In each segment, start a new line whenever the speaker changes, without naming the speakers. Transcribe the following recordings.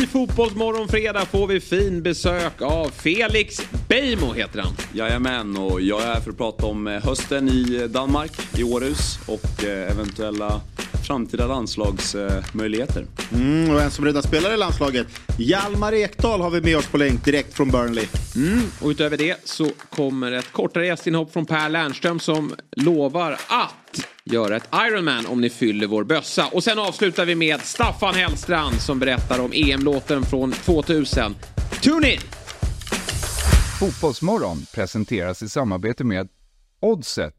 I Fotbollsmorgon fredag får vi fin besök av Felix Beijmo heter han.
Jajamän, och jag är här för att prata om eh, hösten i Danmark, i Århus och eh, eventuella framtida landslagsmöjligheter.
Mm, och en som redan spelar i landslaget, Hjalmar Ekdal har vi med oss på länk direkt från Burnley.
Mm, och utöver det så kommer ett kortare gästinhopp från Per Lernström som lovar att göra ett Ironman om ni fyller vår bössa. Och sen avslutar vi med Staffan Hellstrand som berättar om EM-låten från 2000. Tune in!
Fotbollsmorgon presenteras i samarbete med Oddset,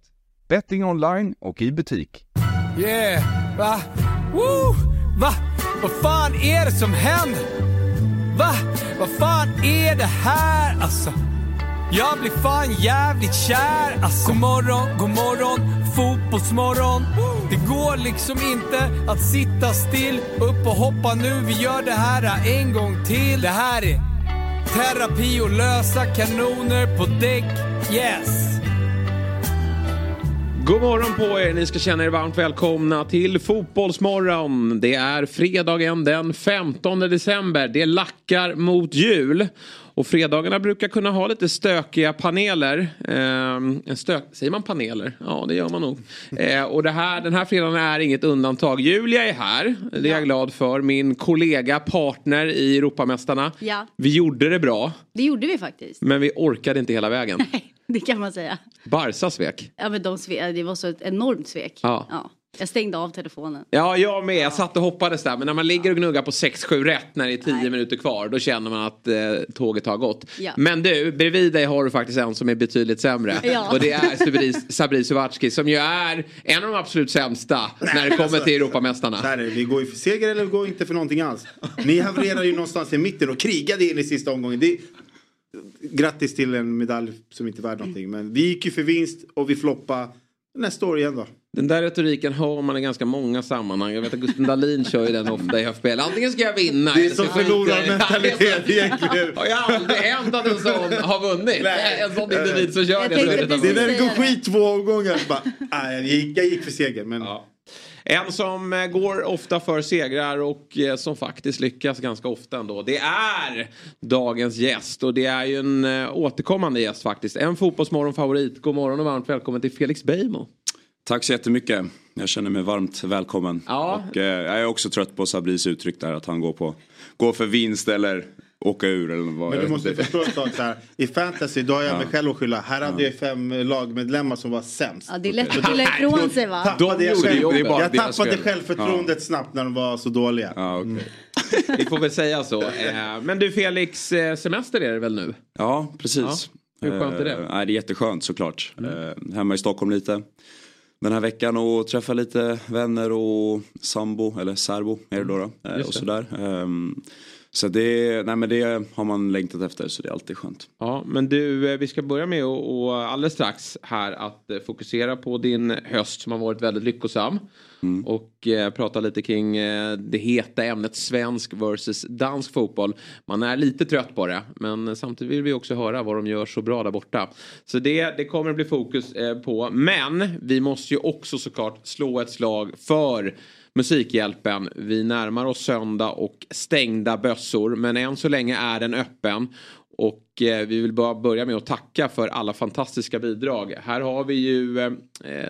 betting online och i butik.
Yeah, va? Woo! Va? Vad fan är det som händer? Va? Vad fan är det här alltså? Jag blir fan jävligt kär alltså. God morgon, god morgon, fotbollsmorgon. Det går liksom inte att sitta still. Upp och hoppa nu, vi gör det här en gång till. Det här är terapi och lösa kanoner på däck. Yes!
God morgon på er, ni ska känna er varmt välkomna till Fotbollsmorgon. Det är fredagen den 15 december, det lackar mot jul. Och fredagarna brukar kunna ha lite stökiga paneler. Eh, stök, säger man paneler? Ja, det gör man nog. Eh, och det här, den här fredagen är inget undantag. Julia är här, det är jag glad för. Min kollega, partner i Europamästarna.
Ja.
Vi gjorde det bra,
Det gjorde vi faktiskt.
men vi orkade inte hela vägen.
Nej, det kan man säga.
Barca svek.
Ja, men de sve- det var så ett enormt svek.
Ja.
Jag stängde av telefonen.
Ja, jag med. Jag satt och hoppades där. Men när man ligger och gnuggar på 6-7 rätt när det är 10 minuter kvar. Då känner man att eh, tåget har gått.
Ja.
Men du, bredvid dig har du faktiskt en som är betydligt sämre.
Ja.
Och det är Sabri, Sabri Sovatski som ju är en av de absolut sämsta när det kommer till Europamästarna.
Så här är det, vi går ju för seger eller vi går inte för någonting alls. Ni havererade ju någonstans i mitten och krigade in i sista omgången. Det... Grattis till en medalj som inte är värd någonting. Men vi gick ju för vinst och vi floppade. Nästa år igen då.
Den där retoriken hör man i ganska många sammanhang. Jag vet att Gusten Dahlin kör ju den ofta i FBL. Antingen ska jag vinna
Det är som
jag
förlorarmentalitet egentligen.
Har ju aldrig hänt att en sån har vunnit.
Nej.
En sån individ som kör
Jag
det. det
Det är när det går skit två omgångar. Bara, nej, jag, gick, jag gick för seger. Men
Ja. En som eh, går ofta för segrar och eh, som faktiskt lyckas ganska ofta ändå. Det är dagens gäst och det är ju en eh, återkommande gäst faktiskt. En fotbollsmorgon-favorit. God morgon och varmt välkommen till Felix Beijmo.
Tack så jättemycket. Jag känner mig varmt välkommen.
Ja.
Och, eh, jag är också trött på Sabris uttryck där att han går, på, går för vinst eller åka ur. Eller vad,
Men du måste förstå en sak så här. I fantasy då har jag mig själv att skylla. Här hade jag fem lagmedlemmar som var sämst.
Ja, det är lätt att skylla ifrån sig va?
Tappade jag själv-.
Det bara
jag tappade självförtroendet snabbt när de var så dåliga.
Ja, okej.
Vi får väl säga så. Eh, Men du Felix, eh, semester är det väl nu?
ja precis.
Ja. Hur skönt är det?
Eh, det är jätteskönt såklart. Eh, hemma i Stockholm lite. Den här veckan och träffa lite vänner och sambo, eller särbo är det då. då eh,
Just
och sådär. Så det, nej, men det har man längtat efter så det är alltid skönt.
Ja, men du, eh, vi ska börja med och, och alldeles strax här att eh, fokusera på din höst som har varit väldigt lyckosam. Och eh, prata lite kring eh, det heta ämnet svensk versus dansk fotboll. Man är lite trött på det, men samtidigt vill vi också höra vad de gör så bra där borta. Så det, det kommer att bli fokus eh, på. Men vi måste ju också såklart slå ett slag för Musikhjälpen. Vi närmar oss söndag och stängda bössor. Men än så länge är den öppen. Och eh, vi vill bara börja med att tacka för alla fantastiska bidrag. Här har vi ju eh,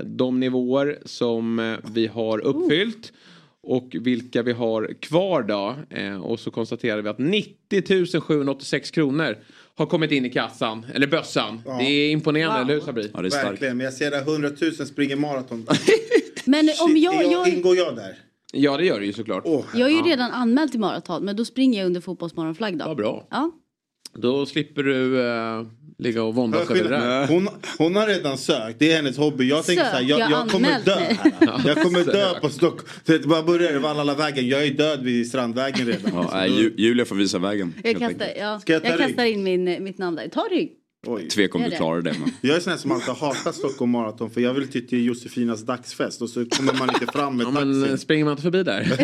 de nivåer som eh, vi har uppfyllt. Och vilka vi har kvar då. Eh, och så konstaterar vi att 90 786 kronor har kommit in i kassan. Eller bössan. Det är imponerande,
Wow.
eller hur Sabri?
Ja, det är starkt.
Verkligen, men jag ser där 100 000 springer maraton.
Men om
Shit,
jag,
är
jag,
Ingår jag där?
Ja, det gör det ju såklart.
Åh,
jag är ju redan anmäld till maraton men då springer jag under fotbollsmorgonflagg då.
Ja, bra.
Ja.
Då slipper du eh, ligga och våndas över det där.
hon, hon har redan sökt, det är hennes hobby. Jag tänker så här,
Sökt,
jag,
jag har
jag kommer
anmält
dö
mig.
här. Jag kommer dö på Stockholm. Så Det bara börjar i Vallalavägen, jag är död vid Strandvägen redan.
Ja, nej, Ju- Julia får visa vägen.
Jag,
helt
kastar, ja,
Ska jag
jag,
ta rygg?
kastar in min, mitt namn där. Ta rygg.
Oj.
Tvek om du klarar det. Men...
Jag är sån här som alltid har hatat Stockholm Marathon för jag vill till Josefinas dagsfest och så kommer man inte fram med
Ja, men
taxin.
springer man inte förbi där?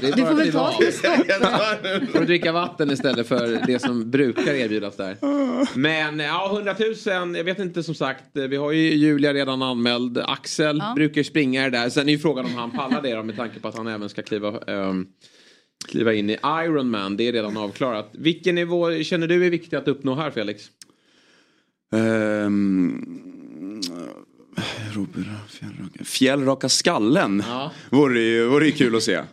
Det är
Du
bara
får väl
att
ta
av.
stopp.
Får du dricka vatten istället för det som brukar erbjudas där. Men ja, 100 000, jag vet inte som sagt. Vi har ju Julia redan anmäld. Axel
Ja.
brukar springa det där. Sen är ju frågan om han pallar det då, med tanke på att han även ska kliva ehm, kliva in i Ironman. Det är redan avklarat. Vilken nivå känner du är viktig att uppnå här Felix?
Ehm, Robert, fjällraka, fjällraka skallen
Ja.
vore, ju, vore ju kul att se. Eh,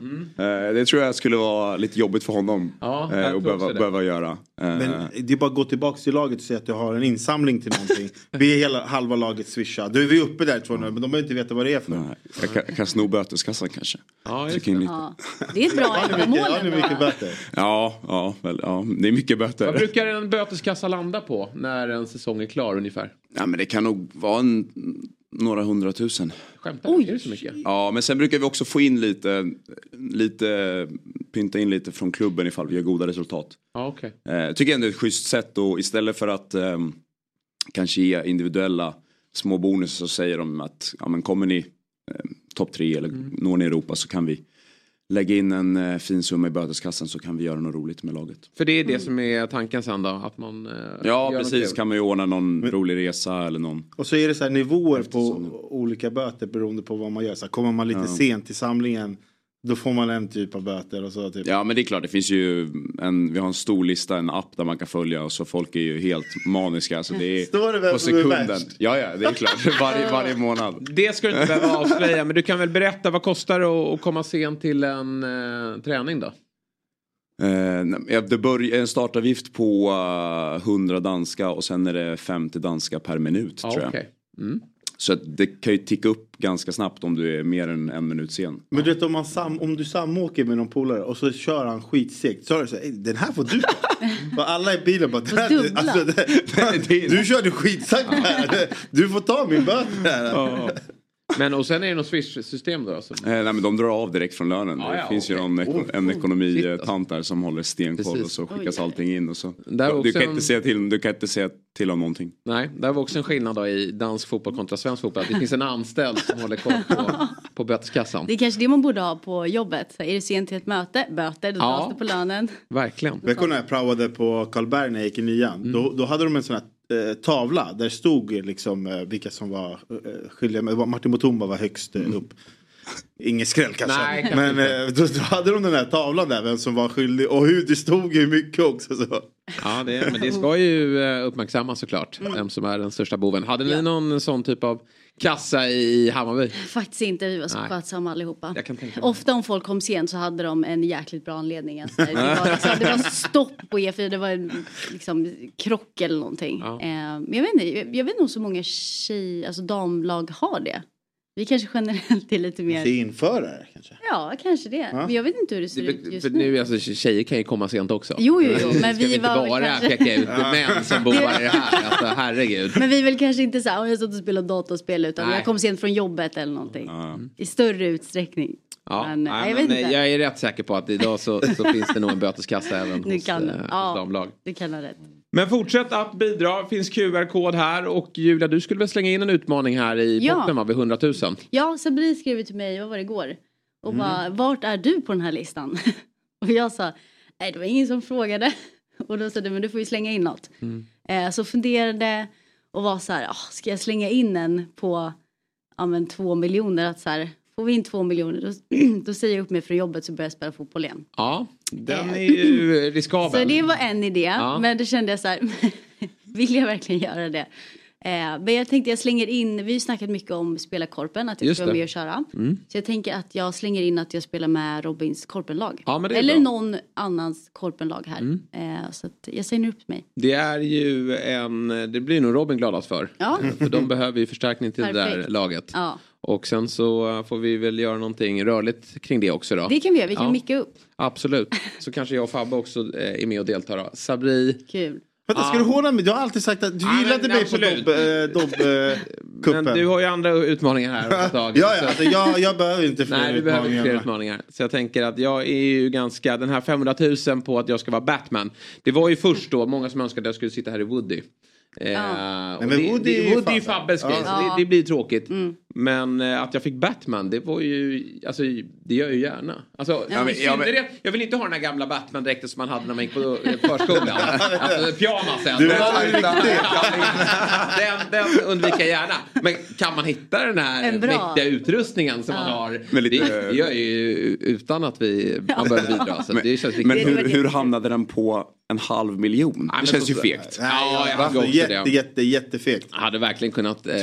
det tror jag skulle vara lite jobbigt för honom
Ja,
eh, att behöva, behöva göra. Eh,
Men det är bara att gå tillbaka till laget och säga att du har en insamling till någonting. Be hela halva laget swisha. Då är vi uppe där 200 men de behöver inte veta vad det är för.
nej, jag kan, kan sno böteskassan kanske.
Ja,
lite.
Ja. Det är ett bra ändamål
har ni mycket böter?
Ja, ja, väl, ja, det är mycket
Vad
böter.
brukar en böteskassa landa på när en säsong är klar ungefär?
Ja, men det kan nog vara en, några hundratusen.
Skämtar du? Är det så mycket?
Ja, men sen brukar vi också få in lite, lite, pynta in lite från klubben ifall vi gör goda resultat.
Ja, okej.
Eh, tycker ändå är ett schysst sätt och istället för att ehm, kanske ge individuella små bonusar så säger de att ja, men kommer ni eh, topp tre eller
Mm.
når ni Europa så kan vi lägga in en eh, fin summa i böteskassan så kan vi göra något roligt med laget.
För det är det som är tanken sen då? Att man eh,
Ja precis, kan man ju ordna någon rolig resa eller någon.
Och så är det så här nivåer på olika böter beroende på vad man gör. Så här, kommer man lite sent till samlingen då får man en typ av böter och så typ.
Ja men det är klart, det finns ju en, vi har en stor lista, en app där man kan följa och så folk är ju helt maniska. Så det är
Står det vem
på
är
sekunden.
värst?
Ja ja, det är klart. Varje, varje månad.
Det ska du inte behöva avslöja men du kan väl berätta vad kostar det att komma sent till en eh, träning då?
Eh, det börjar en startavgift på eh, 100 danska och sen är det 50 danska per minut
Ja,
tror jag.
okej. Mm.
Så att det kan ju ticka upp ganska snabbt om du är mer än en minut sen.
Men du vet om, man sam, om du samåker med någon polare och så kör han skitsegt. Så är det så här, "Ey, den här får du ta. Och alla i bilen bara, "Den här- alltså, det, du körde skitsakta här. Du får ta min böter här.
Men och sen är det något swish-system då? Alltså.
Eh, nej men de drar av direkt från lönen.
Ja,
det
ja,
finns ju
okej.
någon eko- en
Shit,
ekonomitant där som håller stenkoll och så skickas allting in. Och så.
Där
Du
också
kan,
en-
inte säga till, du kan inte säga till om någonting.
Nej, där var också en skillnad då i dansk fotboll kontra svensk fotboll. Det finns en anställd som håller koll på, på böteskassan.
Det är kanske det man borde ha på jobbet. Så är det sent till ett möte, böter, då
Ja.
dras det på lönen.
Verkligen.
Du när jag praoade på Karlberg när jag gick i nian? Då, då hade de en sån här eh, tavla där stod liksom eh, vilka som var eh, skyldiga. Martin Mutumba var högst eh, upp. Ingen skräll kanske.
Nej, kanske
men eh, då, då hade de den här tavlan där vem som var skyldig och hur det stod ju mycket också. Så.
Ja, det, men det ska ju eh, uppmärksammas såklart. Vem som är den största boven. Hade ni
Ja.
någon sån typ av kassa i Hammarby?
Faktiskt inte, vi var så skötsamma allihopa. Ofta om folk kom sent så hade de en jäkligt bra anledning. Alltså, det, var liksom, det var stopp på E4, det var en liksom, krock eller någonting.
Ja.
Eh, men jag vet inte, jag, jag vet inte om så många tjej, alltså damlag har det. Vi kanske generellt är lite mer,
Till införare kanske.
ja kanske det. Men jag vet inte hur det ser ut
Det,
just
för
nu.
nu, alltså, tjejer kan ju komma sent också.
Jo, jo, jo, men
Ska
vi
inte
var
bara
kanske-
peka ut män som bovar i det här. Alltså, herregud.
Men vi är väl kanske inte så här, "Åh, jag satt och spelade dataspel utan
Nej.
jag kom sent från jobbet eller någonting. I större utsträckning.
Ja,
Men,
nej,
jag
men,
inte.
jag är rätt säker på att idag så, så finns det nog en böteskassa även
Nu
hos,
kan
eh, hos
Ja.
damlag.
Du kan ha rätt.
Men fortsätt att bidra. Finns QR-kod här. Och Julia, du skulle väl slänga in en utmaning här i
Ja.
botten va? Vid 100 000.
Ja, Sabri skrev till mig, vad var det igår? Och
Mm.
bara, vart är du på den här listan? och jag sa, nej det var ingen som frågade. och då sa du, men du får ju slänga in något.
Mm.
Eh, så funderade och var så här, "Ah, ska jag slänga in en på ja, men, två miljoner? Att så här, får vi in två miljoner då, då säger jag upp mig från jobbet så börjar jag spela fotboll igen.
Ja, den
Eh.
är ju riskabel.
Så det var en idé,
Ja.
men då kände jag så här, vill jag verkligen göra det? Eh, men jag tänkte jag slänger in, vi har ju snackat mycket om spela korpen, att jag ska vara med och köra. Så jag tänker att jag slänger in att jag spelar med Robins korpenlag.
Ja, men det är
Eller
bra.
någon annans korpenlag här. Eh, så jag säger upp mig.
Det är ju en, det blir nog Robin gladast för.
Ja.
För de behöver ju förstärkning till det där
Perfekt.
laget.
Ja,
Och sen så får vi väl göra någonting rörligt kring det också då.
det kan vi göra, vi kan
Ja.
micka upp.
Absolut. Så kanske jag och Fabbe också eh, är med och deltar då. Sabri.
Kul.
Vänta, ska du håna mig? Du har alltid sagt att du
Ja,
gillade
men
mig
absolut.
på Dobb eh,
Men
kuppen
du har ju andra utmaningar här tag.
Ja, ja alltså, jag, jag behöver inte fler
Nej, du behöver
utmaningar.
fler utmaningar. Så jag tänker att jag är ju ganska, den här 500 000 på att jag ska vara Batman. Det var ju först då många som önskade att jag skulle sitta här i Woody. Eh, och
men
det,
Woody
det, Woody är ju
Fabbe.
Fabbes grej, så
Ja.
det, det blir tråkigt. Men eh, att jag fick Batman, det var ju, alltså det gör jag ju gärna. Alltså,
Ja, men-
i
ja, men-
jag vill inte ha den här gamla Batman-dräkten som man hade när man gick på eh, förskolan. alltså pyjamasen.
Du riktigt.
den, den undviker jag gärna. Men kan man hitta den här mäktiga utrustningen som man har.
Med lite-
det, det gör jag ju utan att vi, man behöver bidra. Så det känns
Men hur, hur hamnade den på en halv miljon?
men
Det känns
så-
ju fegt.
Ja, jag också
jätte,
det.
jätte, jättefegt.
Jag hade verkligen kunnat eh,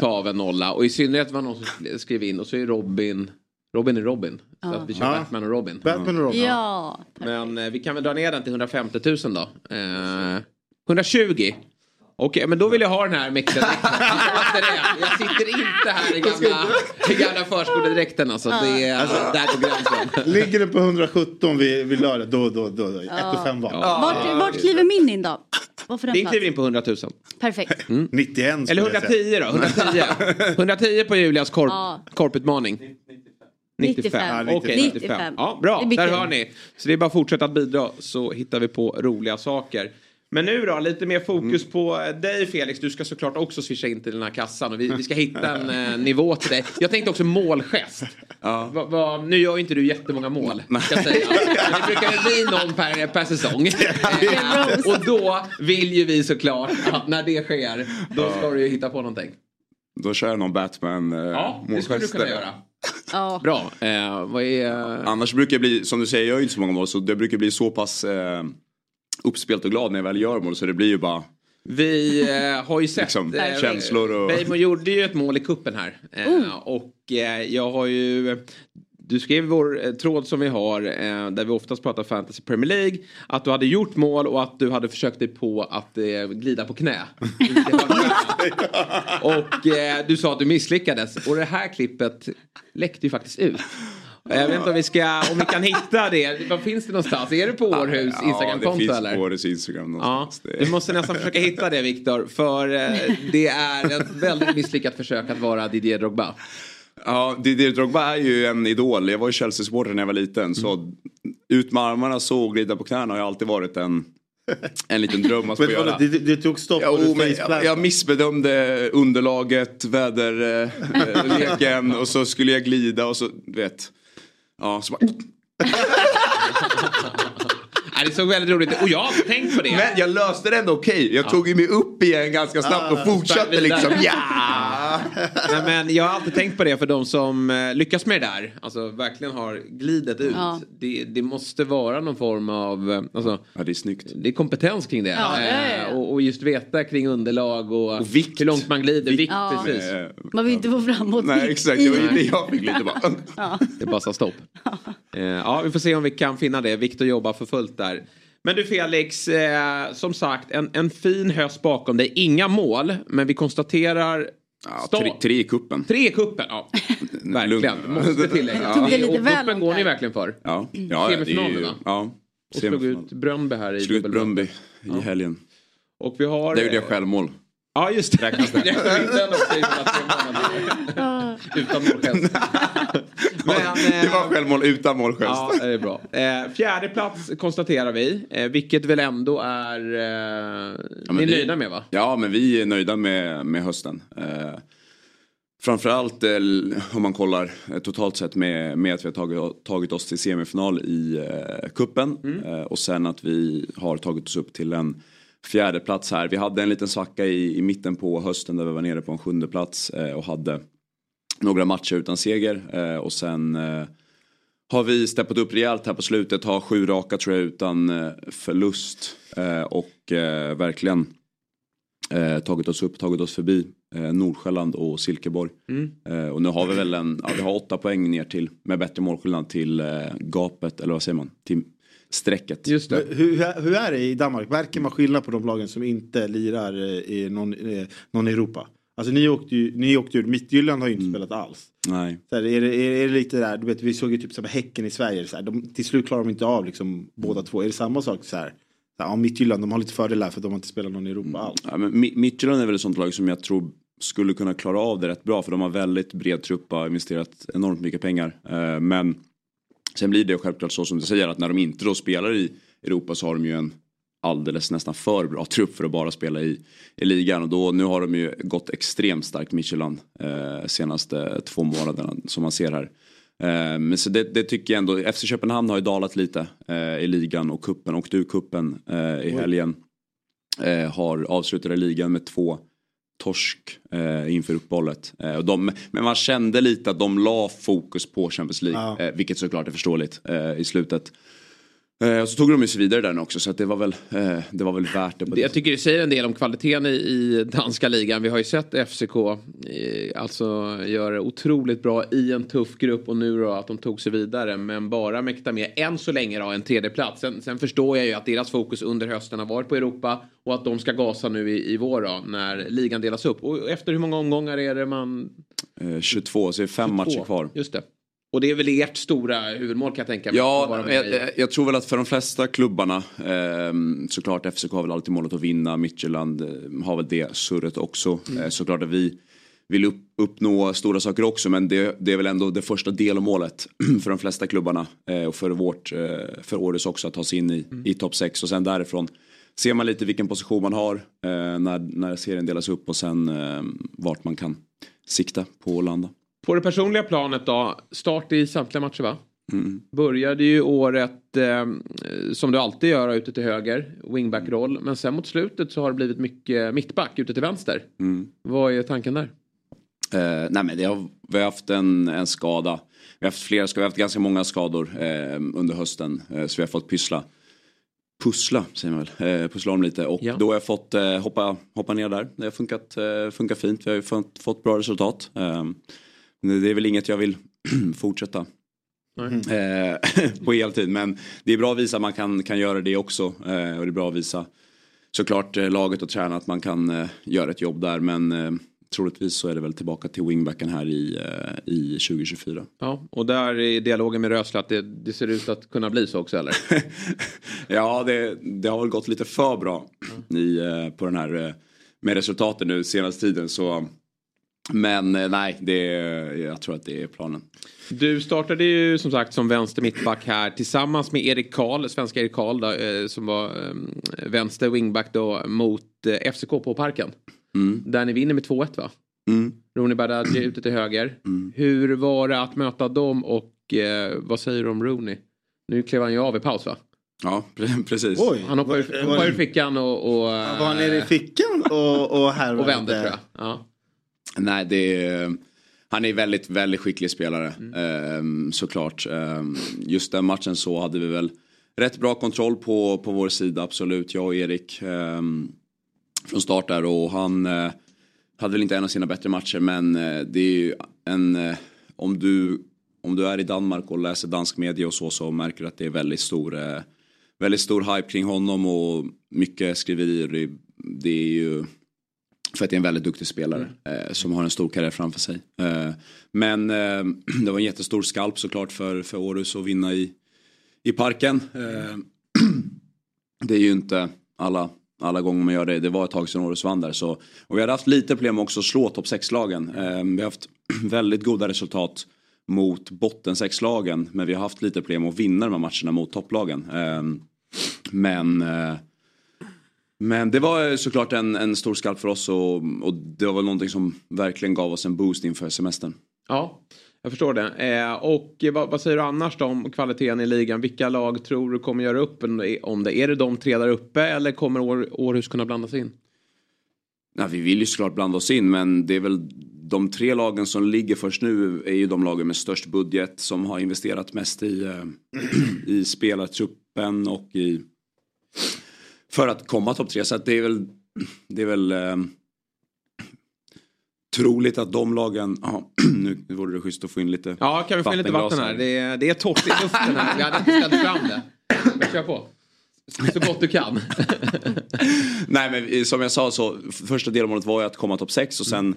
ta av en nolla. Och i synnerhet var det någon som skrev in och så är Robin Robin är Robin. Så att vi kör
Ja.
Batman och Robin.
Batman och Robin.
Ja.
Men eh, vi kan väl dra ner den till 150 000 då. Eh, 120. Okej, men då vill jag ha den här mäktiga dräkten. Jag sitter inte här i gamla, i gamla förskoledräkten. Alltså, det är, där går gränsen.
Ligger det på 117 vid, vid lördag, då, då, då. då. 1 och 5 var.
Vart, vart kliver min in då?
Din kliver in på 100 000.
Perfekt.
91
Eller
skulle jag säga.
110 då. 110, 110 på Julias korp,
Ja.
korputmaning. 95.
95.
Okej,
95.
95. Ja, bra, där hör ni. Så det är bara att fortsätta att bidra så hittar vi på roliga saker. Men nu då, lite mer fokus på eh, dig Felix. Du ska såklart också swisha in till den här kassan och vi, vi ska hitta en eh, nivå till dig. Jag tänkte också målgest. Va, va, nu gör ju inte du jättemånga mål, ska jag säga. Men det brukar bli någon per, per säsong. Eh, och då vill ju vi såklart att när det sker, då ska du ju hitta på någonting.
Då kör jag någon Batman eh,
Ja, det skulle du kunna göra.
Ja.
Bra. Eh, vad är...
Annars brukar jag bli, som du säger, jag gör ju inte så många mål så det brukar bli så pass eh, uppspelt och glad när jag väl gör mål så det blir ju bara
Vi eh, har ju sett...
Liksom,
eh,
känslor och-
Beijmo gjorde ju ett mål i kuppen här. Eh, Och eh, jag har ju... Du skrev i vår eh, tråd som vi har, eh, där vi oftast pratar Fantasy Premier League, att du hade gjort mål och att du hade försökt dig på att eh, glida på knä. Och eh, du sa att du misslyckades. Och det här klippet läckte ju faktiskt ut. Jag vet inte om vi, ska, om vi kan hitta det. Var finns det någonstans? Är det på Århus
Ja, det
Instagramkonto
finns på Århus Instagram
Ja,
någonstans.
du
Det-
måste nästan försöka hitta det Viktor. För eh, det är ett väldigt misslyckat försök att vara Didier Drogba.
Ja, Didier Drogba är ju en idol. Jag var ju Chelsea-supporter när jag var liten. Så ut med armarna så och glida på knäna har ju alltid varit en, en liten dröm att få göra.
det, det, tog stopp du
men
faceplant.
jag, jag missbedömde underlaget, väderleken och så skulle jag glida och så, du vet. Ja, så bara,
Nej, det såg väldigt roligt ut. Och jag har tänkt på det.
men jag löste det ändå okej. Jag tog ju mig upp igen ganska snabbt och fortsatte
vidare.
liksom. Ja!
Nej, men jag har alltid tänkt på det för de som eh, lyckas med det där. Alltså verkligen har glidit ut.
Ja.
Det, det måste vara någon form av... eh, Alltså,
ja, det är snyggt.
det är kompetens kring det.
Ja, ja, ja.
Eh, Och, och just veta kring underlag och,
Och vikt.
hur långt man glider. Vikt,
Ja.
precis.
Man vill inte få framåt.
Nej exakt, det var ju det jag fick lite bara.
Det bara sa stopp. Ja, vi får se om vi kan finna det. Viktor jobbar för fullt där. Men du Felix, eh, som sagt en, en fin höst bakom dig. Inga mål, men vi konstaterar...
Ja, tre, tre i kuppen.
Tre i kuppen, ja. verkligen. Måste tillägga.
Tog det lite
och
väl
kuppen går ni verkligen för.
Ja, ja, ja det ju,
va?
ja.
Och slog ut Brönnby här i
Slog. Bröndby i helgen.
Och vi har...
Där gjorde jag självmål.
Ja, just det. Räknas det? Utan målgest. Men,
det
eh,
var självmål utan målgest.
Ja, det är bra. Eh, fjärde plats konstaterar vi, eh, vilket väl ändå är... Eh,
men
ni är
vi-
nöjda med va?
Ja, men vi är nöjda med, med hösten. Eh, framförallt eh, om man kollar eh, totalt sett med, med att vi har tagit, tagit oss till semifinal i eh, kuppen eh, och sen att vi har tagit oss upp till en fjärde plats här. Vi hade en liten svacka i, i mitten på hösten där vi var nere på en sjunde plats eh, och hade några matcher utan seger eh, och sen eh, har vi steppat upp rejält här på slutet, har sju raka tror jag utan eh, förlust eh, och eh, verkligen eh, tagit oss upp, tagit oss förbi eh, Nordsjälland och Silkeborg. Eh, och nu har vi väl en, ja, vi har åtta poäng ner till med bättre målskillnad till eh, gapet, eller vad säger man, till strecket.
Just det.
Hur, hur- hur är det i Danmark? Märker man skillnad på de lagen som inte lirar i någon, någon Europa? Alltså ni åkte ju, ni åkte ju Mittjylland har ju inte
Mm.
spelat alls.
Nej.
Så här, är, det, är, är det lite där, du vet vi såg ju typ som Häcken i Sverige, så här, de, till slut klarar de inte av liksom båda två. Är det samma sak så här? Så här ja, Mittjylland, de har lite fördelar för att de har inte spelat någon i Europa
Mm.
alls.
Ja, men Mi- Midtjylland är väl ett sånt lag som jag tror skulle kunna klara av det rätt bra för de har väldigt bred trupp och investerat enormt mycket pengar. Eh, men sen blir det självklart så som du säger att när de inte då spelar i Europa så har de ju en alldeles nästan för bra trupp för att bara spela i, i ligan. Och då, nu har de ju gått extremt starkt Michelin eh, senaste två månaderna som man ser här. Eh, men så det, det, tycker jag ändå, FC Köpenhamn har ju dalat lite eh, i ligan och kuppen och du kuppen eh, i helgen. Eh, har avslutat ligan med två torsk eh, inför uppehållet. Eh, och de, men man kände lite att de la fokus på Champions League.
Ja.
Eh, vilket såklart är förståeligt eh, i slutet. Eh, och så tog de sig vidare där också så det var väl, eh, det var väl värt det.
Det- Jag tycker det säger en del om kvaliteten i, i danska ligan. Vi har ju sett FCK eh, alltså göra otroligt bra i en tuff grupp och nu då att de tog sig vidare. Men bara mäkta med än så länge då en tredje plats. Sen, sen förstår jag ju att deras fokus under hösten har varit på Europa och att de ska gasa nu i, i vår då när ligan delas upp. Och efter hur många omgångar är det man...
Eh, 22, så är det fem
22?
matcher kvar.
Just det. Och det är väl ert stora huvudmål kan jag tänka mig.
Ja, jag, jag, tror väl att för de flesta klubbarna, eh, såklart FCK har väl alltid målet att vinna, Midtjylland eh, har väl det surret också. Eh, såklart att vi vill upp, uppnå stora saker också men det, det är väl ändå det första delmålet för de flesta klubbarna eh, och för vårt, eh, för Århus också att ta sig in i, i topp 6 och sen därifrån ser man lite vilken position man har eh, när, när serien delas upp och sen eh, vart man kan sikta på att landa.
På det personliga planet då, start i samtliga matcher va? Började ju året eh, som du alltid gör ute till höger, wingback-roll. Men sen mot slutet så har det blivit mycket mittback ute till vänster. Vad är tanken där?
Eh, nej men det har, vi har haft en, en skada. Vi har haft flera skador, vi har haft ganska många skador eh, under hösten. Eh, så vi har fått pyssla. Pussla säger man väl. Eh, pussla om lite. Och
Ja.
då har jag fått eh, hoppa, hoppa ner där. Det har funkat, eh, funkat fint. Vi har ju fått, fått bra resultat. Det är väl inget jag vill fortsätta eh, på heltid. Men det är bra att visa att man kan, kan göra det också. Eh, och det är bra att visa såklart eh, laget och tränarna att man kan göra ett jobb där. Men troligtvis så är det väl tillbaka till wingbacken här i, i 2024.
Ja, och där i dialogen med Rösle att det, det ser ut att kunna bli så också eller?
Ja, det, det har väl gått lite för bra i, eh, på den här med resultaten nu senaste tiden. Så, men eh, nej, det, jag tror att det är planen.
Du startade ju som sagt som vänster mittback här tillsammans med Erik Karl, svenska Erik Karl då, eh, som var eh, vänster wingback då mot FCK på Parken. Där ni vinner med 2-1 va?
Mm.
Rooney Badaji ute till höger. Hur var det att möta dem och eh, vad säger du om Rooney? Nu klev han ju av i paus va?
Ja, pre- precis.
Oj.
Han hoppade
Var-
ur,
var-
hoppade ur fickan och, och,
Var han nere i fickan och, och härvade?
och vände tror jag. Ja.
Nej, det är, han är väldigt, väldigt skicklig spelare. Ehm, såklart. Ehm, just den matchen så hade vi väl rätt bra kontroll på, på vår sida, absolut. Jag och Erik. ehm, från start där och han eh, hade väl inte en av sina bättre matcher men eh, det är ju en... Eh, om, du, om du är i Danmark och läser dansk media och så så märker du att det är väldigt stor, väldigt stor hype kring honom och mycket skriverier. Det, det är ju för att det är en väldigt duktig spelare eh, som har en stor karriär framför sig. Eh, men eh, det var en jättestor skalp såklart för, för Århus att vinna i, i parken. Eh, det är ju inte alla, alla gånger man gör det. Det var ett tag sedan Århus vann där. Så, och vi hade haft lite problem också att slå topp 6-lagen. Eh, vi har haft väldigt goda resultat mot botten 6-lagen. Men vi har haft lite problem att vinna de här matcherna mot topplagen. Eh, men men det var såklart en, en stor skalp för oss och, och det var väl någonting som verkligen gav oss en boost inför semestern.
Ja, jag förstår det. Eh, och eh, vad, vad säger du annars då om kvaliteten i ligan? Vilka lag tror du kommer göra upp om det? Är det de tre där uppe eller kommer År, Århus kunna blandas in?
Ja, vi vill ju såklart blanda oss in men det är väl de tre lagen som ligger först nu är ju de lagen med störst budget som har investerat mest i, eh, i spelartruppen och i för att komma topp tre. Så att det är väl, det är väl eh, troligt att de lagen, ja, nu vore det schysst att få in lite
Ja, kan vi få in lite vatten här? Det är, det är torrt i luften här. Vi hade inte ställt fram det. Men kör på. Så gott du kan.
Nej men som jag sa så första delmålet var ju att komma topp 6 och sen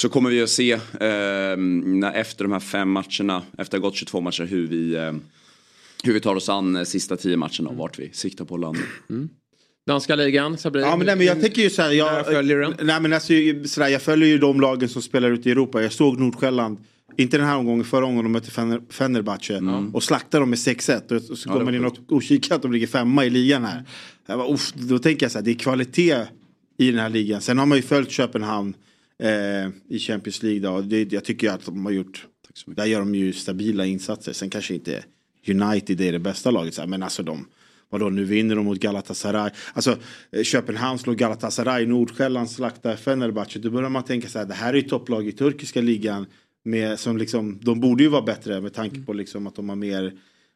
så kommer vi att se eh, när, efter de här fem matcherna, efter att ha gått 22 matcher hur vi, eh, hur vi tar oss an eh, sista 10 matcherna och vart vi siktar på att landa.
Danska ligan, Sabri.
Ja men, nej, men jag tänker ju så här, jag,
följer den?
nej, men alltså, så här, jag följer ju de lagen som spelar ute i Europa. Jag såg Nordsjälland inte den här omgången, förra omgången de mötte Fener, Fenerbahce och slaktade dem med 6-1 och så går man in och, och kikar att de ligger femma i ligan här. Jag bara, uff, då tänker jag så här, det är kvalitet i den här ligan. Sen har man ju följt Köpenhamn eh, i Champions League då, och det, jag tycker att de har gjort, där gör de ju stabila insatser. Sen kanske inte United är det bästa laget, så här, men alltså de Vadå, nu vinner de mot Galatasaray. Alltså eh, Köpenhamn slår Galatasaray, Nordsjälland slaktar Fenerbahce. Då börjar man tänka så här, det här är ju topplag i turkiska ligan. Med, som liksom, de borde ju vara bättre med tanke på liksom att de har mer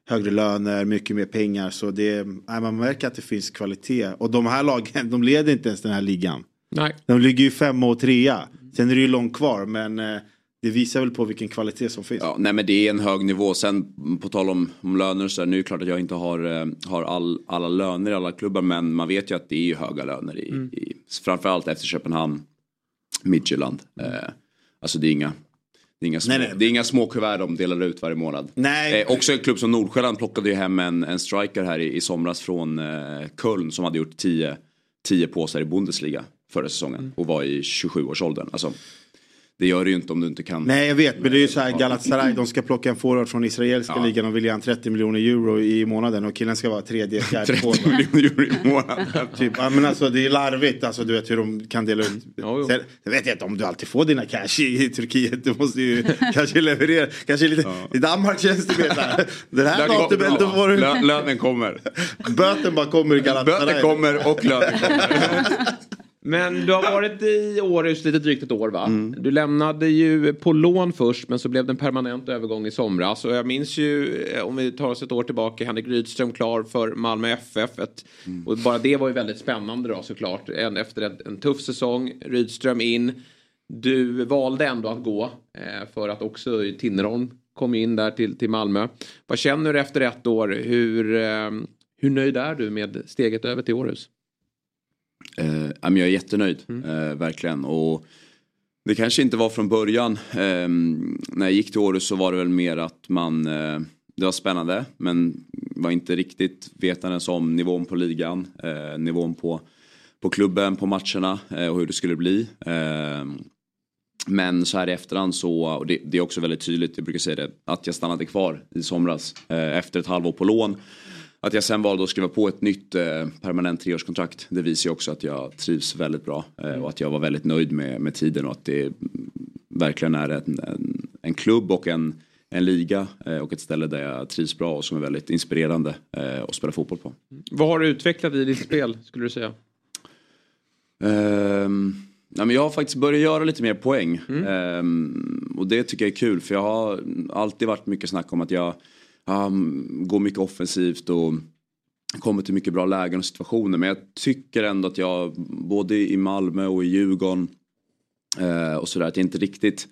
högre löner, mycket mer pengar. Så det, man märker att det finns kvalitet. Och de här lagen, de leder inte ens den här ligan.
Nej.
De ligger ju femma och trea. Sen är det ju långt kvar men eh, det visar väl på vilken kvalitet som finns.
Ja, nej men det är en hög nivå. Sen på tal om, om löner så är det nu klart att jag inte har, eh, har all, alla löner i alla klubbar. Men man vet ju att det är ju höga löner i,
Mm.
i framförallt efter Köpenhamn, Midtjylland. Eh, alltså det är inga det är, inga små,
Nej, nej.
det är inga små kuvert de delar ut varje månad.
Nej.
Eh, också en klubb som Nordsjälland plockade ju hem en, en striker här i, i somras från eh, Köln som hade gjort 10 10 påsar i Bundesliga förra säsongen
Mm.
och var i 27-årsåldern. Alltså, det gör det ju inte om du inte kan.
Nej jag vet men det är ju så här Galatasaray de ska plocka en forward från israeliska ligan och vill ge han 30 miljoner euro i månaden och killen ska vara tredje, fjärde
30
forward.
miljoner euro i månaden.
Typ, ja, men alltså det är larvigt alltså du vet hur de kan dela ut.
Jo.
Sen, sen vet jag inte om du alltid får dina cash i, i Turkiet. Du måste ju kanske leverera. Kanske lite, I Danmark känns det mer såhär. Den här datumet då får du.
Lö- Lönen kommer.
Böten bara kommer i Galatasaray.
Böter kommer och lönen kommer.
Men du har varit i Århus lite drygt ett år va?
Mm.
Du lämnade ju på lån först men så blev det en permanent övergång i somras. Och jag minns ju, eh, om vi tar oss ett år tillbaka, Henrik Rydström klar för Malmö FF. Ett,
Mm.
Och bara det var ju väldigt spännande då såklart. En, efter en, en tuff säsong, Rydström in. Du valde ändå att gå eh, för att också Tinnerholm kom in där till, till Malmö. Vad känner du efter ett år? Hur, eh, hur nöjd är du med steget över till Århus?
Eh, jag är jättenöjd, eh, verkligen. Och det kanske inte var från början. Eh, när jag gick till Århus så var det väl mer att man, eh, det var spännande men var inte riktigt vetandes om nivån på ligan, eh, nivån på, på klubben, på matcherna eh, och hur det skulle bli. Eh, men så här i efterhand så, och det, det är också väldigt tydligt, jag brukar säga det, att jag stannade kvar i somras eh, efter ett halvår på lån. Att jag sen valde att skriva på ett nytt eh, permanent treårskontrakt. Det visar ju också att jag trivs väldigt bra eh, och att jag var väldigt nöjd med, med tiden och att det mm, verkligen är en, en, en klubb och en, en liga eh, och ett ställe där jag trivs bra och som är väldigt inspirerande att spela fotboll på.
Vad har du utvecklat i ditt spel skulle du säga?
Ehm, nej, men jag har faktiskt börjat göra lite mer poäng. Ehm, och det tycker jag är kul för jag har alltid varit mycket snack om att jag um, går mycket offensivt och kommer till mycket bra lägen och situationer. Men jag tycker ändå att jag både i Malmö och i Djurgården eh, och sådär att jag inte riktigt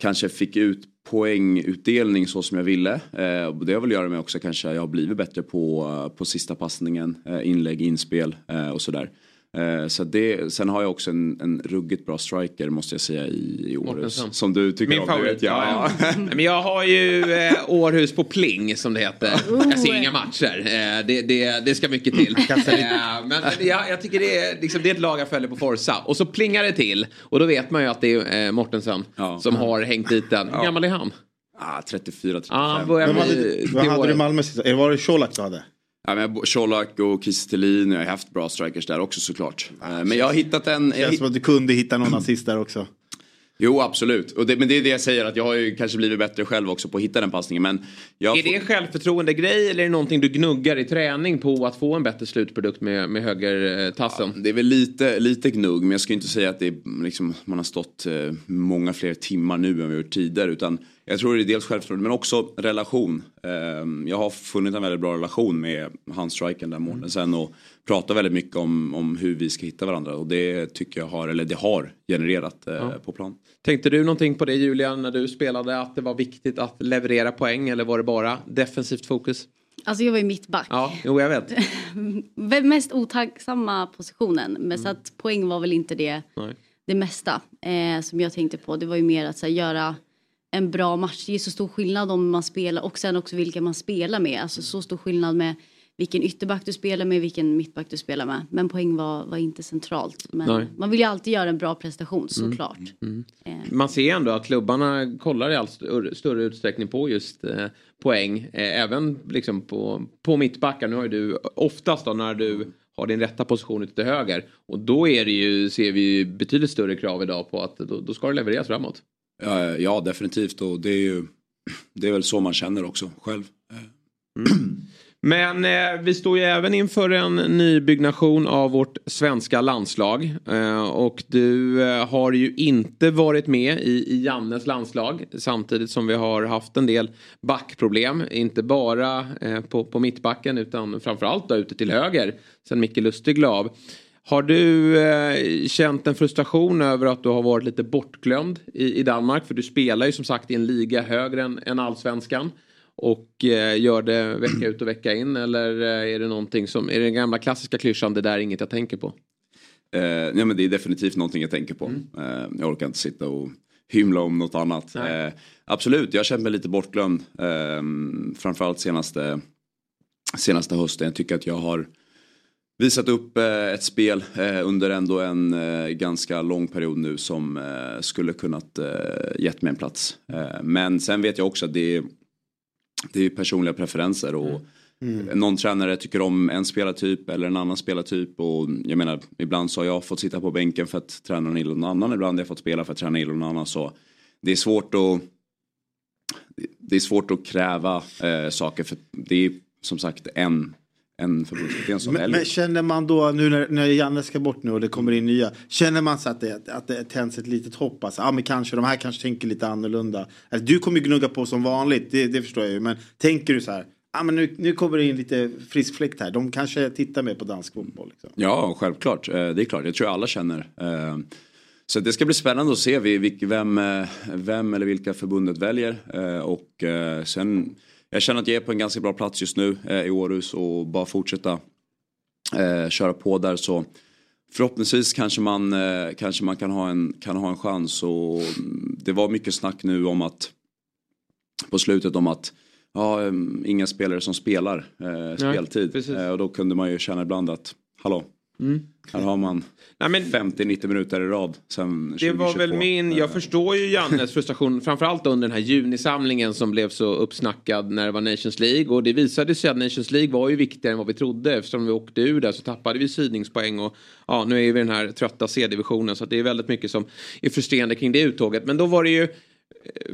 kanske fick ut poängutdelning så som jag ville. Eh, och det har väl att göra med också kanske jag har blivit bättre på, eh, på sista passningen, eh, inlägg, inspel eh, och sådär. Eh, så det, sen har jag också en, en ruggigt bra striker måste jag säga i, i Århus. Som du tycker
Min
om.
favorit.
Vet, ja, ja.
Men jag har ju eh, Århus på pling som det heter. Jag ser inga matcher. Eh, det, det, det ska mycket till. Eh, men men jag, jag tycker det är, liksom, det är ett lag jag följer på Forza. Och så plingar det till. Och då vet man ju att det är eh, Mortensen
Ja.
som har hängt dit den. Hur gammal är han?
Ah, 34, 35.
Ja, han börjar
Vem
bli
hade, vad hade du. Malmö sista? Eller var det Colak du hade?
Ja, men Colak och Kiese jag har haft bra strikers där också såklart. Eh, Men jag har hittat en... Jag
Känns som att du kunde hitta någon assist där också.
Jo absolut, och det, men det är det jag säger att jag har ju kanske blivit bättre själv också på att hitta den passningen. Men jag
Är det en självförtroende grej eller är det någonting du gnuggar i träning på att få en bättre slutprodukt med, med högertassen?
Det är väl lite, lite gnugg men jag ska inte säga att det är, liksom, man har stått eh, många fler timmar nu än vi gjort tidigare. Utan jag tror det är dels självförtroende men också relation. Eh, jag har funnit en väldigt bra relation med handstriken där månaden sen och pratar väldigt mycket om, om hur vi ska hitta varandra. Och det tycker jag har, eller det har genererat eh, på plan.
Tänkte du någonting på det Julian när du spelade att det var viktigt att leverera poäng eller var det bara defensivt fokus?
Alltså jag var ju mittback.
Ja, jo jag vet.
Mest otacksamma positionen. Men så att poäng var väl inte det,
Nej.
det mesta eh, som jag tänkte på. Det var ju mer att så här, göra en bra match. Det är så stor skillnad om man spelar och sen också vilka man spelar med. Alltså så stor skillnad med vilken ytterback du spelar med, vilken mittback du spelar med. Men poäng var, var inte centralt. Men
Nej.
man vill ju alltid göra en bra prestation såklart. Eh,
Man ser ändå att klubbarna kollar i allt större, utsträckning på just eh, poäng. Eh, även liksom på, på mittbackar. Nu har ju du oftast då när du har din rätta position ute till höger. Och då är det ju, ser vi betydligt större krav idag på att då, då ska det levereras framåt.
Ja, definitivt och det är ju det är väl så man känner också själv. Mm.
Men eh, vi står ju även inför en nybyggnation av vårt svenska landslag. Eh, och du eh, har ju inte varit med i, i Jannes landslag. Samtidigt som vi har haft en del backproblem. Inte bara eh, på, på mittbacken utan framförallt då ute till höger. Sen Micke Lustig la av. Har du eh, känt en frustration över att du har varit lite bortglömd i, i Danmark? För du spelar ju som sagt i en liga högre än, än allsvenskan. Och eh, gör det vecka ut och vecka in eller eh, är det någonting som, är det den gamla klassiska klyschan det där är inget jag tänker på?
Nej, men det är definitivt någonting jag tänker på. Eh, jag orkar inte sitta och hymla om något annat. Absolut, jag har känt mig lite bortglömd. Eh, framförallt senaste, senaste hösten. Jag tycker att jag har visat upp eh, ett spel eh, under ändå en eh, ganska lång period nu som skulle kunnat gett mig en plats. Men sen vet jag också att det är, det är personliga preferenser och någon tränare tycker om en spelartyp eller en annan spelartyp och jag menar ibland så har jag fått sitta på bänken för att träna gillar någon annan, ibland har jag fått spela för att träna gillar någon annan. Så det är svårt att det är svårt att kräva eh, saker för det är som sagt en, en förbundskapten som
Men, men känner man då nu när, när Janne ska bort nu och det kommer in nya. Känner man så att det, att det tänds ett litet hopp? Alltså, ja men kanske de här kanske tänker lite annorlunda. Alltså, du kommer ju gnugga på som vanligt, det, det förstår jag ju. Men tänker du så här, ja men nu, nu kommer det in lite frisk fläkt här. De kanske tittar mer på dansk fotboll. Liksom.
Ja, självklart. Eh, Det är klart, jag tror alla känner. Eh, Så det ska bli spännande att se vem, eh, vem eller vilka förbundet väljer. Och sen, jag känner att jag är på en ganska bra plats just nu eh, i Århus och bara fortsätta eh, köra på där så förhoppningsvis kanske man, eh, kanske man kan, ha en, kan ha en chans. Och mm, det var mycket snack nu om att på slutet om att ja, eh, inga spelare som spelar eh, speltid. Eh, och då kunde man ju känna ibland att hallå, här har man
Nej, men
50-90 minuter i rad sen
Det var
2022.
väl min, jag förstår ju Jannes frustration framförallt under den här junisamlingen som blev så uppsnackad när det var Nations League. Och det visade sig att Nations League var ju viktigare än vad vi trodde. Eftersom vi åkte ur där så tappade vi sidningspoäng och ja nu är vi i den här trötta C-divisionen. Så det är väldigt mycket som är frustrerande kring det uttåget. Men då var det ju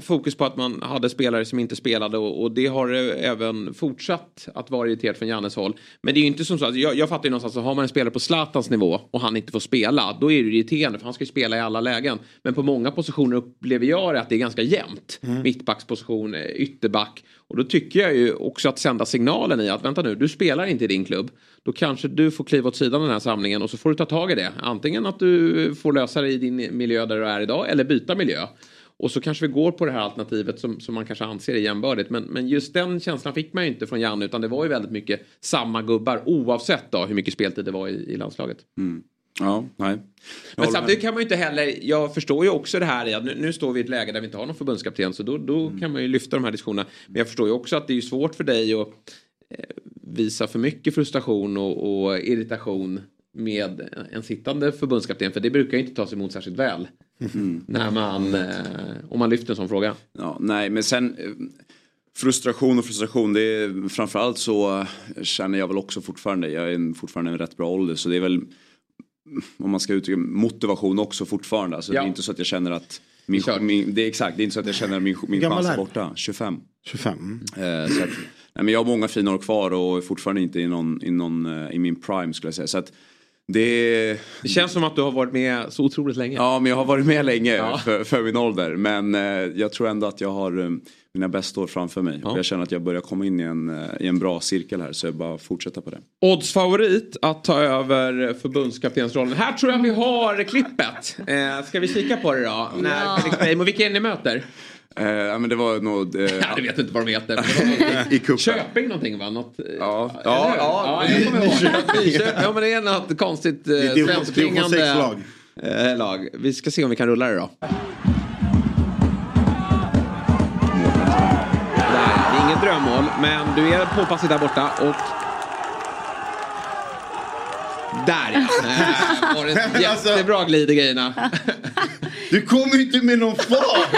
fokus på att man hade spelare som inte spelade och, och det har eh, även fortsatt att vara irriterat från Jannes håll. Men det är ju inte som så att jag, jag fattar ju någonstans att har man en spelare på Zlatans nivå och han inte får spela då är det irriterande för han ska ju spela i alla lägen. Men på många positioner upplever jag det att det är ganska jämnt. Mittbacksposition, eh, ytterback. Och då tycker jag ju också att sända signalen i att vänta nu, du spelar inte i din klubb. Då kanske du får kliva åt sidan den här samlingen och så får du ta tag i det. Antingen att du får lösa det i din miljö där du är idag eller byta miljö. Och så kanske vi går på det här alternativet som, som man kanske anser är jämbördigt. Men, men just den känslan fick man ju inte från Janne utan det var ju väldigt mycket samma gubbar oavsett då hur mycket speltid det var i, i landslaget.
Ja, nej. Jag
Men samtidigt kan man ju inte heller, jag förstår ju också det här nu, nu står vi i ett läge där vi inte har någon förbundskapten så då, då kan man ju lyfta de här diskussionerna. Men jag förstår ju också att det är svårt för dig att eh, visa för mycket frustration och, och irritation med en sittande förbundskapten för det brukar ju inte tas emot särskilt väl. När man, eh, om man lyfter en sån fråga.
Ja, nej, men sen eh, frustration och frustration. Det är, framförallt så eh, känner jag väl också fortfarande, jag är en- fortfarande i en rätt bra ålder så det är väl om man ska uttrycka motivation också fortfarande. Alltså,
Ja.
Det är inte så att jag känner att min, min, det är exakt, det är inte så att jag känner att min, min chans är borta. 25.
25. Mm.
Eh, så att, nej, men jag har många fina år kvar och är fortfarande inte i, någon, i, någon, eh, i min prime skulle jag säga. Så att det,
Det känns som att du har varit med så otroligt länge.
Ja, men jag har varit med länge
Ja.
för, för min ålder. Men eh, jag tror ändå att jag har eh, mina bästa år framför mig.
Ja.
Och Jag känner att jag börjar komma in i en, eh, i en bra cirkel här. Så jag bara fortsätta på det.
Odds favorit att ta över förbundskaptensrollen. Här tror jag vi har klippet. Eh, ska vi kika på det då? När
Ja.
Felix Beijmo, vilka är ni möter?
Eh, ja, men det var nog... Eh,
Ja, du vet inte vad de heter. något-
I kuppen.
Köping någonting va? Något, eh,
Ja. Ja, ja.
kommer ihåg. Nyköping. Ja men det är något konstigt eh, svenskklingande
division sex-lag.
eh, lag. Vi ska se om vi kan rulla det då. Nej, det är inget drömmål men du är påpasslig där borta och Där ja. Var det
Alltså-
jättebra glid i grejerna.
Du kommer inte med någon fart!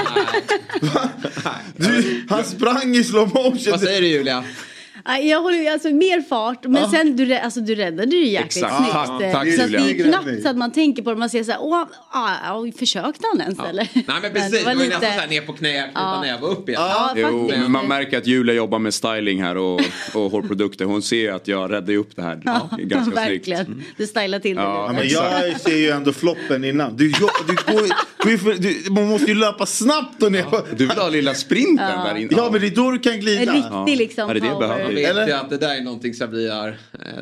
Du, han sprang i slow motion.
Vad säger du Julia?
Jag håller alltså mer fart men sen du, alltså, du räddade ju jäkligt
Exakt.
snyggt.
Tack,
eh,
tack,
så att det är knappt så att man tänker på det. Man ser så här, åh, ah, ah, försökte han ens eller?
Nej men precis, det var,
lite-
nästan såhär ner på knä, knyta
Ja.
näve och upp igen.
Ja,
Jo, man märker att Julia jobbar med styling här och, och hårprodukter. Hon ser ju att jag räddar ju upp det här
Ja,
ganska
verkligen.
snyggt.
Du stylar till det
Ja,
Ja, men jag ser ju ändå floppen innan. Du, du, går, går ju för, du, man måste ju löpa snabbt och ner. Ja.
Du vill ha lilla sprinten där inne?
men det är då du kan
En
glida.
riktig liksom
Ja, det det jag
power.
Man vet
Eller?
ju att det där är någonting har eh,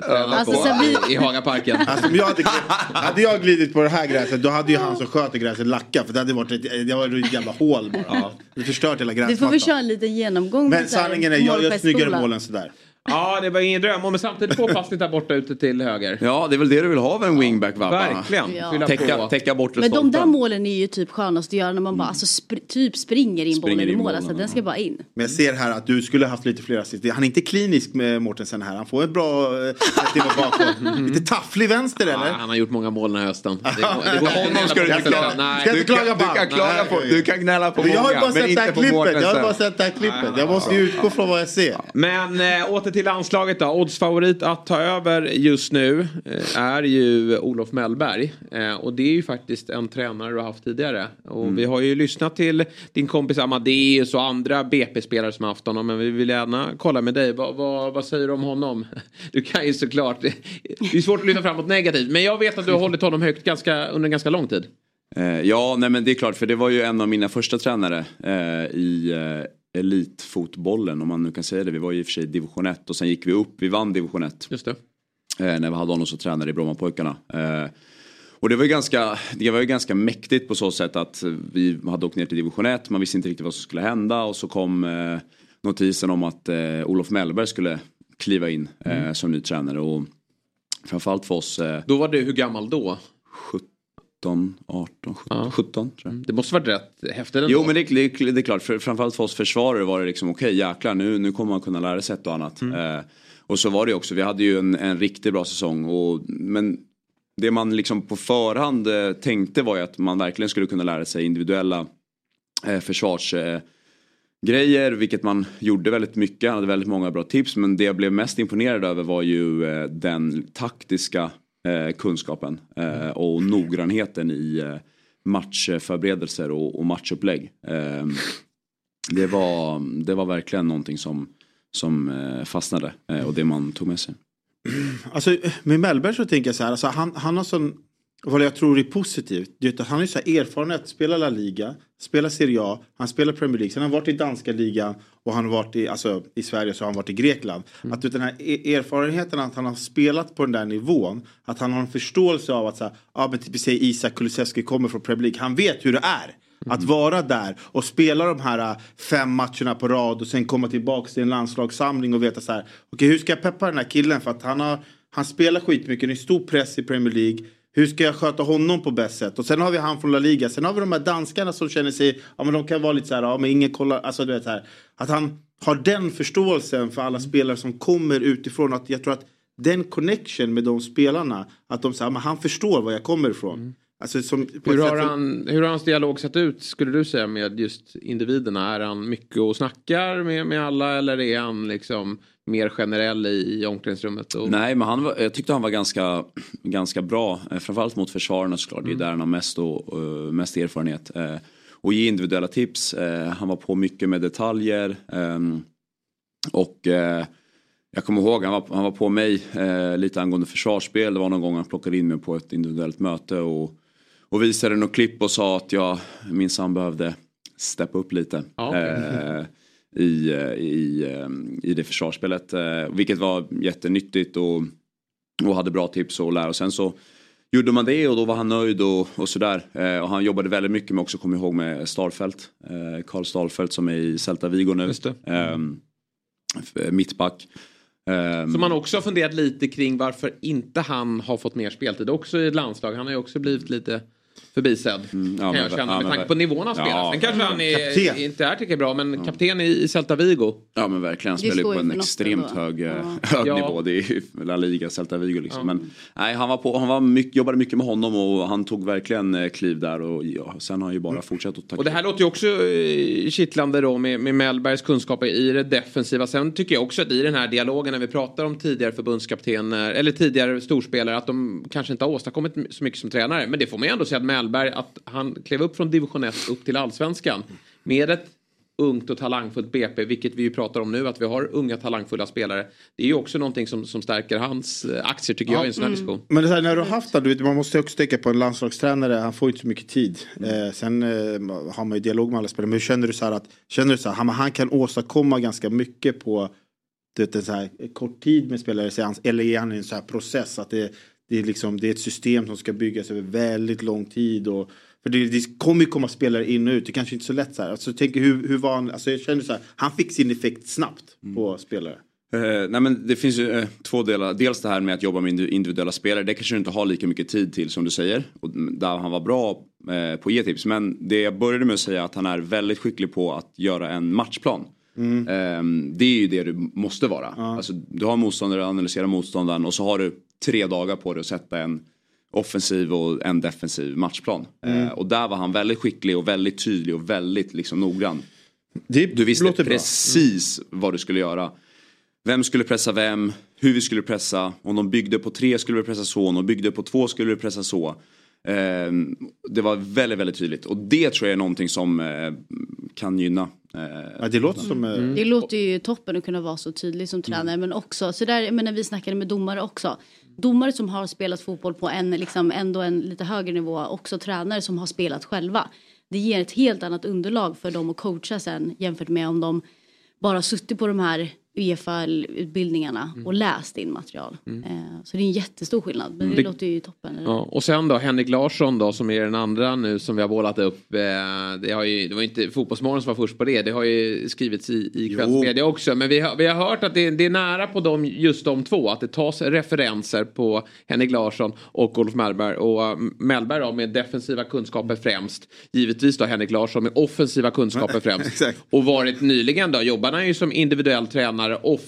tränat
Alltså,
på
Sabri-
i, i Hagaparken.
Alltså, om jag hade, hade jag glidit på det här gräset då hade ju han som sköter gräset lackat för det hade varit ett, det var ett jävla hål bara. Det förstört hela
Du får väl
gräsmattan.
köra en liten genomgång.
Men sanningen är jag gör snyggare mål än sådär.
Ja, det var ingen dröm. Och Men samtidigt två passningar där borta ute till höger.
Ja, det är väl det du vill ha av en wingback va?
Verkligen.
Ja.
Täcka,
på.
täcka bortre
Men de där målen är ju typ skönast att göra när man bara alltså, spr- typ springer in
Springer
bollen i
in
mål. Alltså,
ja.
den ska bara in.
Men jag ser här att du skulle haft lite fler assist. Han är inte klinisk med Mortensen här. Han får ett bra eh, timme bakom. Lite tafflig vänster
Ja,
eller?
han har gjort många mål den här hösten. Det går, det går
Honom ska du inte klaga
Nej.
Ska
Du kan, du
på
kan klaga på, du kan gnälla på många,
bara
men
sett det här
inte på
klippet. Jag har bara sett det här klippet. Jag måste ju utgå från vad jag ser.
Men äh, åter till landslaget då. Oddsfavorit att ta över just nu eh, är ju Olof Mellberg. Eh, och det är ju faktiskt en tränare du har haft tidigare. Och vi har ju lyssnat till din kompis Amadeus och andra BP-spelare som har haft honom. Men vi vill gärna kolla med dig. Vad, vad, vad säger du om honom? Du kan ju såklart. Det är svårt att lyfta fram något negativt. Men jag vet att du har hållit honom högt ganska, under en ganska lång tid.
Eh, ja, nej men det är klart för det var ju en av mina första tränare eh, i elitfotbollen om man nu kan säga det. Vi var ju i och för sig i division 1 och sen gick vi upp, vi vann division 1
Just det.
eh, när vi hade honom som tränare i Brommapojkarna. Eh, och det var, ju ganska, det var ju ganska mäktigt på så sätt att vi hade åkt ner till division 1, man visste inte riktigt vad som skulle hända och så kom eh, notisen om att eh, Olof Mellberg skulle kliva in eh, som ny tränare. Och framförallt för oss eh,
Då var du hur gammal då?
17, 18, 17,
Ja.
17 tror jag.
Det måste varit rätt häftigt ändå.
Jo men det, det, det är klart, för, framförallt för oss försvarare var det liksom okej jäklar nu, nu kommer man kunna lära sig ett och annat. Eh, och så var det också, vi hade ju en, en riktigt bra säsong. Och, men det man liksom på förhand eh, tänkte var ju att man verkligen skulle kunna lära sig individuella eh, försvarsgrejer. Eh, grejer, vilket man gjorde väldigt mycket, han hade väldigt många bra tips. Men det jag blev mest imponerad över var ju eh, den taktiska eh, kunskapen eh, och noggrannheten i eh, matchförberedelser och, och matchupplägg. Eh, det, var, det var verkligen någonting som, som eh, fastnade eh, och det man tog med sig.
Alltså med Mellberg så tänker jag så här. Alltså, han, han har sån, vad jag tror är positivt. Det är att han har ju så här erfarenhet. Spelar La Liga, spelar Serie A, han spelar Premier League. Sen har han varit i danska ligan och han har varit i, alltså, i Sverige så har han varit i Grekland. Att du, den här e- erfarenheten att han har spelat på den där nivån. Att han har en förståelse av att så här, ja, men typ, säg Isak Kulusevski kommer från Premier League. Han vet hur det är. Att vara där och spela de här äh, fem matcherna på rad och sen komma tillbaka till en landslagssamling och veta så här. Okej hur ska jag peppa den här killen för att han har han spelar skitmycket, det är stor press i Premier League. Hur ska jag sköta honom på bäst sätt? Och sen har vi han från La Liga. Sen har vi de här danskarna som känner sig, ja men de kan vara lite så här, ja men ingen kollar, alltså du vet här. Att han har den förståelsen för alla spelare som kommer utifrån. Att jag tror att den connection med de spelarna, att de säger, men han förstår var jag kommer ifrån. Alltså, som,
Hur har, han, hur har hans dialog sett ut skulle du säga med just individerna? Är han mycket och snackar med, med alla eller är han liksom mer generell i, i omklädningsrummet? Och...
Nej, men han var, jag tyckte han var ganska, ganska bra. eh, Framförallt mot försvararna såklart. Det är där han har mest, och, eh, mest erfarenhet. Eh, och ge individuella tips. Han var på mycket med detaljer. ehm, och jag kommer ihåg, han var, han var på mig lite angående försvarsspel. Det var någon gång han plockade in mig på ett individuellt möte. Och, och visade något klipp och sa att jag minsann behövde steppa upp lite.
Ja,
eh, i, eh, i, eh, i det försvarsspelet. eh, Vilket var jättenyttigt och, och hade bra tips att lära. Och sen så gjorde man det och då var han nöjd och, och sådär. Eh, och han jobbade väldigt mycket med också, kommer ihåg, med Starfelt. Eh, Karl Starfelt som är i Celta Vigo nu. F- mittback. Ehm,
Så man också har funderat lite kring varför inte han har fått mer speltid också i ett landslag. Han har ju också blivit lite förbisedd.
ja,
kan jag
men-
känna
ja,
med
men-
tanke på nivån han spelar.
Ja,
Sen kanske han är,
Kapten.
inte är lika bra men kapten i, Celta Vigo.
Ja men verkligen, han spelar ju på en extremt
ändå.
hög, eh,
Ja.
hög
Ja.
nivå. Det är La Liga, Celta Vigo liksom. Men nej, han, var på, han var mycket, jobbade mycket med honom och han tog verkligen eh, kliv där och ja, sen har han ju bara fortsatt att ta
Och det här låter ju också eh, kittlande då med, med Mellbergs kunskaper i det defensiva. Sen tycker jag också att i den här dialogen när vi pratar om tidigare förbundskaptener eller tidigare storspelare att de kanske inte har åstadkommit så mycket som tränare. Men det får man ju ändå säga att Mellberg att han klev upp från division 1 upp till allsvenskan med ett ungt och talangfullt BP, vilket vi ju pratar om nu, att vi har unga talangfulla spelare. Det är ju också någonting som, som stärker hans eh, aktier tycker jag i en sån här diskussion.
Men det här, när du har haft det, man måste också tänka på en landslagstränare, han får inte så mycket tid. Eh, sen eh, har man ju dialog med alla spelare, men hur känner du så här att, känner du så här, han, han kan åstadkomma ganska mycket på du vet, en så här, kort tid med spelare, eller är han i en så här process att det, det, är liksom, det är ett system som ska byggas över väldigt lång tid och för det, det kommer ju komma spelare in och ut, det kanske inte är så lätt så här. Alltså, tänk, hur, hur var han, alltså, jag känner så här, han fick sin effekt snabbt på spelare.
Eh, nej men det finns ju eh, två delar. Dels det här med att jobba med indi- individuella spelare. Det kanske du inte har lika mycket tid till som du säger. Och där han var bra eh, på ge-tips. Men det jag började med att säga att han är väldigt skicklig på att göra en matchplan. Eh, det är ju det du måste vara. Alltså, du har motståndare, analysera motståndaren och så har du tre dagar på dig att sätta en offensiv och en defensiv matchplan. Eh, och där var han väldigt skicklig och väldigt tydlig och väldigt liksom noggrann.
Det
Du visste precis vad du skulle göra. Vem skulle pressa vem, hur vi skulle pressa. Om de byggde på tre skulle vi pressa så, om de byggde på två skulle vi pressa så. Ehm, det var väldigt, väldigt tydligt. Och det tror jag är någonting som eh, kan gynna. Eh,
Ja, det låter som... eh,
Det låter ju toppen att kunna vara så tydlig som tränare men också så där, men när vi snackade med domare också. Domare som har spelat fotboll på en liksom ändå en lite högre nivå också tränare som har spelat själva. Det ger ett helt annat underlag för dem att coacha sen jämfört med om de bara suttit på de här UFA-utbildningarna och läst in material. Eh, så det är en jättestor skillnad men det,
Det-
låter ju toppen.
Ja, och sen då Henrik Larsson då som är den andra nu som vi har bollat upp. Eh, det, har ju, det var inte Fotbollsmorgon som var först på det. Det har ju skrivits i, i kvällsmedia också. Men vi har, vi har hört att det, det är nära på dem, just de två. Att det tas referenser på Henrik Larsson och Olof Mellberg. Och uh, Mellberg då med defensiva kunskaper främst. Givetvis då Henrik Larsson med offensiva kunskaper främst. Och varit nyligen då jobbar han ju som individuell tränare off,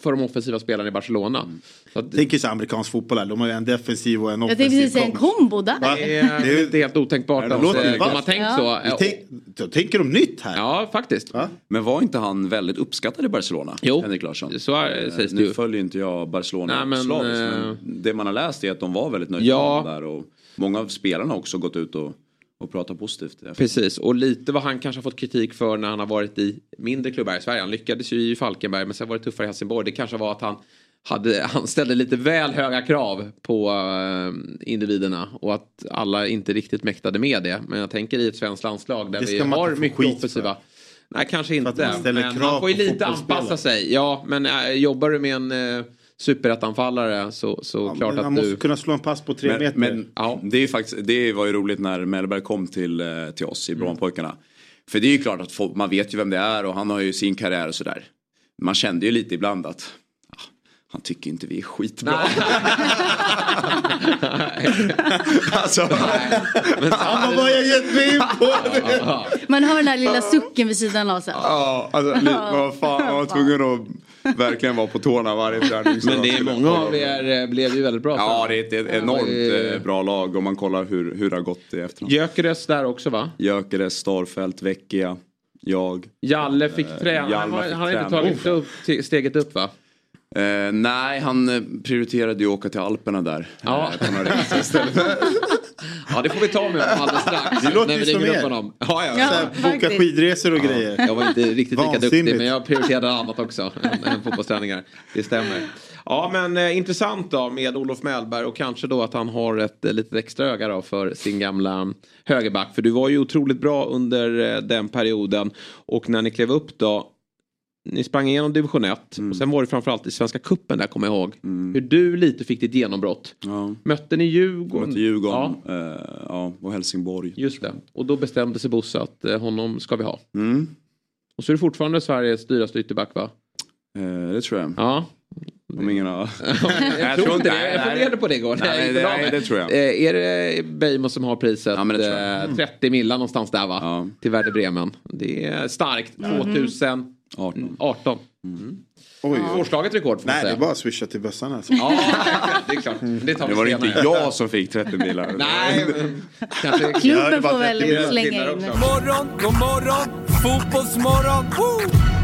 för de offensiva spelarna i Barcelona. Så att,
Tänk ju så amerikansk fotboll här, de har ju en defensiv och en
Jag tänkte
offensiv
precis säga en kombo där.
Va?
det är inte helt otänkbart
det
att eh, de har tänkt
Ja.
så.
Vi tänk, då tänker de nytt här.
Ja, faktiskt.
Va?
Men var inte han väldigt uppskattad i Barcelona?
Jo,
Henrik Larsson.
så är, sägs det
nu
ju.
följer inte jag Barcelona
Nej, men,
slaviskt,
eh,
men det man har läst är att de var väldigt nöjda
Ja.
med där. Och många av spelarna har också gått ut och, och pratat positivt.
Precis, och lite vad han kanske har fått kritik för när han har varit i mindre klubbar i Sverige. Han lyckades ju i Falkenberg men sen var det tuffare i Helsingborg. Det kanske var att han, hade, han ställde lite väl höga krav på eh, individerna och att alla inte riktigt mäktade med det. Men jag tänker i ett svenskt landslag där
Det
vi har mycket offensiva. Nej, kanske inte. Men
krav
man får ju lite anpassa sig. Ja, men äh, jobbar du med en äh, superettanfallare så, så
Ja,
klart
men
att
han måste
du...
kunna slå en pass på tre
Men,
meter.
men
Ja.
det, är faktiskt, det var ju roligt när Mellberg kom till, eh, till oss i Brommapojkarna. För det är ju klart att folk, man vet ju vem det är och han har ju sin karriär och sådär. Man kände ju lite ibland att ah, han tycker inte vi är skitbra. alltså,
Han bara, vad har jag gett mig in på?
Man hör den här lilla sucken vid sidan av sig.
ja, alltså, vad fan, man var tvungen att verkligen vara på tårna varje träning.
Men det är många av er eh, blev ju väldigt bra.
Ja, det är ett enormt
det-
eh, bra lag om man kollar hur, hur det har gått i efterhand.
Gyökeres där också va?
Gyökeres, Starfelt, Vecchia, jag.
Jalle fick träna.
Jalle
Han han har inte
träna.
tagit upp, te- steget upp va?
Eh, nej, han eh, prioriterade ju att åka till Alperna där.
Ja.
Eh, på några resor istället.
Ja det får vi ta med honom alldeles strax.
Det låter
när vi
ju som er.
honom. Ja, ja.
Ja.
Boka skidresor och grejer.
Jag var inte riktigt lika duktig men jag prioriterade annat också än, än fotbollsträningar. Det stämmer. Ja men eh, intressant då med Olof Mellberg och kanske då att han har ett eh, litet extra öga då för sin gamla högerback. För du var ju otroligt bra under eh, den perioden och när ni klev upp då ni sprang igenom division 1
Mm.
och sen var det framförallt i Svenska Kuppen där kommer jag ihåg. Hur du lite fick ditt genombrott.
Ja.
Mötte ni Djurgården?
Mötte Djurgården
Ja,
eh, ja, och Helsingborg.
just det. Och då bestämde sig Bosse att eh, honom ska vi ha.
Mm.
Och så är du fortfarande Sveriges dyraste ytterback va?
Eh, det tror jag.
Ja.
Om ingen har...
jag tror inte det. Jag funderade på det igår.
Nej, det, nej, det tror jag.
Eh, Är det Beijmo som har priset?
Ja, men det tror jag.
eh, 30 millar någonstans där va?
Ja.
Till Werder Bremen. Det är starkt. 2018.
18.
Oj, oj.
Årslaget rekord får man
Nej, det
säga.
är bara att swisha till bössan alltså.
Ja, det är klart. Det, tar
Det var
senare.
inte jag som fick 30 bilar.
Nej, kanske...
Ja, det
Klubben får väl
30
slänga in.
också.
Morgon, god morgon, fotbollsmorgon. Woo!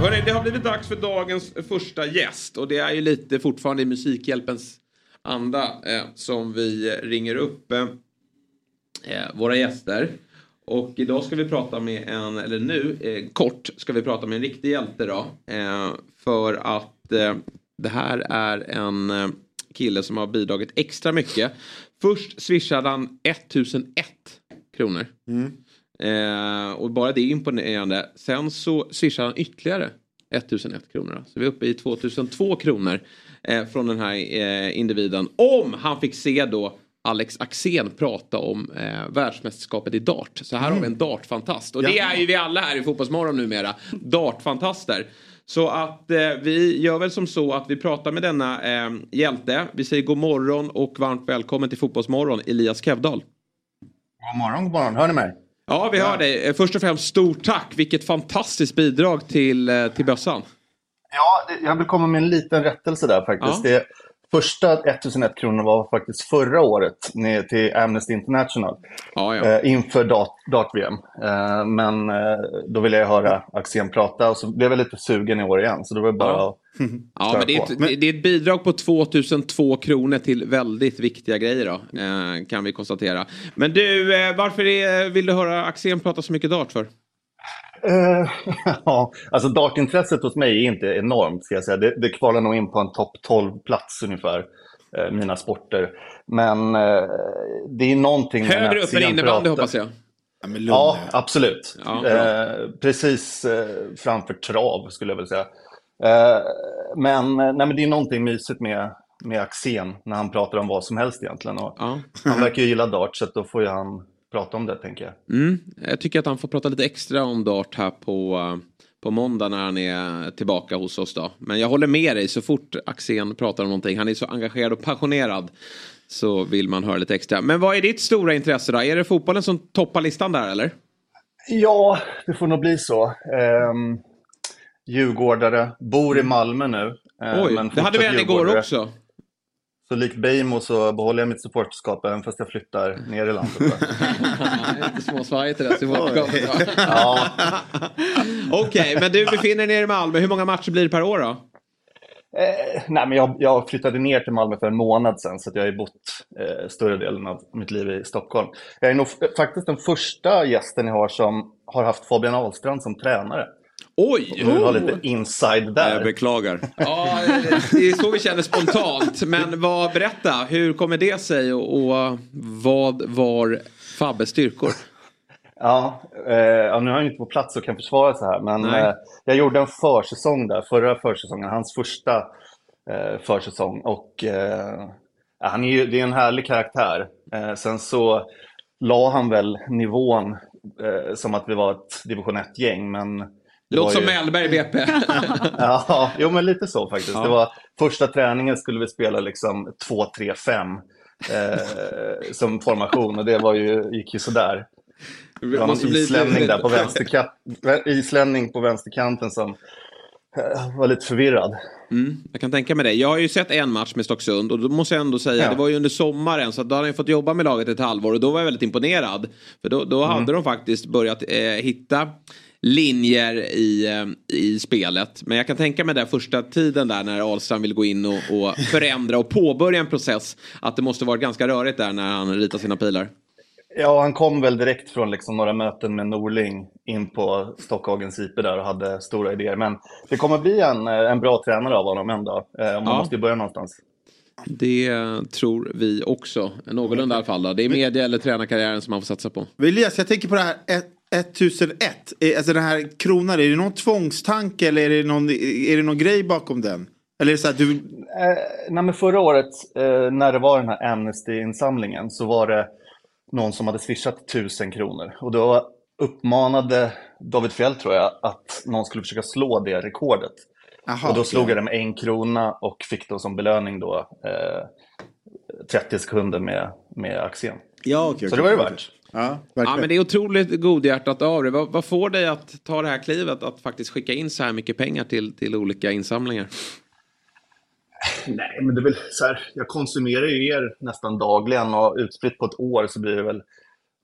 Hörrni, det har blivit dags för dagens första gäst och det är ju lite fortfarande i Musikhjälpens anda eh, som vi ringer upp eh, eh, våra gäster. Och idag ska vi prata med en, eller nu, eh, kort, ska vi prata med en riktig hjälte då. Eh, för att eh, det här är en eh, kille som har bidragit extra mycket. Först swishade han 1001 kronor. Mm. Eh, och bara det är imponerande. Sen så swishar han ytterligare 1001 kronor. Så vi är uppe i 2002 kronor eh, från den här eh, individen. Om han fick se då Alex Axén prata om eh, världsmästerskapet i dart. Så här har vi en dartfantast. Och det är ju vi alla här i Fotbollsmorgon numera. Dartfantaster. Så att eh, vi gör väl som så att vi pratar med denna eh, hjälte. Vi säger god morgon och varmt välkommen till Fotbollsmorgon Elias Kevdal.
God morgon, god morgon. Hör ni mig?
Ja, vi hör dig. Eh, Först och främst stort tack. Vilket fantastiskt bidrag till, eh, till bössan.
Ja, jag vill komma med en liten rättelse där faktiskt.
Ja.
Det första 1001 kronor var faktiskt förra året till Amnesty International
Ja, ja.
eh, inför dart, dart-VM. Men då ville jag höra Axén prata och så blev jag lite sugen i år igen. Så då var det bara att
Ja, men det är, ett, det är ett bidrag på 2002 kronor till väldigt viktiga grejer då. Eh, kan vi konstatera. Men du, eh, varför är, vill du höra Axén prata så mycket dart för?
Eh, ja, alltså dartintresset hos mig är inte enormt ska jag säga. Det, det kvalar nog in på en topp 12-plats ungefär, eh, mina sporter. Men det är någonting...
Högre upp än innebandy
pratar-
hoppas jag.
Ja, men
Ja, absolut.
Ja,
eh, precis eh, framför trav skulle jag väl säga. Eh, men, eh, nej, men det är någonting mysigt med, med Axén när han pratar om vad som helst egentligen. Och
Ja.
Han verkar ju gilla dart så då får ju han prata om det tänker jag.
Mm. Jag tycker att han får prata lite extra om dart här på, eh, på måndag när han är tillbaka hos oss då. Men jag håller med dig så fort Axén pratar om någonting. Han är så engagerad och passionerad. Så vill man höra lite extra. Men vad är ditt stora intresse då? Är det fotbollen som toppar listan där eller?
Ja, det får nog bli så. Um, djurgårdare, bor i Malmö nu. eh,
Oj, det hade vi en igår också.
Så likt Beijmo så behåller jag mitt supporterskap även fast jag flyttar ner i landet. va?
Lite småsvajigt det där supporterskapet,
ja,
Okej, men du befinner dig nere i Malmö. Hur många matcher blir det per år då?
Eh, nej, men jag, jag flyttade ner till Malmö för en månad sedan så att jag har bott eh, större delen av mitt liv i Stockholm. Jag är nog faktiskt den första gästen jag har som har haft Fabian Ahlstrand som tränare.
Oj!
Jag vill ha lite inside
Jag
där.
beklagar.
Ja, det är så vi känner spontant. Men vad, berätta, hur kommer det sig och, och vad var Fabbes styrkor?
Ja, eh, ja, nu är han ju inte på plats och kan försvara sig här, men eh, jag gjorde en försäsong där, förra försäsongen, hans första eh, försäsong. Och eh, han är ju, det är en härlig karaktär. Eh, sen så la han väl nivån eh, som att vi var ett division 1-gäng, men
Låter som
ju-
Mellberg i BP.
Ja, jo men lite så faktiskt.
Ja.
Det var första träningen skulle vi spela liksom 2-3-5 eh, som formation och det var ju, gick ju sådär. Det var
bli-
islänning där på vänsterka- islänning på vänsterkanten som eh, var lite förvirrad.
Mm, jag kan tänka mig det. Jag har ju sett en match med Stocksund och då måste jag ändå säga,
Ja.
det var ju under sommaren så då hade jag fått jobba med laget ett halvår och då var jag väldigt imponerad. För då, då hade de faktiskt börjat eh, hitta linjer i, eh, i spelet. Men jag kan tänka mig den första tiden där när Ahlstrand vill gå in och, och förändra och påbörja en process. Att det måste varit ganska rörigt där när han ritar sina pilar.
Ja, han kom väl direkt från liksom några möten med Norling in på Stockhagens IP där och hade stora idéer. Men det kommer bli en, eh, en bra tränare av honom en dag. Eh, man
Ja.
måste ju börja någonstans.
Det tror vi också. Någorlunda i alla fall. Då. Det är media eller tränarkarriären som man får satsa på.
Elias, jag tänker på det här ett- 1001. Eh, Alltså den här kronan, är det någon tvångstanke eller är det någon, är det någon grej bakom den? Eller är så att du...
Eh, nej, men förra året eh, när det var den här Amnesty-insamlingen så var det någon som hade swishat tusen kronor. Och då uppmanade David Fjell, tror jag, att någon skulle försöka slå det rekordet.
Aha,
och då slog jag det med en krona och fick då som belöning då eh, 30 sekunder med, med aktien.
Ja, okej.
Så det var det värt.
Ja,
Ja, men det är otroligt godhjärtat av dig. Vad, vad får dig att ta det här klivet att faktiskt skicka in så här mycket pengar till, till olika insamlingar?
Nej, men det är väl så här, jag konsumerar ju er nästan dagligen och utspritt på ett år så blir det väl,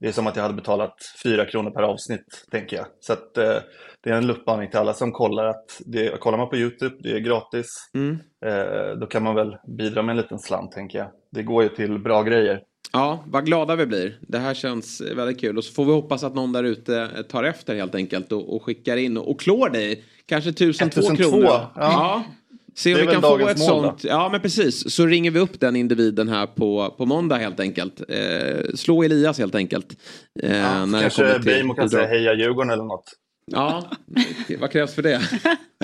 det är som att jag hade betalat fyra kronor per avsnitt, tänker jag. Så att eh, det är en luppvarning till alla som kollar att, det, kollar man på YouTube, det är gratis,
Mm.
eh, då kan man väl bidra med en liten slant, tänker jag. Det går ju till bra grejer.
Ja, vad glada vi blir. Det här känns väldigt kul. Och så får vi hoppas att någon där ute tar efter helt enkelt och, och skickar in och, och klår dig. Kanske 1002
1002,
kronor.
ja.
ja. Se om vi kan få ett
då.
sånt. Ja, men precis. Så ringer vi upp den individen här på, på måndag helt enkelt. Eh, slå Elias helt enkelt. Eh, när det
Kanske
kommer till
Beijmo kan säga heja Djurgården eller något.
Ja, vad krävs för det?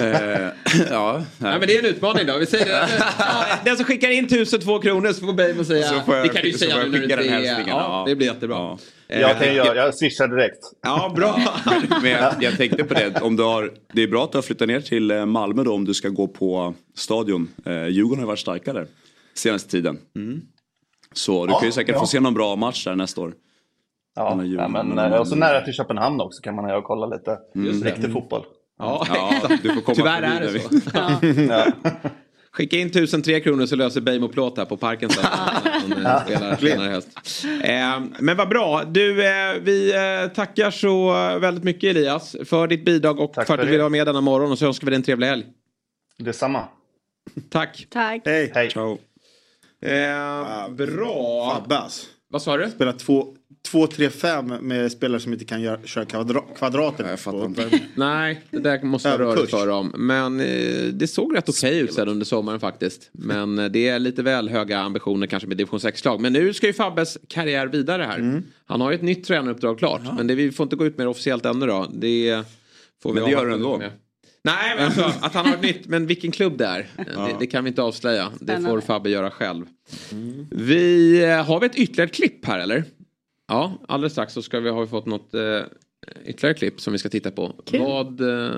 Eh, ja,
Nej, men det är en utmaning då. Vi säger det. Ja, den som skickar in 1002 kronor så får Beijmo säga.
Så får jag-
det kan du säga nu när du inte är... Ja, det blir jättebra.
Ja.
Jag kan göra, jag swishar direkt.
Ja, bra.
Men jag, jag tänkte på det, om du har, det är bra att du har flyttat ner till eh, Malmö då om du ska gå på stadion. Eh, Djurgården har varit starkare senaste tiden. Så du
Ja,
kan ju säkert
ja.
få se någon bra match där nästa år.
Ja, ja, men eh, och så nära till Köpenhamn också kan man ju kolla lite riktig fotboll.
Ja,
Ja, du får komma
Tyvärr är det så. Skicka in 1003 kronor så löser Beijmo plåt här på parken sen. Eh, men vad bra. Du, eh, vi eh, tackar så väldigt mycket Elias för ditt bidrag och
Tack
för att du ville vara med denna morgon och så önskar vi dig en trevlig helg.
Detsamma.
Tack.
Tack.
Hej.
Hej.
Ciao.
Eh, bra.
Fabbe alltså.
Vad sa du?
Spela 2-3-5 med spelare som inte kan göra, köra kvadra, kvadrater.
jag fattar inte.
Nej, det där måste vara
Överkurs.
rörigt för dem. Men eh, det såg rätt okej ut sen under sommaren faktiskt. Men eh, det är lite väl höga ambitioner kanske med division 6-lag. Men nu ska ju Fabbes karriär vidare här.
Mm.
Han har ju ett nytt tränaruppdrag klart. Men det, vi får inte gå ut med det officiellt ännu då. Det får vi
Men det gör du ändå.
med. Nej, men alltså, att han har ett nytt, men vilken klubb det är, eh, det, det kan vi inte avslöja. Det får
Spännande.
Fabbe göra själv. Vi, eh, har vi ett ytterligare klipp här eller? Ja, alldeles strax så ska vi, har vi fått något eh, ytterligare klipp som vi ska titta på.
Kul.
Vad, eh,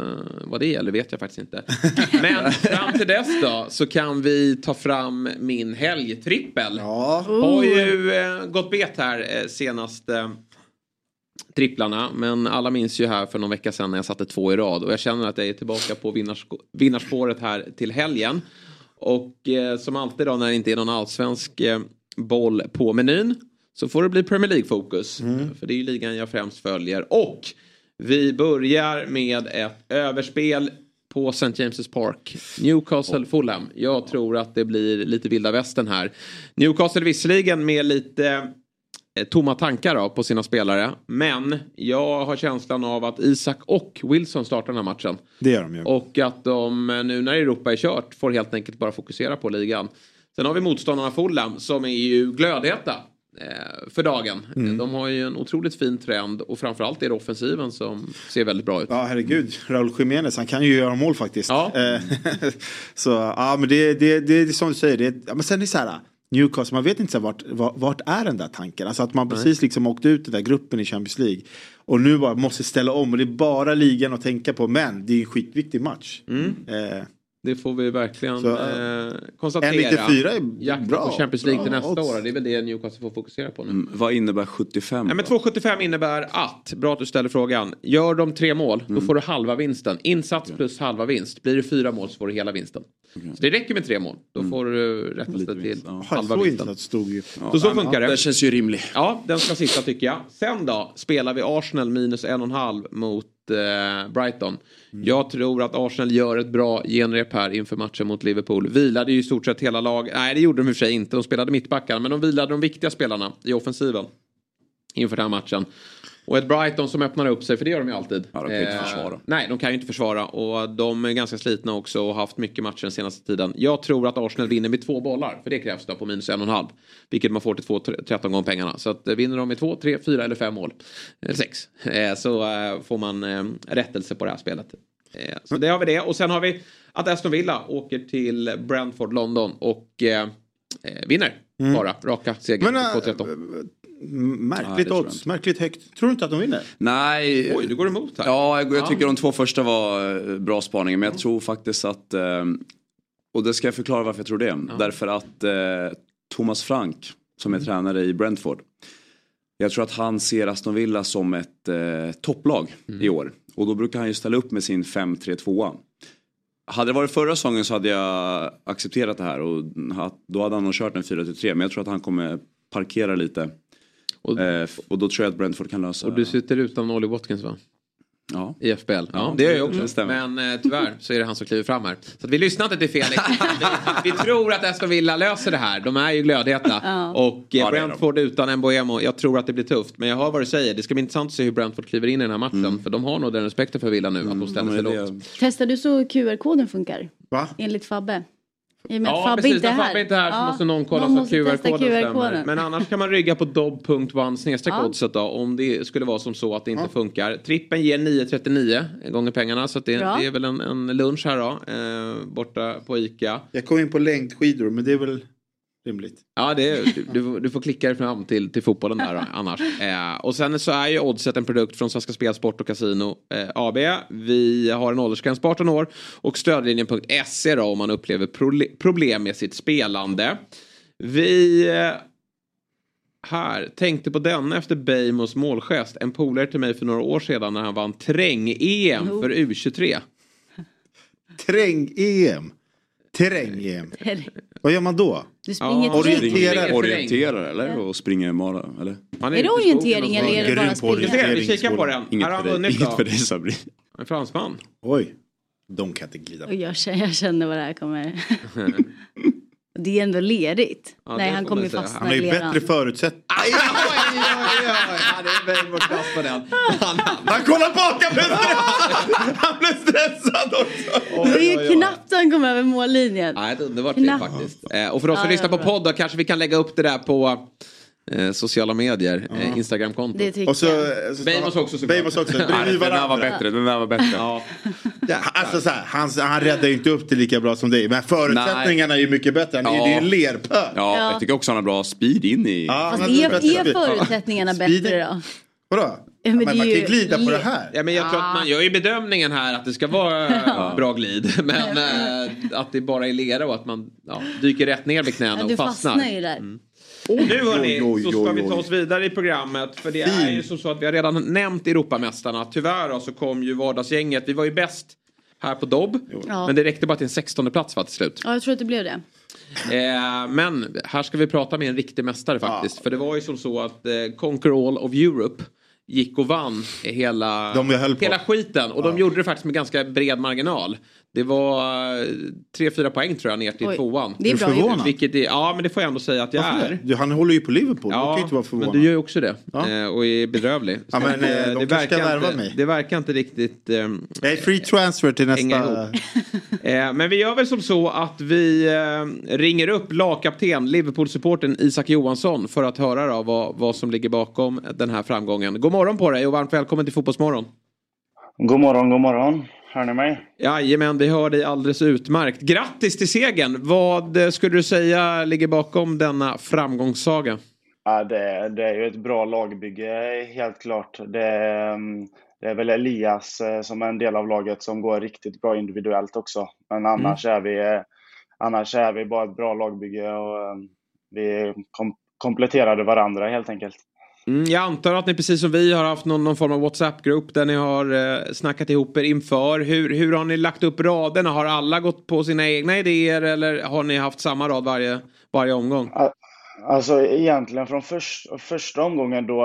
vad det gäller vet jag faktiskt inte. Men fram till dess då så kan vi ta fram min helgtrippel.
Ja.
Har ju eh, gått bet här eh, senaste tripplarna. Men alla minns ju här för någon vecka sedan när jag satte två i rad. Och jag känner att jag är tillbaka på vinnarsk- vinnarspåret här till helgen. Och eh, som alltid då när det inte är någon allsvensk eh, boll på menyn. Så får det bli Premier League-fokus. För det är ju ligan jag främst följer. Och vi börjar med ett överspel på St. James's Park. Newcastle Fulham. Jag tror att det blir lite vilda västern här. Newcastle visserligen med lite tomma tankar då, på sina spelare. Men jag har känslan av att Isak och Wilson startar den här matchen.
Det gör de ju.
Och att de eh, nu när Europa är kört får helt enkelt bara fokusera på ligan. Sen har vi motståndarna Fulham som är ju glödheta eh, för dagen.
Mm.
Eh, De har ju en otroligt fin trend och framförallt är det offensiven som ser väldigt bra ut.
Ja, herregud. Raúl Jiménez, han kan ju göra mål faktiskt.
Ja.
Eh, så, ja, men det, det, det, är som du säger. Det, ja, men sen är det så här. Newcastle, man vet inte så vart, vart, är den där tanken? Alltså att man precis liksom åkte ut den där gruppen i Champions League. Och nu bara måste ställa om och det är bara ligan att tänka på. Men det är en skitviktig match.
Mm.
Eh,
Det får vi verkligen
Så,
eh, konstatera.
1,94 är
Jakten
bra.
på Champions League till nästa år. Det är väl det Newcastle får fokusera på nu.
Mm, vad innebär 75?
Nej, men
då?
2,75 innebär att, bra att du ställer frågan, gör de tre mål då får du halva vinsten. Insats plus halva vinst. Blir det fyra mål så får du hela vinsten. Så det räcker med tre mål. Då får du rätta sig till
ja.
Ja,
halva
såg inte
vinsten.
stod ju.
Så så funkar
Ja,
det.
det känns ju rimlig.
Ja, den ska sitta tycker jag. Sen då spelar vi Arsenal minus en och en halv mot eh, Brighton. Jag tror att Arsenal gör ett bra genrep här inför matchen mot Liverpool. Vilade ju i stort sett hela lag. Nej, det gjorde de i och för sig inte. De spelade mittbackar, men de vilade de viktiga spelarna i offensiven inför den här matchen. Och ett Brighton som öppnar upp sig, för det gör de ju alltid.
Ja, de kan ju inte
eh,
försvara.
Nej, de kan ju inte försvara. Och de är ganska slitna också och har haft mycket matcher den senaste tiden. Jag tror att Arsenal vinner med två bollar, för det krävs då på minus en och en halv. Vilket man får till 2-13 gånger pengarna. Så att, eh, vinner de med två, tre, fyra eller fem mål, eller sex, eh, så får man rättelse på det här spelet. Så det har vi det. Och sen har vi att Aston Villa åker till Brentford, London och vinner. Mm. Bara raka
segern
på
13.
Märkligt
ja,
odds, märkligt högt. Tror du inte att de vinner?
Nej.
Oj, du går emot här.
Ja, jag, jag tycker ja. de två första var eh, bra spaningar. Men jag tror faktiskt att, eh, och det ska jag förklara varför jag tror det. Ja. Därför att eh, Thomas Frank, som är mm. tränare i Brentford. Jag tror att han ser Aston Villa som ett eh, topplag mm. i år. Och då brukar han ju ställa upp med sin 5-3-2. Hade det varit förra säsongen så hade jag accepterat det här och då hade han nog kört en 4-3 men jag tror att han kommer parkera lite
och-
Eh, och då tror jag att Brentford kan lösa
Och du sitter utan Ollie Watkins va?
Ja.
I FBL. Ja,
Ja,
det gör jag
det
också.
stämmer.
Men eh, tyvärr så är det han som kliver fram här. Så att vi lyssnar inte till Felix. vi, vi tror att Aston Villa löser det här. De är ju glödheta.
Ja.
Och eh,
Ja, det är de.
Brentford utan Mbuemo, jag tror att det blir tufft. Men jag hör vad du säger. Det ska bli intressant att se hur Brentford kliver in i den här matchen. För de har nog den respekten för Villa nu. Att de ställer sig
Mm.
Lågt.
det-
Testar du så QR-koden funkar?
Va?
Enligt Fabbe? I och med att
Ja,
Fabbe
precis. När. Fabbe inte är här så
Ja,
måste någon kolla
någon
så att QR-koden stämmer. Men annars kan man rygga på dob.one
Ja.
oddset då. Om det skulle vara som så att det inte funkar. Trippen ger 9,39 gånger pengarna. Så att det, det är väl en, en lunch här då. Eh, borta på ICA.
Jag kom in på längdskidor men det är väl rimligt.
Ja, det är, du, du får klicka dig fram till, till fotbollen där då, annars. Eh, och sen så är ju Oddset en produkt från Svenska Spel, Sport och Casino eh, AB. Vi har en åldersgräns på 18 år och stödlinjen.se då om man upplever prole- problem med sitt spelande. Vi eh, här tänkte på den efter Beijmos målgest. En polare till mig för några år sedan när han vann träng-EM
Jo.
för U23.
Terräng-EM. Terräng-EM. Vad gör man då?
Du springer
Ja,
till
orientera.
Eller? Och springer mara eller?
Han
Är det
i skogen
orientering eller är det bara
på
springa?
Vi kikar på den.
Inget
här har
för
han
dig,
vunnit
inget för dig Sabri.
En fransman.
Oj. De kan inte glida.
Och jag känner, jag känner vad det här kommer... det är ändå lerigt.
Ja,
Nej,
det
han kommer
man
ju fastna
Han har ju bättre förutsättningar.
Aj, oj, oj, oj. Ja, det är Beijmos klass på den. Han, han.
Han kollar bak, han blev stressad! Också!
Det är ju knappt han kom över mållinjen.
Ja, ett underbart klipp
Knappt.
faktiskt. Eh, och för oss som
Ja,
lyssnar
ja,
på podd då kanske vi kan lägga upp det där på eh, sociala medier. Eh, Instagramkonto.
Det tycker
Och så... så
Beijmos också såklart.
Beijmos också.
Nej,
Bredvid
den där var
varandra.
bättre, den där var bättre.
Ja.
Alltså så här, han, han räddar ju inte upp det lika bra som dig. Men förutsättningarna är ju mycket bättre. Han
Ja.
Det är en lerpöl.
Ja,
Ja.
jag tycker också han har bra speed in i...
Ja,
Fast är,
bättre
är förutsättningarna bättre då?
Vadå?
Men
men man kan ju glida på det här.
Ja, men jag tror att man gör ju bedömningen här att det ska vara bra glid. Men eh, att det bara är lera och att man ja, dyker rätt ner vid knäna
Ja,
och
du
fastnar.
fastnar ju där.
Nu hörni,
Oj, oj,
så ska vi ta oss vidare i programmet. För det är ju som så att vi har redan nämnt Europamästarna. Tyvärr så kom ju vardagsgänget. Vi var ju bäst här på Dobb.
Ja.
Men det räckte bara till en 16 plats va, till slut.
Ja, jag tror att det blev det.
Eh, men här ska vi prata med en riktig mästare faktiskt. För det var ju som så att eh, Conquer All of Europe gick och vann hela, hela skiten. Och de gjorde det faktiskt med ganska bred marginal. Det var eh, 3-4 poäng tror jag ner till
Oj,
tvåan.
det är
Är
bra
förvånad?
Vilket är, ja men det får jag ändå säga att jag
Varför
är.
det? Han håller ju på Liverpool. Ja, kan ju inte vara
men
förvånad.
du gör ju också det.
Ja.
Eh, och är bedrövlig. Så
Ja, men,
att,
eh,
eh,
de kanske ska värva
inte,
mig.
det verkar inte riktigt... ehm,
Jag är free transfer till nästa...
Eh, men vi gör väl som så att vi eh, ringer upp lagkapten, Liverpool-supporten Isak Johansson för att höra då vad, vad som ligger bakom den här framgången. God morgon på dig och varmt välkommen till Fotbollsmorgon.
God morgon, god morgon. Hör ni mig?
Jajamän, vi hör dig alldeles utmärkt. Grattis till segern! Vad eh, skulle du säga ligger bakom denna framgångssaga?
Ja, det, det är ju ett bra lagbygge, helt klart. Det, mm, det är väl Elias eh, som är en del av laget som går riktigt bra individuellt också. Men annars, är, vi, eh, annars är vi bara ett bra lagbygge och vi kom, kompletterade varandra helt enkelt.
Mm, jag antar att ni precis som vi har haft någon, någon form av WhatsApp-grupp där ni har eh, snackat ihop er inför. Hur, hur har ni lagt upp raderna? Har alla gått på sina egna idéer eller har ni haft samma rad varje, varje omgång?
Alltså egentligen från först, första omgången då,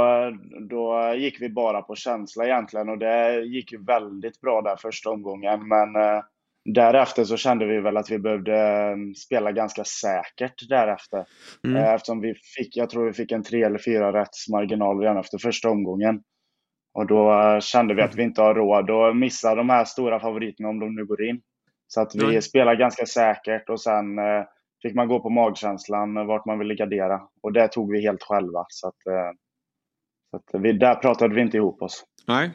då gick vi bara på känsla egentligen och det gick ju väldigt bra där första omgången. Men eh, därefter så kände vi väl att vi behövde eh, spela ganska säkert därefter.
Mm.
Eh, eftersom vi fick, jag tror vi fick en tre eller fyra rätts marginal redan efter första omgången. Och då eh, kände vi att vi inte har råd att missa de här stora favoriterna om de nu går in. Så att vi
Nej.
spelar ganska säkert och sen fick man gå på magkänslan vart man ville gardera. Och det tog vi helt själva. Så att, så att vi, där pratade vi inte ihop oss.
Nej.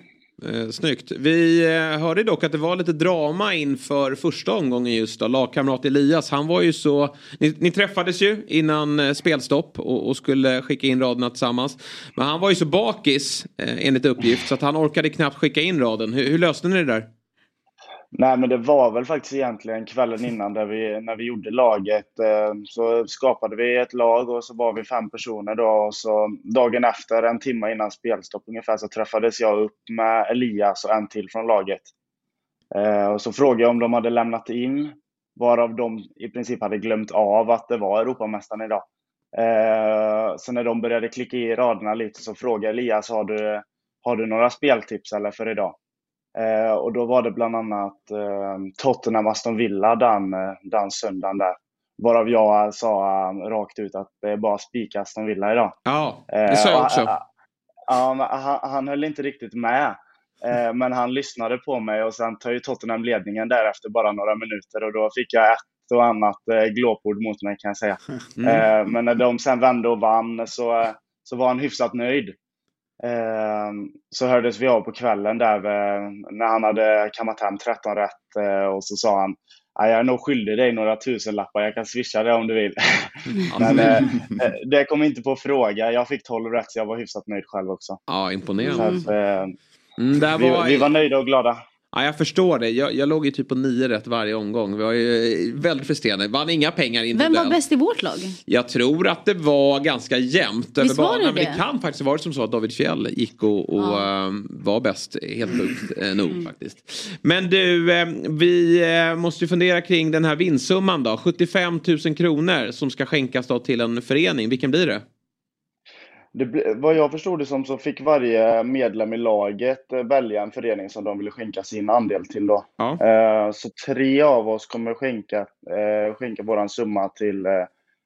Eh, snyggt. Vi eh, hörde dock att det var lite drama inför första omgången just då. Lagkamrat Elias, han var ju så... Ni, ni träffades ju innan eh, spelstopp och, och skulle skicka in raderna tillsammans. Men han var ju så bakis eh, enligt uppgift så att han orkade knappt skicka in raden. Hur, hur löste ni det där?
Nej, men det var väl faktiskt egentligen kvällen innan där vi, när vi gjorde laget. Eh, så skapade vi ett lag och så var vi fem personer då. Och så dagen efter, en timme innan spelstopp ungefär, så träffades jag upp med Elias och en till från laget. Eh, och så frågade jag om de hade lämnat in, varav de i princip hade glömt av att det var Europamästaren idag. Eh, så när de började klicka i raderna lite så frågade Elias, har du, har du några speltips eller för idag? Eh, och då var det bland annat eh, Tottenham Aston Villa den, eh, den söndagen där. Varav jag sa eh, rakt ut att det är bara spika Aston Villa idag.
Ja,
Eh,
det sa jag också.
eh, men han, han höll inte riktigt med. Eh, men han lyssnade på mig och sen tar ju Tottenham ledningen där efter bara några minuter och då fick jag ett och annat eh, glåpord mot mig kan jag säga.
Mm.
Eh, men när de sen vände och vann så, eh, så var han hyfsat nöjd. Eh, så hördes vi av på kvällen där när han hade kammat hem 13 rätt eh, och så sa han "Ja, jag är nog skyldig dig några tusenlappar, jag kan swisha det om du vill. Men eh, eh, det kom inte på fråga. Jag fick 12 rätt så jag var hyfsat nöjd själv också.
Ja, imponerande.
att,
Mm, där
vi,
var...
vi var nöjda och glada.
Ja, jag förstår det. Jag, jag låg ju typ på nio rätt varje omgång. Vi var ju eh, väldigt frustrerande. Vann inga pengar
Vem
individuellt.
var bäst i vårt lag?
Jag tror att det var ganska jämnt över banan. Men det kan faktiskt varit som så att David Fjell gick och, och
Ja.
eh, var bäst. Helt sjukt eh, nog faktiskt. Men du, eh, vi eh, måste ju fundera kring den här vinstsumman då. 75 000 kronor som ska skänkas då till en förening. Vilken blir det?
Det, vad jag förstod det som så fick varje medlem i laget eh, välja en förening som de ville skänka sin andel till. Då.
Ja.
Eh, Så tre av oss kommer skänka, eh, skänka våran summa till eh,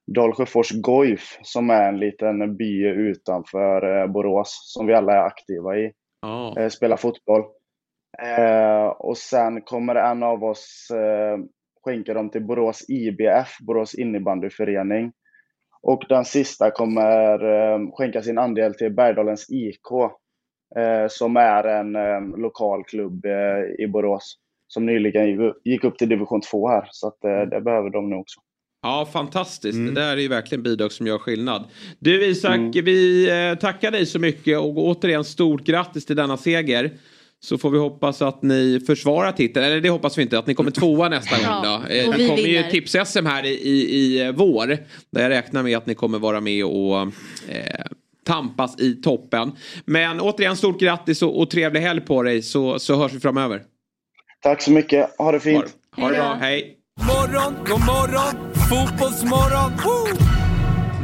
Dalsjöfors Goif som är en liten by utanför eh, Borås som vi alla är aktiva i.
Ja.
eh, spelar fotboll. Och sen kommer en av oss skänka dem till Borås IBF, Borås innebandyförening. Och den sista kommer eh, skänka sin andel till Bergdalens IK, eh, som är en eh, lokal klubb eh, i Borås. Som nyligen gick upp- till division 2 här, så att, eh, det behöver de nu också.
Ja, fantastiskt.
Mm.
Det där är ju verkligen bidrag som gör skillnad. Du Isak, vi eh, tackar dig så mycket och återigen stort grattis till denna seger. Så får vi hoppas att ni försvarar titeln. Eller det hoppas vi inte, att ni kommer tvåa nästa gång då.
Ja,
Eh, Det
vi
kommer ju
vinner.
tips-SM här i, i, i vår. Där jag räknar med att ni kommer vara med och eh, tampas i toppen. Men återigen stort grattis och, och trevlig helg på dig så, så hörs vi framöver.
Tack så mycket, ha det fint!
Ha det bra, hej!
Morgon, god morgon, fotbollsmorgon. Woo!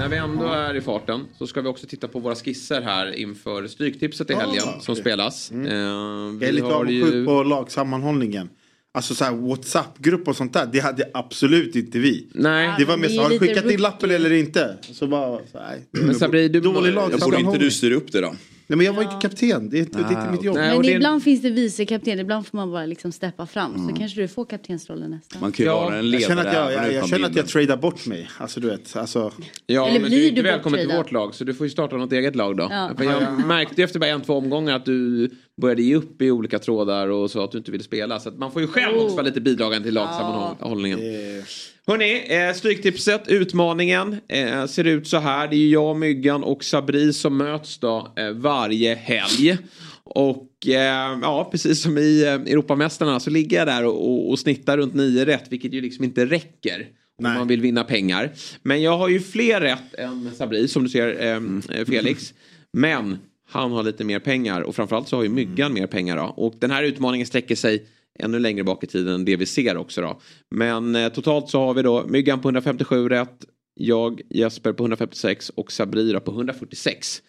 När vi ändå är i farten så ska vi också titta på våra skisser här inför Stryktipset i helgen
Ah,
som spelas. Eh,
Jag är
vi
lite
har
avundsjuk
ju...
på lagsammanhållningen. Alltså så här WhatsApp-grupp och sånt där, det hade absolut inte vi.
Nej,
Det var
är
har du skickat in lappen eller inte? Så bara, så, nej.
Men Sabri, du-
Dålig
jag
Borde inte du styra upp det då?
Nej men jag var inte kapten, det är inte, det är inte mitt jobb.
Nej,
Men
det-
ibland finns det vice kapten, ibland får man bara liksom steppa fram. Så kanske du får kaptensrollen nästa.
Man kan ju
Ja,
vara en
Jag
ledare
känner att jag, jag, jag, känner att jag tradar bort mig. Alltså du vet, alltså.
Ja,
Eller
men
blir
du är
du
välkommen till vårt lag så du får ju starta något eget lag då.
Ja.
Jag märkte ju efter bara en, två omgångar att du började ge upp i olika trådar och så att du inte ville spela. Så att man får ju själv också vara lite bidragande till lagsammanhållningen.
Eh,
Hörni, eh, Stryktipset, utmaningen eh, ser ut så här. Det är ju jag, Myggan och Sabri som möts då eh, varje helg. Och eh, ja, precis som i eh, Europamästarna så ligger jag där och, och, och snittar runt nio rätt, vilket ju liksom inte räcker. Om
Nej.
man vill vinna pengar. Men jag har ju fler rätt än Sabri, som du ser, Felix. Men han har lite mer pengar och framförallt så har ju Myggan mer pengar då. Och den här utmaningen sträcker sig ännu längre bak i tiden än det vi ser också då. Men eh, totalt så har vi då Myggan på 157 rätt, jag Jesper på 156 och Sabrira på 146.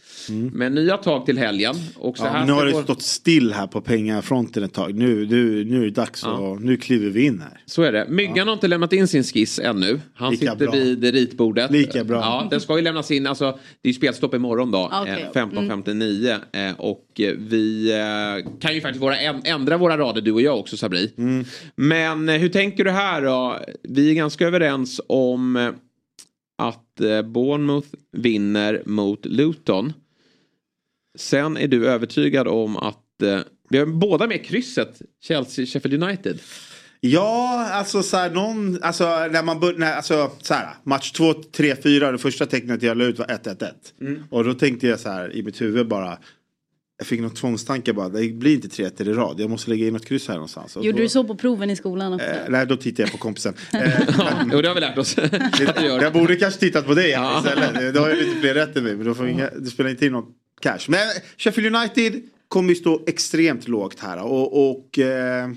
Men nya tag till helgen. Och så
Mm. Ja,
här
men nu har det
vår-
stått still här på pengafronten ett tag. Nu, nu, nu är det dags och nu kliver vi in här.
Så är det. Myggan har inte lämnat in sin skiss ännu. Han
Lika
sitter
bra.
vid ritbordet.
Lika bra.
Ja, den ska ju lämnas in. Alltså, det är ju spelstopp imorgon då. Eh, 15.59. Eh, och vi eh, kan ju faktiskt våra, ändra våra rader du och jag också Sabri.
Mm.
Men eh, hur tänker du här då? Vi är ganska överens om eh, att eh, Bournemouth vinner mot Luton. Sen är du övertygad om att eh, vi har båda med krysset Chelsea-Sheffield United.
Ja, alltså så här, någon, alltså när man bör, när, alltså så här, match 2, 3, 4, det första tecknet jag la ut var 1-1-1.
Mm.
Och då tänkte jag så här i mitt huvud bara, jag fick någon tvångstanke bara, det blir inte 3 1 i rad, jag måste lägga in något kryss här någonstans.
Gjorde
då,
du så på proven i skolan också?
Eh, nej, då tittade jag på kompisen. Eh,
Jo, det har vi lärt oss. gör.
jag borde kanske tittat på dig
Ja.
istället. Då har jag lite fler rätt än mig, men då får inga, det spelar inte in någon cash. Men Sheffield United kommer ju stå extremt lågt här och, och eh,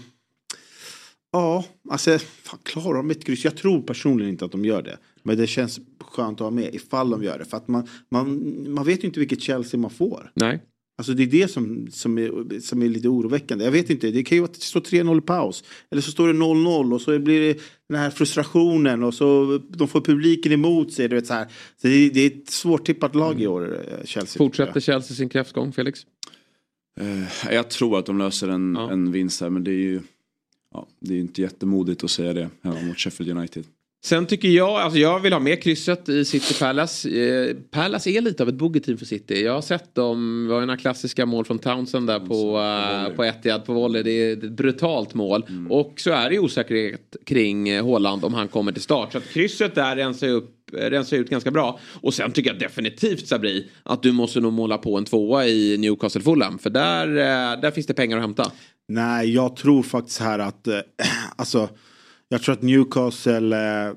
Ja, alltså fan, klarar de ett kryss? Jag tror personligen inte att de gör det. Men det känns skönt att ha med ifall de gör det. För att man, man, man vet ju inte vilket Chelsea man får.
Nej.
Alltså det är det som, som, är, som är lite oroväckande. Jag vet inte, det kan ju vara att det står 3-0 i paus. Eller så står det 0-0 och så blir det den här frustrationen och så de får publiken emot sig. Du vet, så här. Så det, är, det är ett svårtippat lag i år, eh, Chelsea.
Fortsätter Chelsea sin kräftgång, Felix?
Eh, jag tror att de löser en,
Ja.
en vinst här men det är ju ja, det är inte jättemodigt att säga det hemma mot Sheffield United.
Sen tycker jag, alltså jag vill ha med krysset i City Palace. Eh, Palace är lite av ett bogeyteam för City. Jag har sett dem, det var ju några klassiska mål från Townsend där på, uh, på Etihad på volley. Det är ett brutalt mål. Och så är det osäkerhet kring eh, Haaland om han kommer till start. Så att krysset där rensar, upp, eh, rensar ut ganska bra. Och sen tycker jag definitivt Sabri att du måste nog måla på en tvåa i Newcastle Fulham. För där, eh, där finns det pengar att hämta.
Nej, jag tror faktiskt här att, eh, alltså, jag tror att Newcastle, eh,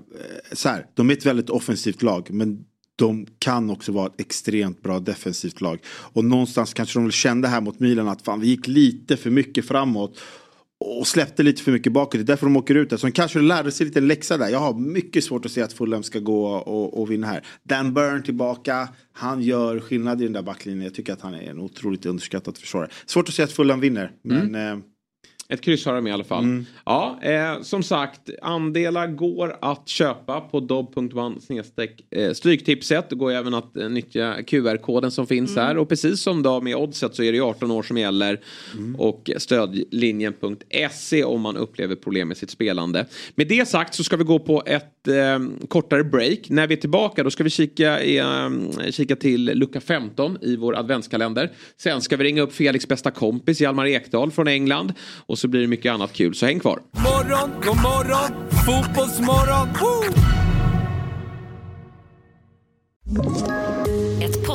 så här, de är ett väldigt offensivt lag. Men de kan också vara ett extremt bra defensivt lag. Och någonstans kanske de kände här mot Milan att fan, vi gick lite för mycket framåt. Och släppte lite för mycket bakåt. Det är därför de åker ut där. Så de kanske lärde sig lite läxa där. Jag har mycket svårt att se att Fulham ska gå och, och vinna här. Dan Burn tillbaka. Han gör skillnad i den där backlinjen. Jag tycker att han är en otroligt underskattad försvarare. Svårt att se att Fulham vinner. Men eh,
Ett kryss har de i alla fall.
Mm.
Ja, eh, som sagt, andelar går att köpa på snedstreck eh, stryktipset. Det går även att eh, nyttja QR-koden som finns här. Och precis som då med oddset så är det ju 18 år som gäller. Och stödlinjen.se om man upplever problem med sitt spelande. Med det sagt så ska vi gå på ett eh, kortare break. När vi är tillbaka då ska vi kika, eh, kika till lucka 15 i vår adventskalender. Sen ska vi ringa upp Felix bästa kompis Hjalmar Ekdal från England. Och så blir det mycket annat kul, så häng kvar.
Morgon, god morgon, fotbollsmorgon. Woo!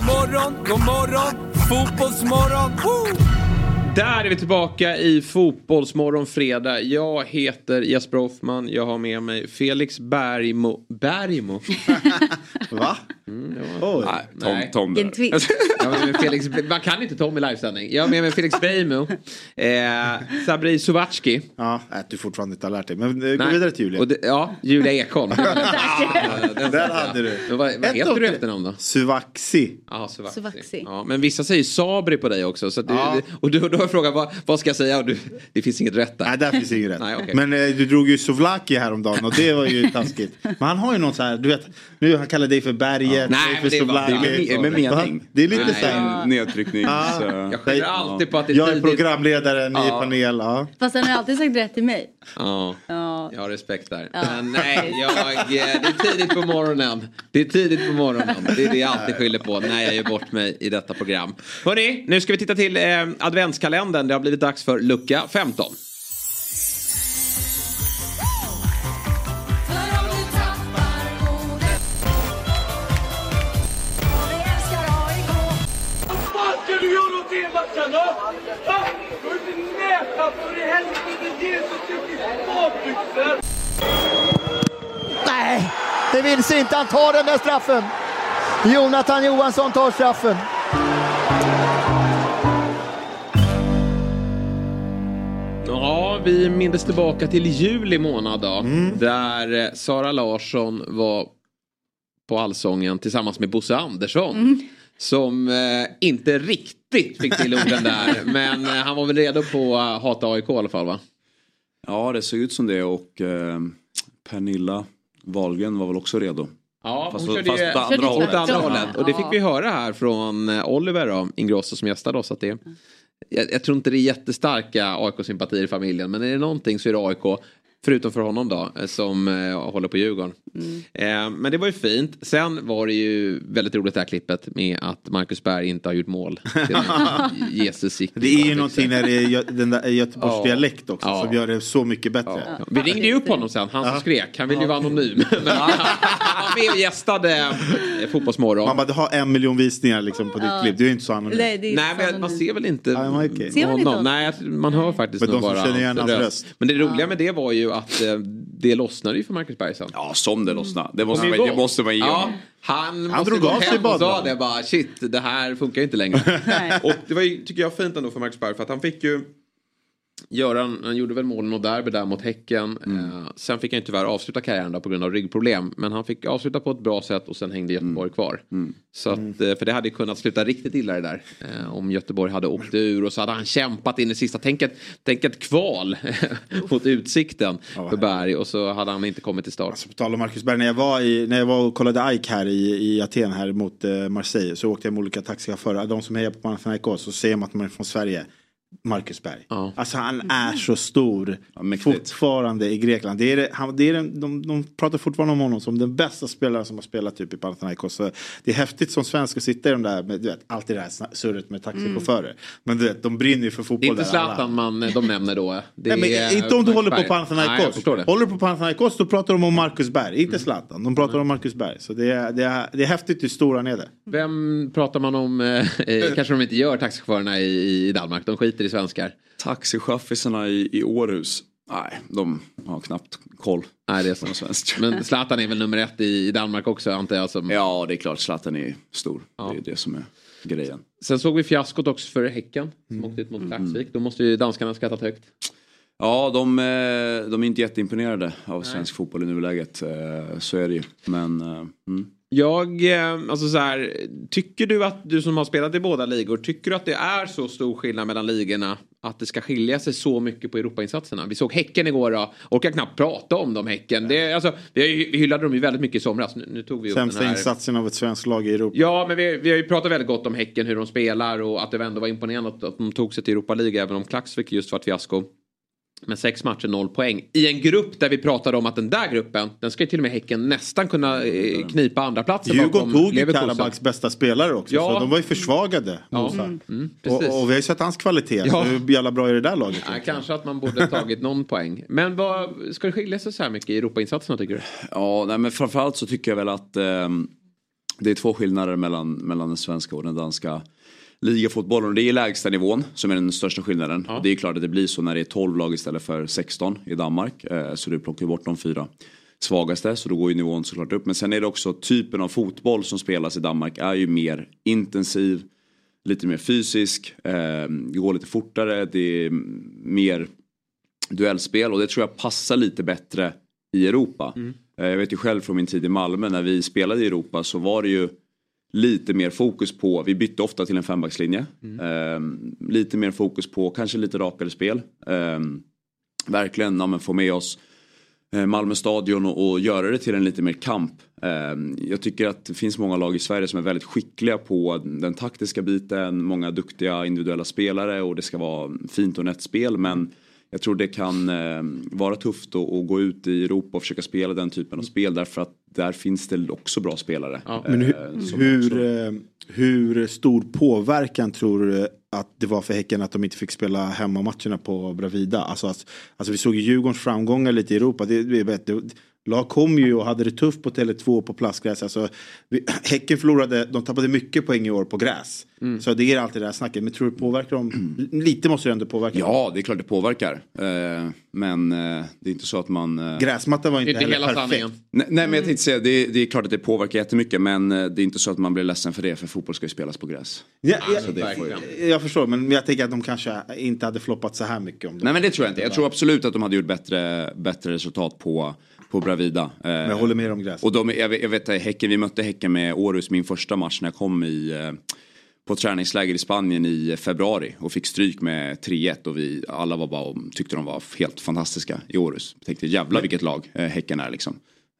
Morgon, god morgon, fotbollsmorgon. Woo!
Där är vi tillbaka i Fotbollsmorgon fredag. Jag heter Jesper Hoffman. Jag har med mig Felix Bergmo. Bergmo?
va?
Mm, det var...
Oj.
Nej,
Tom,
nej.
Tom där.
Felix, man kan inte Tom i livesändning. Jag har med mig Felix Beijmo. Eh, Sabri Sovatski.
Ja, att du fortfarande inte har lärt dig. Men eh, gå vidare till Julia.
Och det, ja, Julia Ekholm.
Där hade du.
Men vad, vad heter du efternamn då?
Suvaxi.
Ja, Sovaxi.
Sovaxi.
Ja, men vissa säger Sabri på dig också. Så att du,
Ja.
Och du, då jag frågat vad, vad ska jag säga? Du, det finns inget rätt där.
Nej, där finns inget rätt.
Nej, okej.
Men eh, du drog ju Sovlaki häromdagen och det var ju taskigt. Men han har ju någon så här, du vet, nu han kallar dig för berget,
Nej,
dig för Sovlaki.
det är med- med mening.
Det är lite
Nej.
så här.
Nedtryckning.
Ja.
Så,
Jag skyller alltid på att det är
Jag är programledaren i
Ja.
panel. Ja.
Fast han har alltid sagt rätt till mig.
Ja,
Ja.
jag har respekt där.
Ja.
Men nej, jag, eh, det är tidigt på morgonen. Det är tidigt på morgonen. Det är det jag alltid skyller på när jag gör bort mig i detta program. Hörni, nu ska vi titta till eh, adventskalendern kalendern. Det har blivit dags för lucka 15.
Nej, det vill sig inte. Han tar den där straffen. Jonathan Johansson tar straffen.
Ja, vi minns tillbaka till juli månad då.
Mm.
Där eh, Sara Larsson var på Allsången tillsammans med Bosse Andersson.
Mm.
Som eh, inte riktigt fick till orden där. men eh, han var väl redo på att hata AIK i alla fall va?
Ja, det såg ut som det och eh, Pernilla Wahlgren var väl också redo.
Ja,
Fast,
hon körde
fast
ju
åt andra hållet.
Och det fick vi höra här från eh, Oliver då, Ingrosso som gästade oss. Att det, jag, jag tror inte det är jättestarka AIK-sympatier i familjen. Men är det någonting så är det AIK. Förutom för honom då, eh, som eh, håller på Djurgården. Eh, men det var ju fint. Sen var det ju väldigt roligt det här klippet med att Marcus Berg inte har gjort mål. Jesus sick.
Det är ju någonting när det är Gö- den där Göteborgs
Ja.
dialekt också
Ja.
som gör det så mycket bättre.
Ja. Vi ringde ju upp honom sen, han som skrek. Han ville ju vara anonym. Men han var med och gästade eh, Fotbollsmorgon.
Man bara, du har en miljon visningar liksom på ditt
Ja.
klipp. Det är ju inte så anonymt.
Nej,
men man ser väl inte
okej.
Ser man inte
honom.
honom?
Nej man hör faktiskt
Men de
bara
känner hans röst.
Men det roliga med det var ju att eh, det lossnade ju för Marcus Berg sen.
Ja, som det lossnade. Det måste,
Kom
man, det måste man ge
Ja, han,
Han drog av sig
och sa
badbrallorna.
det bara shit det här funkar ju inte längre. och det var ju tycker jag fint ändå för Marcus Berg för att han fick ju göra, han gjorde väl målen och derby där mot Häcken. Eh, sen fick han ju tyvärr avsluta karriären då på grund av ryggproblem. Men han fick avsluta på ett bra sätt och sen hängde Göteborg kvar. Så att, eh, för det hade ju kunnat sluta riktigt illa det där. Eh, om Göteborg hade åkt ur och så hade han kämpat in i sista. Tänk ett, tänk ett kval mot Utsikten för Berg och så hade han inte kommit till start.
Alltså, på tal om Marcus Berg, när jag var, i, när jag var och kollade AIK här i, i Aten här mot eh, Marseille så åkte jag med olika taxichaufförer. De som hejar på Panathinaikos så ser man att man är från Sverige. Marcus Berg.
Ja.
Alltså han är så stor
mäktigt.
fortfarande i Grekland. Det är, det- han, det är den, de, de pratar fortfarande om honom som den bästa spelaren som har spelat typ i Panathinaikos. Så det är häftigt som svensk att sitta i de där, med, du vet, allt det där sna- surret med taxichaufförer. Men du vet, de brinner ju för
Det är
fotboll.
inte. Zlatan man, de nämner då. Det
Nej, men
är
inte om du
Marcus
håller på.
Nej,
Panathinaikos.
Mm.
Håller du på Panathinaikos då pratar de om Marcus Berg, inte Zlatan. De pratar om Marcus Berg. Så det är, det är, det är häftigt hur stor han är där.
Vem pratar man om? Eh, eh, kanske de inte gör taxichaufförerna i, i Danmark. De skiter i svenskar.
Taxichaffisarna i, i Århus. Nej, de har knappt koll.
Nej, det är så.
svenskt.
Men Zlatan är väl nummer ett i, i Danmark också antar jag. Som...
Ja, det är klart. Zlatan är stor. Det är det som är grejen.
Sen såg vi fiaskot också för Häcken. Som åkte ut mot Klaxvik. Då måste ju danskarna skattat högt.
Ja, de, eh, de är inte jätteimponerade av svensk fotboll i nuläget. Eh, Så är det ju. Men eh, mm.
Jag, eh, alltså så här, tycker du att du som har spelat i båda ligor, tycker du att det är så stor skillnad mellan ligorna? Att det ska skilja sig så mycket på Europainsatserna? Vi såg Häcken igår då, orkar knappt prata om dem Häcken. Det, alltså, vi, vi hyllade dem ju väldigt mycket i somras. Nu, nu tog vi
Sämsta
här.
insatsen av ett svenskt lag i Europa.
Ja, men vi, vi har ju pratat väldigt gott om Häcken, hur de spelar och att det ändå var imponerande att, att de tog sig till Europa League även om Klaxvik just var ett fiasko. Men sex matcher, noll poäng. I en grupp där vi pratade om att den där gruppen, den ska ju till och med Häcken nästan kunna eh, knipa andra platsen
Djurgården tog ju. Karabaks bästa spelare också.
Ja.
Så de var ju försvagade.
Ja. Mm, mm,
och,
precis.
och vi har ju sett hans kvalitet.
Ja.
Hur jävla bra är det där laget?
Ja, kanske att man borde tagit någon poäng. Men vad, ska det skilja sig så här mycket i Europainsatserna tycker du?
Ja, nej, men framförallt så tycker jag väl att ehm, det är två skillnader mellan, mellan den svenska och den danska ligafotbollen. Och det är lägsta nivån som är den största skillnaden. Det är klart att det blir så när det är 12 lag istället för 16 i Danmark. Eh, så du plockar bort de fyra svagaste så då går ju nivån såklart upp. Men sen är det också typen av fotboll som spelas i Danmark är ju mer intensiv. Lite mer fysisk, eh, går lite fortare, det är mer duellspel och det tror jag passar lite bättre i Europa. Eh, Jag vet ju själv från min tid i Malmö när vi spelade i Europa så var det ju lite mer fokus på, vi bytte ofta till en fembackslinje. Eh, lite mer fokus på kanske lite rakare spel. Eh, verkligen ja, men få med oss eh, Malmö stadion och, och göra det till en lite mer kamp. Eh, jag tycker att det finns många lag i Sverige som är väldigt skickliga på den taktiska biten, många duktiga individuella spelare och det ska vara fint och nätt spel men jag tror det kan eh, vara tufft att, att gå ut i Europa och försöka spela den typen av spel därför att där finns det också bra spelare.
Men hur,
eh, som
hur,
också-
eh, hur stor påverkan tror du att det var för Häcken att de inte fick spela hemmamatcherna på Bravida? Alltså, att- alltså vi såg ju Djurgårdens framgångar lite i Europa. Det, det, det, lag kom ju och hade det tufft på Tele2 på plastgräs. Alltså, vi, häcken förlorade, de tappade mycket poäng i år på gräs.
Mm.
Så det är alltid det här snacket. Men tror du det påverkar dem? Lite måste det ändå påverka.
Ja, det är klart det påverkar. Eh, men eh, det är inte så att man... Eh...
Gräsmattan var inte,
Inte
heller
hela
perfekt.
sanningen.
Nej, men jag tänkte säga, det är, det är klart att det påverkar jättemycket men det är inte så att man blir ledsen för det för fotboll ska ju spelas på gräs.
Ja,
Så det får ju-
jag, jag förstår, men jag tänker att de kanske inte hade floppat så här mycket. Om de
Nej men det tror jag inte. Jag tror absolut att de hade gjort bättre, bättre resultat på, på Bravida. Men
jag håller med om gräs.
Och de, jag, vet- jag vet, häcken, vi mötte Häcken med Århus min första match när jag kom i, eh, på träningsläger i Spanien i februari och fick stryk med 3-1 och vi alla var bara, tyckte de var helt fantastiska i Århus. Jag tänkte jävla vilket lag eh, Häcken är liksom.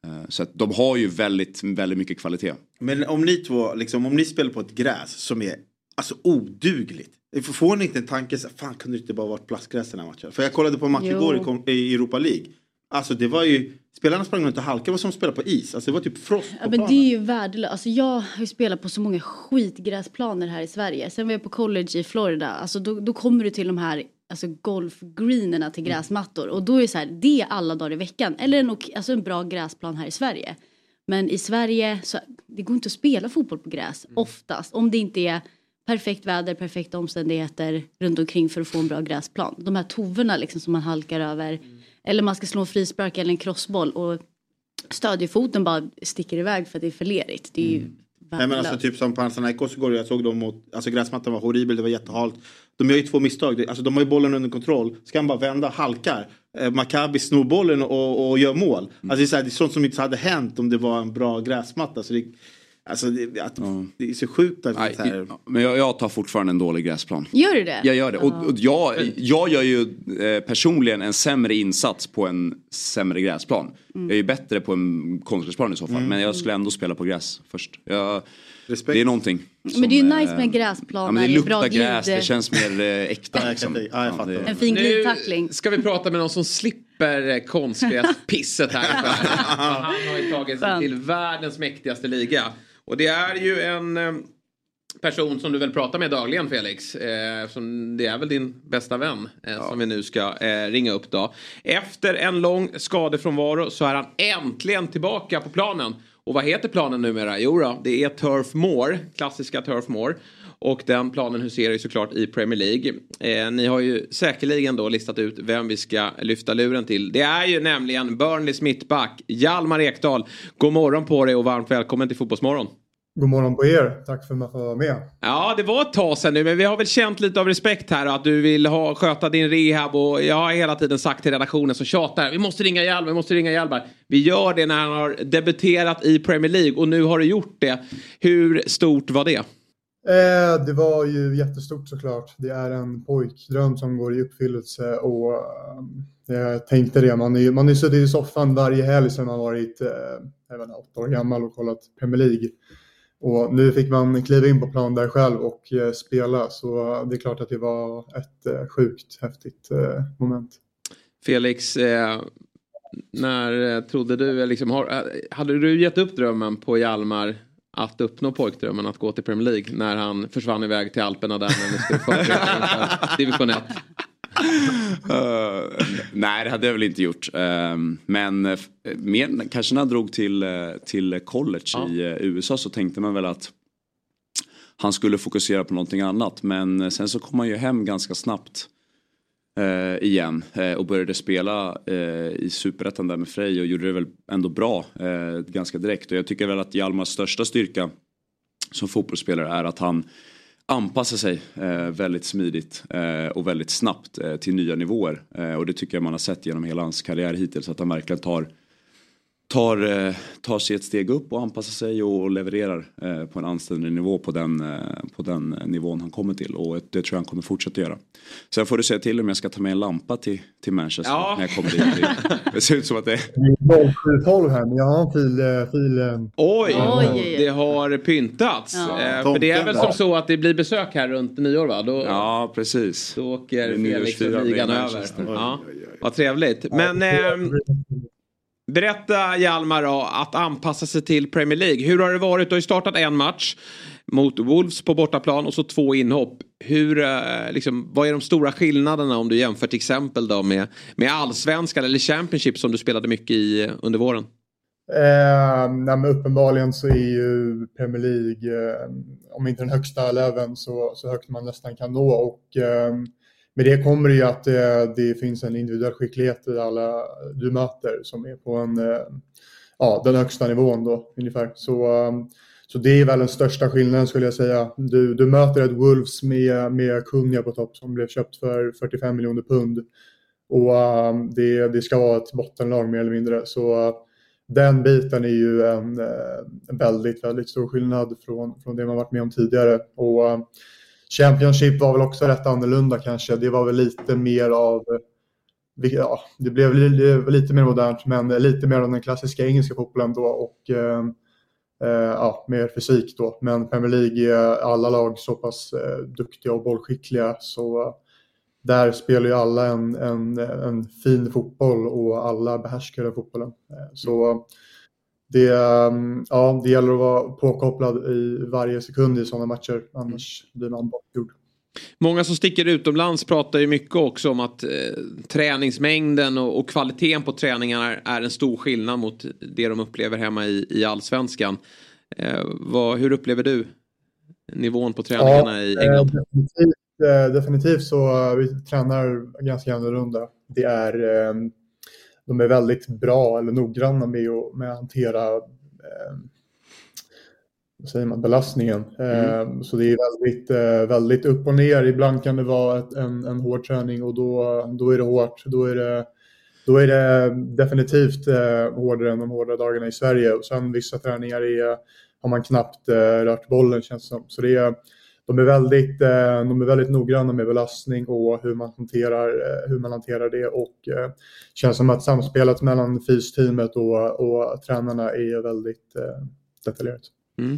Eh, Så att de har ju väldigt, väldigt mycket kvalitet.
Men om ni två, liksom, om ni spelar på ett gräs som är alltså odugligt. Får ni inte en tanke så fan kunde det inte bara varit plastgräs den här matchen? För jag kollade på en match
Jo.
igår i Europa League. Alltså det var ju, spelarna sprang runt och halkade, det var som att spela på is. Alltså det var typ frost på
Ja, men det är ju värdelöst. Alltså, jag har ju spelat på så många skitgräsplaner här i Sverige. Sen var jag på college i Florida. Alltså, då, då kommer du till de här alltså, golfgreenerna till gräsmattor. Och då är det så här, det är alla dagar i veckan. Eller en, alltså, en bra gräsplan här i Sverige. Men i Sverige, så, det går inte att spela fotboll på gräs oftast. Om det inte är perfekt väder, perfekta omständigheter runt omkring för att få en bra gräsplan. De här tovorna liksom som man halkar över. Eller man ska slå en frispark eller en crossboll och stödjefoten bara sticker iväg för att det är för lerigt. Det är ju
Nej men alltså typ som på Panathinaikos igår, jag såg dem mot, alltså gräsmattan var horribel, det var jättehalt. De gör ju två misstag, alltså de har ju bollen under kontroll, ska han bara vända, halkar. Eh, Maccabi snor bollen och, och gör mål. Alltså det är, så här, det är sånt som inte hade hänt om det var en bra gräsmatta. Så det, alltså det, att, det är så sjukt att
Nej,
så här,
men jag, jag tar fortfarande en dålig gräsplan.
Gör du det?
Jag gör det.
Ja.
Och, och jag, jag gör ju eh, personligen en sämre insats på en sämre gräsplan.
Mm.
Jag är ju bättre på en konstgräsplan i så fall.
Mm.
Men jag skulle ändå spela på gräs först. Jag,
Respekt.
det är någonting.
Men det är ju
som,
nice
eh,
med gräsplan
Ja, det luktar gräs,
glid.
det känns mer eh, äkta. Liksom.
ja, jag fattar.
En fin glidtackling.
ska vi prata med någon som slipper eh, konstgräspisset här. Han har ju tagit sig till världens mäktigaste liga. Och det är ju en eh, person som du väl pratar med dagligen Felix. Eh, som det är väl din bästa vän eh, som vi nu ska eh, ringa upp då. Efter en lång skadefrånvaro så är han äntligen tillbaka på planen. Och vad heter planen numera? Jo då, det är Turf Moor, klassiska Turf Moor. Och den planen huserar ju såklart i Premier League. Eh, ni har ju säkerligen då listat ut vem vi ska lyfta luren till. Det är ju nämligen Burnleys mittback, Hjalmar Ekdal. God morgon på dig och varmt välkommen till Fotbollsmorgon.
God morgon på er. Tack för att man får vara med.
Ja, det var ett tag sedan nu, men vi har väl känt lite av respekt här att du vill ha, sköta din rehab och jag har hela tiden sagt till redaktionen som tjatar, vi måste ringa Hjalmar, vi måste ringa Hjalmar. Vi gör det när han har debuterat i Premier League och nu har du gjort det. Hur stort var det?
Eh, det var ju jättestort såklart. Det är en pojkdröm som går i uppfyllelse och eh, jag tänkte det. Man har ju man är suttit i soffan varje helg sedan man varit eh, jag inte, åtta år gammal och kollat Premier League. Och nu fick man kliva in på plan där själv och eh, spela så eh, det är klart att det var ett eh, sjukt häftigt eh, moment.
Felix, eh, när eh, trodde du, eh, liksom, har, eh, hade du gett upp drömmen på Hjalmar att uppnå pojkdrömmen att gå till Premier League när han försvann iväg till Alperna där när stod för division 1?
Eh, nej, det hade jag väl inte gjort. Eh, men uh, mer, kanske när han drog till, till college i USA så tänkte man väl att han skulle fokusera på någonting annat. Men sen så kom han ju hem ganska snabbt eh, igen eh, och började spela eh, i superettan där med Frej och gjorde det väl ändå bra eh, ganska direkt. Och jag tycker väl att Hjalmars största styrka som fotbollsspelare är att han anpassar sig eh, väldigt smidigt eh, och väldigt snabbt eh, till nya nivåer. Eh, och det tycker jag man har sett genom hela hans karriär hittills att han verkligen tar tar, eh, tar sig ett steg upp och anpassar sig och, levererar eh, på en anständig nivå på den, eh, på den nivån han kommer till. Och det tror jag han kommer fortsätta göra. Sen får du säga till om jag ska ta med en lampa till, till Manchester
Ja.
när jag kommer dit. Det, det ser ut som att det
Det är 0712 här men jag har en fil... fil
Oj,
Oj,
det har pyntats.
Ja.
Eh, för det är väl som så att det blir besök här runt nyår va? Då,
Ja, precis.
då
Det
åker
är
Felix och ligan över.
Manchester.
Ja, vad trevligt. Men berätta Hjalmar då, att anpassa sig till Premier League. Hur har det varit? Du har ju startat en match. mot Wolves på bortaplan och så två inhopp. Hur, eh, liksom, vad är de stora skillnaderna om du jämför till exempel då med, med allsvenskan eller Championship som du spelade mycket i eh, under våren?
Eh, nej, men uppenbarligen så är ju Premier League, eh, om inte den högsta eleven så, så högt man nästan kan nå. Och, eh, med det kommer det ju att det, det, finns en individuell skicklighet i alla du möter som är på en, eh, ja, den högsta nivån då ungefär. Så, ehm, så det är väl den största skillnaden skulle jag säga. Du, du möter ett Wolves med, med Kunja på topp som blev köpt för 45 miljoner pund. Och ehm, det, det ska vara ett bottenlag mer eller mindre. Så den biten är ju en, en väldigt, väldigt stor skillnad från, från det man varit med om tidigare. Och ehm, Championship var väl också rätt annorlunda kanske. Det var väl lite mer av ja, det blev lite mer modernt men lite mer av den klassiska engelska fotbollen då och ehm, eh, ja, mer fysik då. Men Premier League är alla lag så pass eh, duktiga och bollskickliga så eh, där spelar ju alla en, en, en fin fotboll och alla behärskar den fotbollen. Eh, så det, ja, det gäller att vara påkopplad i varje sekund i sådana matcher, annars blir man bortgjord.
Många som sticker utomlands pratar ju mycket också om att eh, träningsmängden och, och, kvaliteten på träningarna är en stor skillnad mot det de upplever hemma i, i allsvenskan. Eh, vad, hur upplever du nivån på träningarna ja, i England?
Eh, definitivt, eh, definitivt, så eh, vi tränar ganska annorlunda. Det är, eh, de är väldigt bra eller noggranna med att, med att hantera säger man, belastningen. Mm. Eh, så det är väldigt, eh, väldigt upp och ner. Ibland kan det vara ett, en, en hård träning och då, då är det hårt. Då är det, då är det definitivt eh, hårdare än de hårda dagarna i Sverige. Och sen vissa träningar är, har man knappt rört bollen känns det som. Så det är, de, är väldigt, eh, de är väldigt noggranna med belastning och hur man hanterar, eh, hur man hanterar det. Och det känns som att samspelet mellan fysteamet och, och tränarna är väldigt detaljerat. Mm.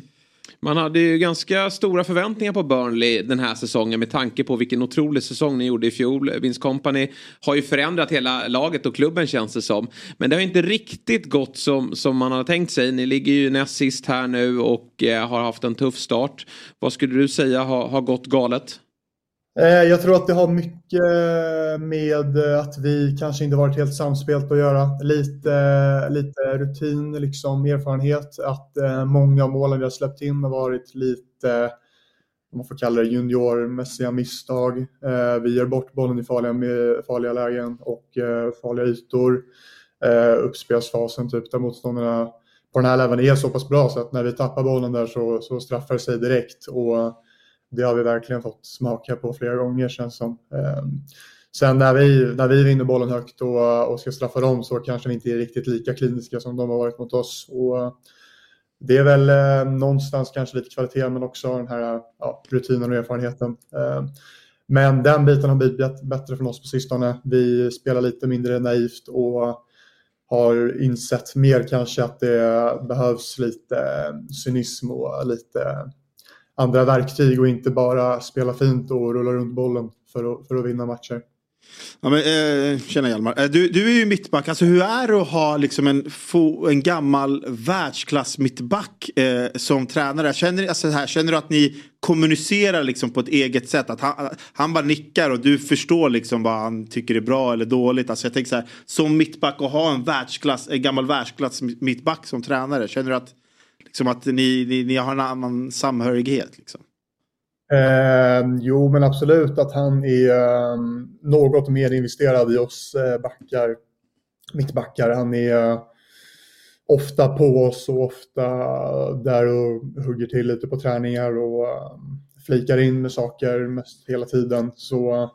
Man hade ju ganska stora förväntningar på Burnley den här säsongen med tanke på vilken otrolig säsong ni gjorde i fjol. Vince Company har ju förändrat hela laget och klubben känns det som. Men det har inte riktigt gått som, som man hade tänkt sig. Ni ligger ju näst sist här nu och eh, har haft en tuff start. Vad skulle du säga har, har gått galet?
Eh, jag tror att det har mycket med att vi kanske inte varit helt samspelt att göra. Lite, lite rutin, liksom erfarenhet. Att eh, många av målen vi har släppt in har varit lite, om man får kalla det juniormässiga misstag. Eh, vi gör bort bollen i farliga, farliga lägen och farliga ytor. Uppspelsfasen, typ, där motståndarna på den här leveln är så pass bra så att när vi tappar bollen där så, så straffar det sig direkt. Och det har vi verkligen fått smaka på flera gånger känns som. Ehm, sen när vi, när vi vinner bollen högt och, och ska straffa dem så kanske vi inte är riktigt lika kliniska som de har varit mot oss. Och det är väl eh, någonstans kanske lite kvalitet men också den här ja, rutinen och erfarenheten. Eh, men den biten har blivit bättre från oss på sistone. Vi spelar lite mindre naivt och har insett mer kanske att det behövs lite cynism och lite andra verktyg och inte bara spela fint och rulla runt bollen för att, för att vinna matcher.
Ja, men, eh, tjena Hjalmar. Eh, du, du är ju mittback. Alltså, hur är det att ha liksom, en, en gammal världsklass mittback eh, som tränare? Känner, alltså, här, känner du att ni kommunicerar liksom, på ett eget sätt? Att han, han bara nickar och du förstår liksom, vad han tycker är bra eller dåligt? Alltså, jag tänker så här, som mittback och ha en, världsklass, en gammal världsklass mittback som tränare. Känner du att Liksom att ni, ni, ni har en annan samhörighet. Liksom.
Eh, jo, men absolut att han är eh, något mer investerad i oss eh, backar, mittbackar. Han är eh, ofta på oss och ofta där och hugger till lite på träningar och eh, flikar in med saker mest hela tiden. Så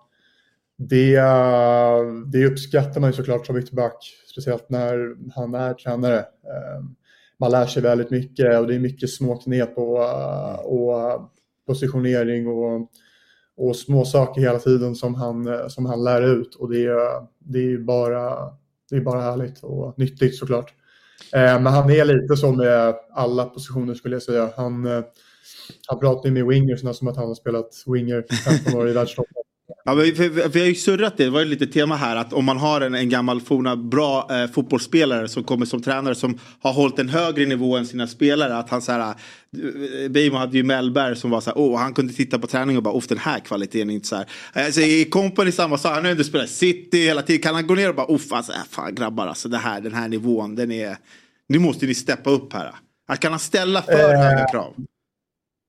det, eh, det uppskattar man ju såklart som mittback, speciellt när han är tränare. Ehm, man lär sig väldigt mycket och det är mycket små knep eh, och, och positionering och, och små saker hela tiden som han, eh, som han lär ut och det, det, är bara, det är bara härligt och nyttigt såklart. Men han är lite som med alla positioner skulle jag säga. Han, han pratar med wingersna som att han har spelat winger 15 år i världstoppen.
Ja, vi, vi, vi har ju surrat det, det var ju lite tema här att om man har en, en gammal forna bra eh, fotbollsspelare som kommer som tränare som har hållit en högre nivå än sina spelare. Att han så här, eh, Beijmo hade ju Mellberg som var så här, åh, han kunde titta på träning och bara, off den här kvaliteten är inte så här. Alltså, I Company samma sak, han har ju ändå spelat City hela tiden. Kan han gå ner och bara, off, alltså, äh, fan grabbar, alltså det här, den här nivån, den är, nu måste ni steppa upp här. Att kan han ställa för
Eh,
höga krav?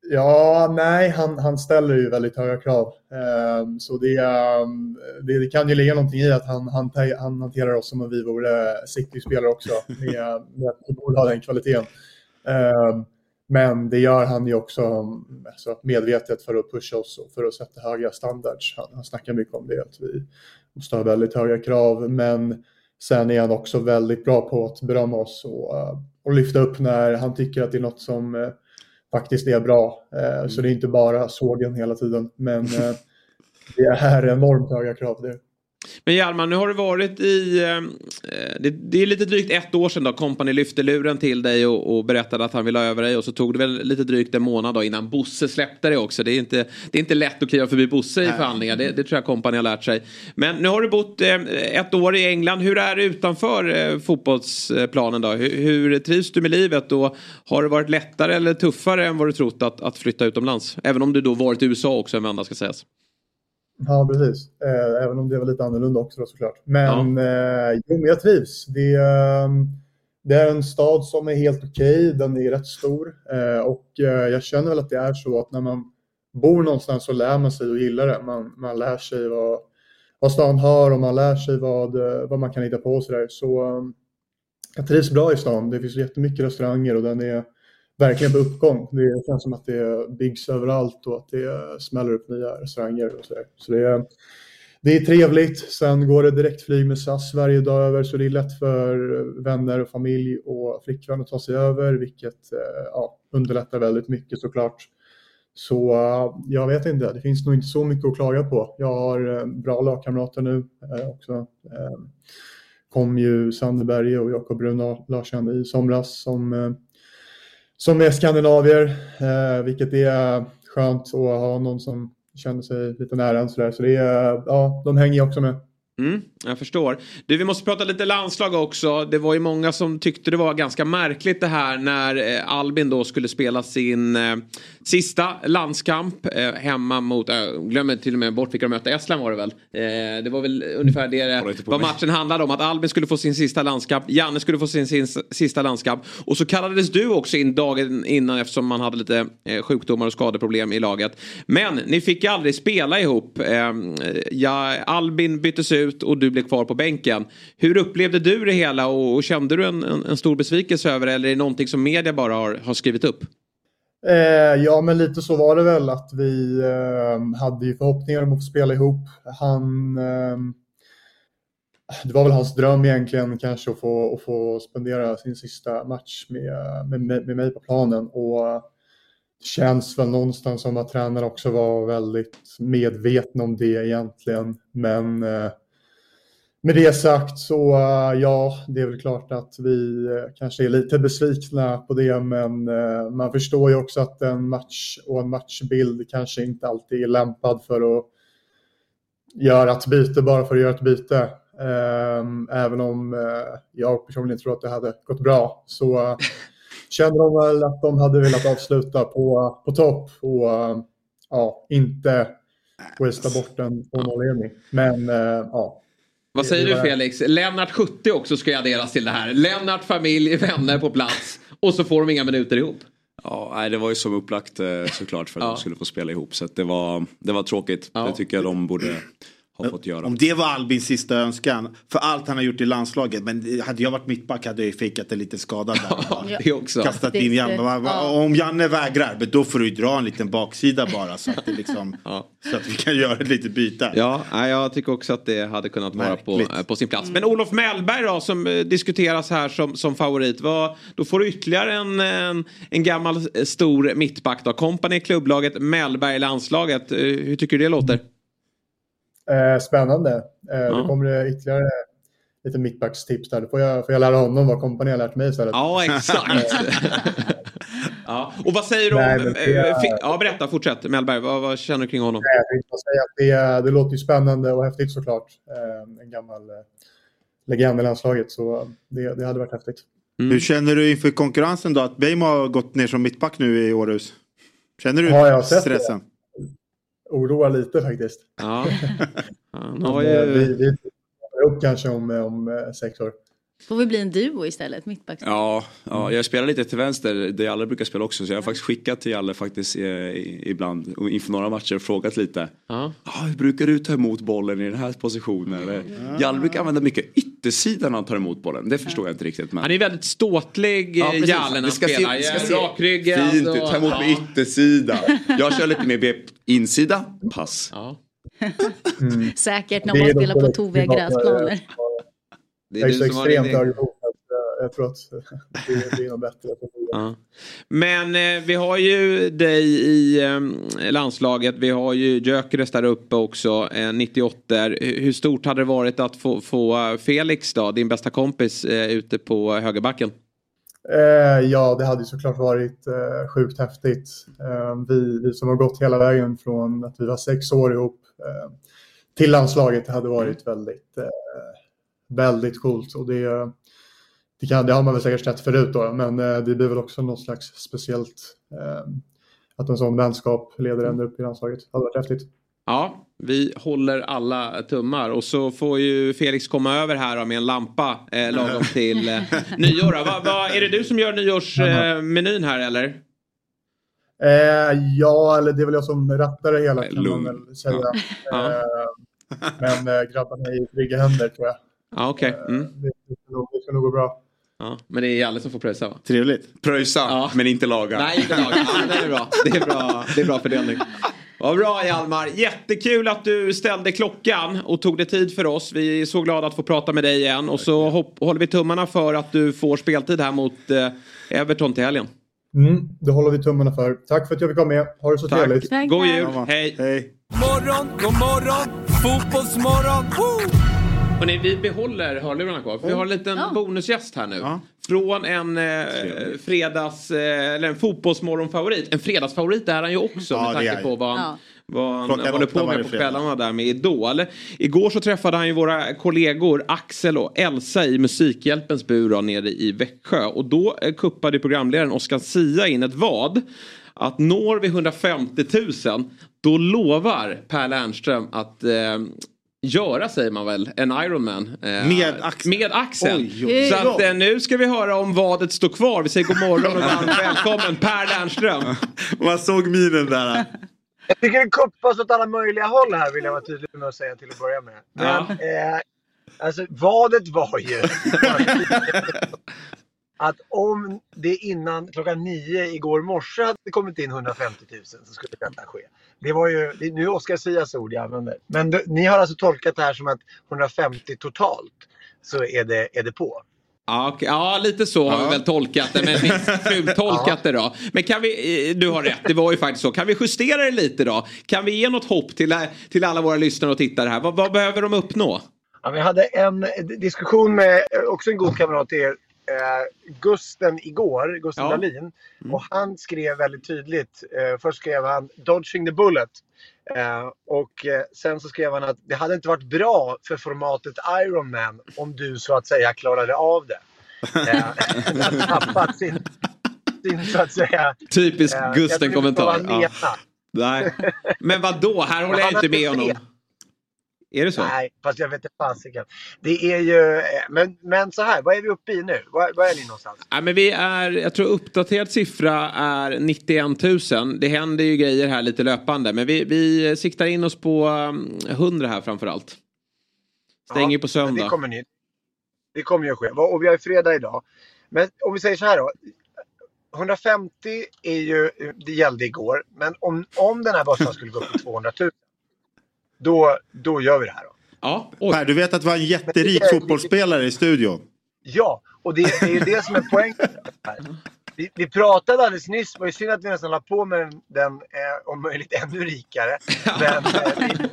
Ja, nej, han, han ställer ju väldigt höga krav. Ehm, så det, ehm, det, det kan ju ligga någonting i att han, han, han hanterar oss som om vi vore City-spelare också. Med, med att vi borde ha den kvaliteten. Ehm, men det gör han ju också alltså, medvetet för att pusha oss och för att sätta höga standards. Han, han snackar mycket om det, att vi måste ha väldigt höga krav. Men sen är han också väldigt bra på att berömma oss och, och lyfta upp när han tycker att det är något som eh, faktiskt är bra. Eh, Så det är inte bara sågen hela tiden. Men eh, det är enormt höga krav. Det.
Men Hjalmar, nu har du varit i... Eh, det, det är lite drygt ett år sedan då Company lyfte luren till dig och, och berättade att han ville ha över dig. Och så tog det väl lite drygt en månad då innan Bosse släppte dig också. Det är inte, det är inte lätt att kliva förbi Bosse i förhandlingar. Det, det tror jag Company har lärt sig. Men nu har du bott eh, ett år i England. Hur är det utanför eh, fotbollsplanen då? Hur, hur trivs du med livet? Och har det varit lättare eller tuffare än vad du trott att, att flytta utomlands? Även om du då varit i USA också en vända ska sägas.
Ja, precis. Eh, även om det var lite annorlunda också då, såklart. Men eh, jo, men jag trivs. Det, eh, det är en stad som är helt okej. Den är rätt stor. Eh, och eh, jag känner väl att det är så att när man bor någonstans så lär man sig att gilla det. Man, man lär sig vad, vad stan har och man lär sig vad, eh, vad man kan hitta på och. Så eh, jag trivs bra i stan. Det finns jättemycket restauranger och den är verkligen på uppgång. Det känns som att det byggs överallt och att det smäller upp nya restauranger och sådär. Så det är, det är trevligt. Sen går det direktflyg med SAS varje dag över så det är lätt för vänner och familj och flickvän att ta sig över vilket eh, ja, underlättar väldigt mycket såklart. Så eh, jag vet inte, det finns nog inte så mycket att klaga på. Jag har eh, bra lagkamrater nu också. Kom ju Sandeberg och Jakob Brun Larsson i somras som som är skandinavier, eh, vilket är skönt att ha någon som känner sig lite nära en sådär. Så det är, ja, de hänger ju också med.
Mm, jag förstår. Du, vi måste prata lite landslag också. Det var ju många som tyckte det var ganska märkligt det här när eh, Albin då skulle spela sin eh, sista landskamp eh, hemma mot, äh, glömmer till och med bort vilka de mötte, Estland var det väl. Eh, det var väl ungefär det vad matchen handlade om. Att Albin skulle få sin sista landskamp, Janne skulle få sin, sin sista landskamp. Och så kallades du också in dagen innan eftersom man hade lite eh, sjukdomar och skadeproblem i laget. Men ni fick ju aldrig spela ihop. Eh, ja, Albin byttes ut och du blev kvar på bänken. Hur upplevde du det hela och, och kände du en, en, en stor besvikelse över det eller är det någonting som media bara har, har skrivit upp?
Eh, ja, men lite så var det väl att vi eh, hade ju förhoppningar om att få spela ihop. Han... Eh, det var väl hans dröm egentligen kanske att få, att få spendera sin sista match med, med, med mig på planen. Och det känns väl någonstans som att tränaren också var väldigt medveten om det egentligen. Men eh, med det sagt så uh, ja, det är väl klart att vi uh, kanske är lite besvikna på det, men uh, man förstår ju också att en match och en matchbild kanske inte alltid är lämpad för att göra ett byte bara för att göra ett byte. Um, även om jag personligen tror att det hade gått bra så kände de väl att de hade velat avsluta på, på topp och ja, inte wastea bort en 2-0-ledning. Men ja,
vad säger du Felix? Lennart 70 också ska adderas till det här. Lennart, familj, vänner på plats. Och så får de inga minuter ihop.
Ja, nej, det var ju som upplagt eh, såklart för att
Ja.
de skulle få spela ihop. Så det, var, det var tråkigt. Det tycker jag de borde ha fått göra.
Om det var Albins sista önskan för allt han har gjort i landslaget. Men hade jag varit mittback hade jag ju fejkat en liten skada där.
det också.
Kastat in Janne. Om Janne vägrar, men då får du ju dra en liten baksida bara så att, det liksom, så att vi kan göra ett litet byte.
Ja, nej, jag tycker också att det hade kunnat vara på, eh, på sin plats. Men Olof Mellberg då som eh, diskuteras här som, som favorit. Vad, då får du ytterligare en, en, en gammal eh, stor mittback då. Kompani i klubblaget, Mellberg i landslaget. Hur tycker du det låter?
Eh, spännande. Eh,
Ja.
Det kommer det ytterligare lite mittbackstips där. Då får jag, får jag lära honom vad kompani har lärt mig istället.
Ja, exakt. Ja. Och vad säger du om...
Nej, det är-
eh, fi- Ja, berätta, fortsätt. Mellberg, vad, vad känner du kring honom?
Nej, jag säga att det, det låter ju spännande och häftigt såklart. Eh, En gammal eh, legend i landslaget, så det, det hade varit häftigt.
Hur känner du inför konkurrensen då? Att Beijmo har gått ner som mittback nu i Århus. Känner du
sett
stressen?
Oroar lite faktiskt.
Ja. Han har
eh,
ju...
Vi, vi kommer upp kanske om, om eh, sex år.
Får vi bli en duo istället, mittback.
Ja, ja, jag spelar lite till vänster där Jalle brukar spela också. Så jag har faktiskt skickat till Jalle faktiskt eh, ibland och inför några matcher och frågat lite.
Ja.
Ah, hur brukar du ta emot bollen i den här positionen? Eller, Jalle brukar använda mycket yttersidan när han tar emot bollen. Det förstår jag inte riktigt. Men...
Han är väldigt ståtlig,
Ja,
ja,
precis.
Jalle, när han
se-
spelar.
ska se
Rakryggad.
Fint
och-
ta emot med
Ja.
yttersida. Jag kör lite mer insida, pass.
Ja.
Säkert när man spelar på
som-
toviga
det är.
Det
är så extremt hög jag tror att det blir nog bättre.
Ja. Men eh, vi har ju dig i eh, landslaget. Vi har ju Gyökeres där uppe också, eh, 98. Hur stort hade det varit att få, få eh, Felix då, din bästa kompis, eh, ute på högerbacken?
Eh, ja, det hade ju såklart varit eh, sjukt häftigt. Eh, vi, vi som har gått hela vägen från att vi var sex år ihop till landslaget hade varit väldigt, eh, väldigt coolt. Och det, det, kan, det har man väl säkert sett förut då, men eh, det blir väl också något slags speciellt eh, att en sån vänskap leder ända upp i landslaget. Det hade varit häftigt.
Ja, vi håller alla tummar och så får ju Felix komma över här med en lampa eh, lagom till eh, nyår. Va, va, är det du som gör nyårsmenyn eh, menyn här eller?
Eh, ja, eller det är väl jag som rattar det hela kan
Lugn.
man väl säga.
Ja.
Eh, men eh, grabbarna är i trygga händer tror jag.
Ja, okej. Mm.
Det, det, ska nog, gå bra.
Ja, men det är Jalle som får pröjsa va?
Trevligt.
Pröjsa, men inte laga.
Nej, inte laga. Ja, det är bra. Det är bra, det är bra fördelning. Vad bra Hjalmar. Jättekul att du ställde klockan och tog dig tid för oss. Vi är så glada att få prata med dig igen. Och så hopp, håller vi tummarna för att du får speltid här mot eh, Everton till helgen.
Mm, det håller vi tummarna för. Tack för att jag fick vara med. Ha det så trevligt.
God jul. Hej.
Hej.
Morgon, god morgon, fotbollsmorgon. Woo!
Hörrni, vi behåller hörlurarna kvar. För vi har en liten bonusgäst här nu. Från en eh, fredags, eh, eller en fotbollsmorgonfavorit. En fredagsfavorit är han ju också
Ja,
med tanke på vad han,
Ja.
vad han
Klockan
håller på med på kvällarna där med Idol. Igår så träffade han ju våra kollegor Axel och Elsa i Musikhjälpens bur då, nere i Växjö. Och då eh, kuppade programledaren Oskar Sia in ett vad. Att når vi 150 000 då lovar Per Lernström att eh, göra, säger man väl, en Ironman. Eh,
Med Axel.
Med Axel.
Oj, oj, oj.
Så att, eh, nu ska vi höra om vadet står kvar. Vi säger god morgon och varmt välkommen Per Lernström.
Man såg minen där.
Jag tycker det kuppas åt alla möjliga håll här vill jag vara tydlig med att säga till att börja med. Men
Ja.
eh, alltså vadet var ju att om det innan klockan nio igår morse hade kommit in 150 000 så skulle detta ske. Det var ju, det är nu Oscar Sias ord jag använder. Men det, ni har alltså tolkat det här som att 150 totalt så är det, är det på.
Ja, okej. ja, lite så har vi väl tolkat det. Men fultolkat det då. Men kan vi, eh, du har rätt, det var ju faktiskt så. Kan vi justera det lite då? Kan vi ge något hopp till, till alla våra lyssnare och tittare här? Vad, vad behöver de uppnå?
Ja, vi hade en diskussion med eh, också en god kamrat till er, eh, Gusten igår, Gusten
Ja.
Dahlin. Och han skrev väldigt tydligt, eh, först skrev han “Dodging the bullet” eh, och eh, sen så skrev han att det hade inte varit bra för formatet Iron Man om du så att säga klarade av det. Eh, tappat sin, sin så att säga...
Typisk
eh,
Gusten-kommentar. Ja. Nej. Men vad då? Här håller jag inte med honom. Är det så?
Nej, fast jag vet inte fasiken. Det är ju... eh, Men, men så här, vad är vi uppe i nu? Var, var är ni någonstans?
Nej, men vi är, jag tror uppdaterad siffra är 91 000. Det händer ju grejer här lite löpande. Men vi, vi siktar in oss på um, 100 här framförallt. Stänger på
Men
söndag.
Det kommer, ni, det kommer ju ske. Och vi har ju fredag idag. Men om vi säger så här då. 150 är ju, det gällde igår. Men om, om den här börsen skulle gå upp till 200 000. Då, då gör vi det här. Då.
Ja,
Per, du vet att vi har en jätterik fotbollsspelare i studion.
Ja, och det, det är ju det som är poängen. här. Vi, vi pratade alldeles nyss, det var ju synd att vi nästan la på med den, den eh, om möjligt ännu rikare. Men, eh,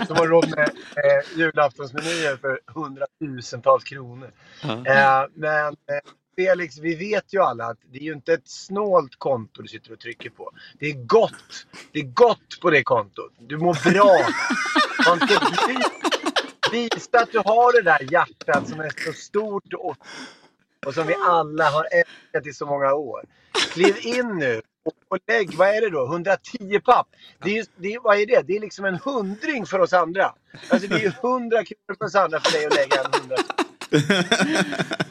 som har råd med eh, julaftonsmenyer för hundratusentals kronor.
Ja.
Eh, men eh, Felix, vi vet ju alla att det är ju inte ett snålt konto du sitter och trycker på. Det är gott. Det är gott på det kontot. Du mår bra. Man ska visa att du har det där hjärtat som är så stort och, och som vi alla har älskat i så många år. Kliv in nu och, och lägg, vad är det då? 110 papp. Det är, ju- det är, vad är det? Det är liksom en hundring för oss andra. Alltså det är ju 100 kronor för oss andra för dig att lägga en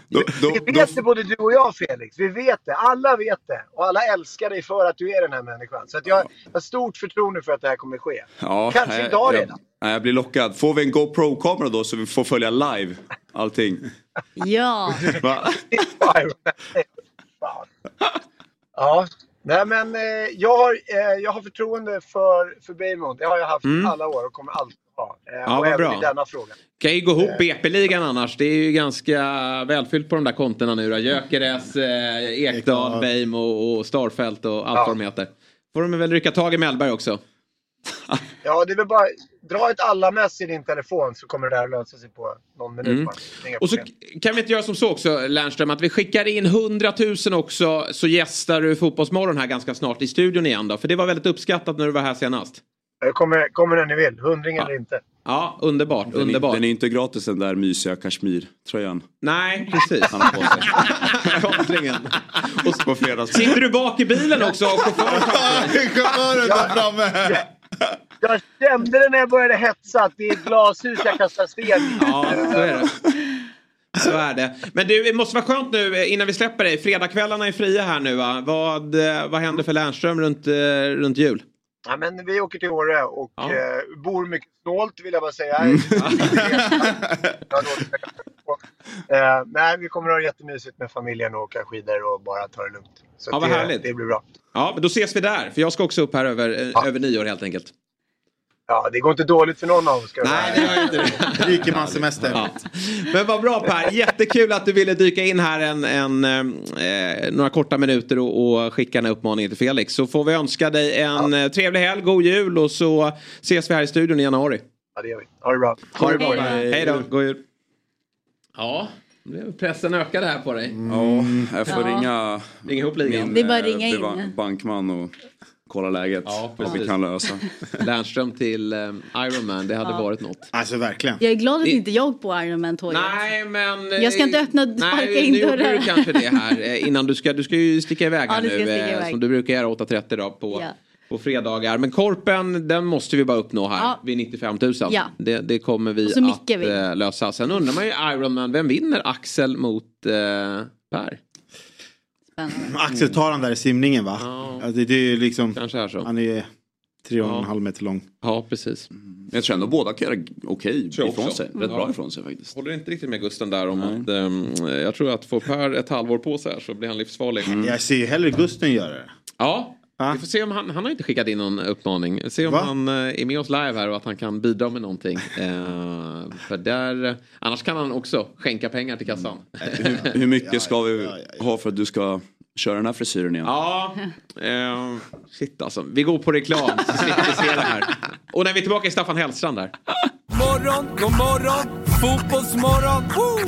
100 det vet det både du och jag Felix. Vi vet det. Alla vet det. Och alla älskar dig för att du är den här människan. Så att jag har stort förtroende för att det här kommer ske.
Ja,
Kanske
jag-
idag
jag,
redan.
Nej, jag blir lockad. Får vi en GoPro-kamera då så vi får följa live allting?
Ja.
Va?
Ja. Nej men eh, jag, har, eh, jag har förtroende för, för Beijmont. Det har jag haft
Mm.
alla år och kommer alltid ha. Eh,
Ja, vad bra.
i denna fråga.
Kan ju gå ihop BP-ligan annars. Det är ju ganska välfyllt på de där kontona nu då. Gyökeres, eh, Ekdal, Beim och, och Starfelt och allt vad de heter. Får de väl rycka tag i Mellberg också.
Ja, det är väl bara dra ett alla-mess i din telefon så kommer det där lösa sig på någon minut
Mm. Och så kan vi inte göra som så också, Lernström, att vi skickar in 100 000 också så gästar du Fotbollsmorgon här ganska snart i studion igen då. För det var väldigt uppskattat när du var här senast.
Jag kommer, kommer när ni vill. Hundring eller inte.
Ja, underbart,
Den är,
underbart.
den är inte gratis den där mysiga kashmir-tröjan.
Nej, precis.
Han har på sig. Och på fredags.
Sitter du bak i bilen också chauffören
där framme.
Jag kände det när jag började hetsa att det är ett glashus jag kastar sten i.
Ja, så är det. Så är det. Men du, det måste vara skönt nu eh, innan vi släpper dig. Fredagskvällarna är fria här nu va? Vad, eh, vad händer för Lernström runt, eh, runt jul?
Ja, men vi åker till Åre och
Ja.
eh, bor mycket snålt vill jag bara säga. eh, nej, vi kommer att ha jättemysigt med familjen och åka skidor och bara ta det lugnt. Så
Ja, vad
det,
härligt.
det blir bra.
Ja, men då ses vi där. För jag ska också upp här över, eh, över nyår helt enkelt.
Ja, det går inte dåligt för någon av oss.
Nej, det gör inte det.
Rikemansemester.
Ja. Men vad bra Per, jättekul att du ville dyka in här en, en, eh, några korta minuter och, och skicka en uppmaning till Felix. Så får vi önska dig en eh, trevlig helg, god jul och så ses vi här i studion i januari.
Ja, det gör vi. Ha det bra.
Ha det bra. Hej då, god jul. Ja, pressen ökade här på dig.
Ja, jag får
Ja.
ringa
Ring ihop ligan.
min
Det är bara
eh,
ringa in.
bankman och kolla läget.
Ja,
vad vi kan lösa.
Lernström till eh, Ironman, det hade
Ja.
varit något.
Alltså verkligen.
Jag är glad att
Det-
inte jag på Ironman-tåget.
Nej, men...
Jag ska inte öppna-
Nej,
sparka in
nu
dörrar.
du kanske det här eh, innan du ska, du ska ju sticka iväg
Ja,
här
nu ska
nu. eh,
iväg.
Som du brukar göra 8.30 då på,
Ja.
på fredagar. Men korpen, den måste vi bara uppnå här
Ja.
vid 95 000.
Ja.
Det, det kommer vi att
vi.
eh, lösa. Sen undrar man ju Ironman, vem vinner Axel mot eh, Per?
Spännande.
Axel tar han där i simningen va?
Ja.
Alltså, det är liksom,
Kanske är så.
han är tre och en halv meter lång.
Ja, precis.
Men jag tror ändå båda kan göra okej
Tror jag
ifrån
också.
sig. Rätt bra ifrån sig faktiskt.
Håller inte riktigt med Gusten där om
Nej.
att ehm, jag tror att får Per ett halvår på sig här så blir han livsfarlig.
Jag ser ju hellre Gusten göra det.
Ja,
Va?
vi får se om han, han har inte skickat in någon uppmaning. Se om
Va?
han eh, är med oss live här och att han kan bidra med någonting. Eh, för där, annars kan han också skänka pengar till kassan.
Hur, hur mycket ska vi ha för att du ska köra den här frisyren igen?
Ja, eh, shit alltså. Vi går på reklam så slipper vi se det här. Och när vi är tillbaka är Staffan Hellstrand där.
Morgon, god morgon, fotbollsmorgon. Woo!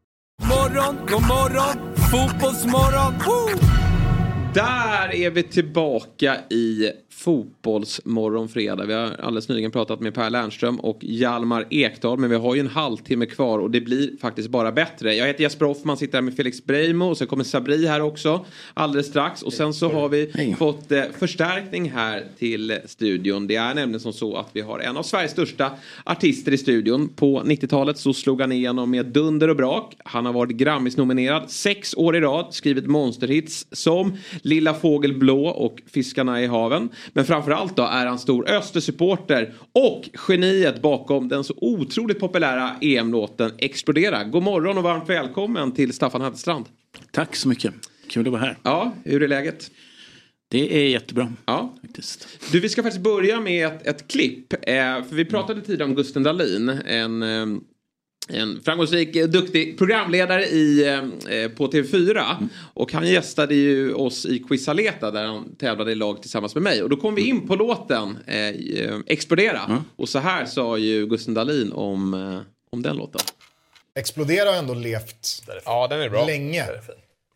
Morgon, god morgon, fotbollsmorgon. Woo!
Där är vi tillbaka i Fotbollsmorgon fredag. Vi har alldeles nyligen pratat med Per Lernström och Hjalmar Ekdal. Men vi har ju en halvtimme kvar och det blir faktiskt bara bättre. Jag heter Jesper Hoffman, sitter här med Felix Breimo och så kommer Sabri här också alldeles strax. Och sen så har vi fått eh, förstärkning här till studion. Det är nämligen som så att vi har en av Sveriges största artister i studion. På 90-talet så slog han igenom med dunder och brak. Han har varit Grammis-nominerad sex år i rad, skrivit monsterhits som Lilla Fågel Blå och Fiskarna i haven. Men framförallt då är han stor Östersupporter och geniet bakom den så otroligt populära EM-låten Explodera. God morgon och varmt välkommen till Staffan Hallstrand.
Tack så mycket. Kul att vara här.
Ja, hur är läget?
Det är jättebra.
Ja. Du, vi ska faktiskt börja med ett, ett klipp. Eh, för vi pratade tidigare om Gusten Dahlin. En, eh, en framgångsrik, eh, duktig programledare i, eh, på TV4. Och han gästade ju oss i Quizaleta där han tävlade i lag tillsammans med mig. Och då kom vi in på låten eh, eh, Explodera. Och så här sa ju Gusten Dahlin om, eh, om den låten.
Explodera har ändå levt
ja, den är bra.
länge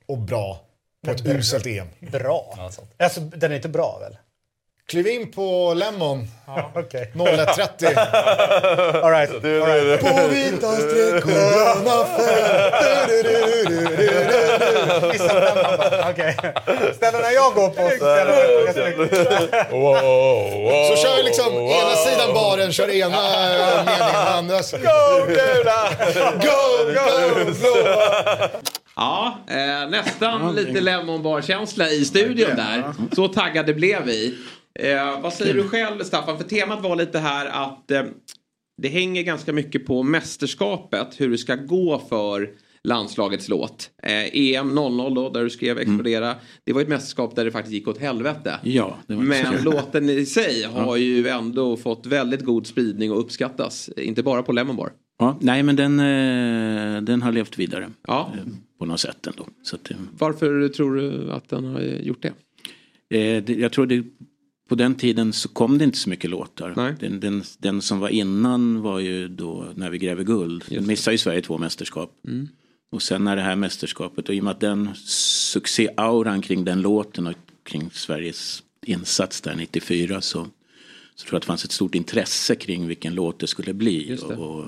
och bra på ett uselt EM.
Bra? Alltså, den är inte bra väl?
Kliv in på Lemon.
Ja, okay.
01.30.
All right. All right.
På vita streck. Du, du, du, du, du, du.
Bara. Okej. Ställena jag går på.
Så kör liksom ena sidan baren, kör ena meningen, andra.
Go gula!
Go, go, blåa!
Ja, eh, nästan lite Lemon Bar-känsla i studion där. Så taggade blev vi. Eh, vad säger du själv Staffan? För temat var lite här att eh, det hänger ganska mycket på mästerskapet hur det ska gå för landslagets låt. Eh, EM 00 då, där du skrev Explodera. Det var ett mästerskap där det faktiskt gick åt helvete.
Ja, så
Men låten i sig har ju ändå fått väldigt god spridning och uppskattas. Inte bara på Lemon Bar.
Ja, nej, men den, eh, den har levt vidare.
Ja.
eh, På något sätt ändå. Att, eh,
Varför tror du att den har gjort det,
jag tror det, på den tiden så kom det inte så mycket låtar. Den, den, den som var innan var ju då När vi gräver guld. Den missade ju Sverige två mästerskap.
Mm.
Och sen när det här mästerskapet och i och med att den succéauran kring den låten och kring Sveriges insats där 94 så, så tror jag att det fanns ett stort intresse kring vilken låt det skulle bli.
Det.
Och, och,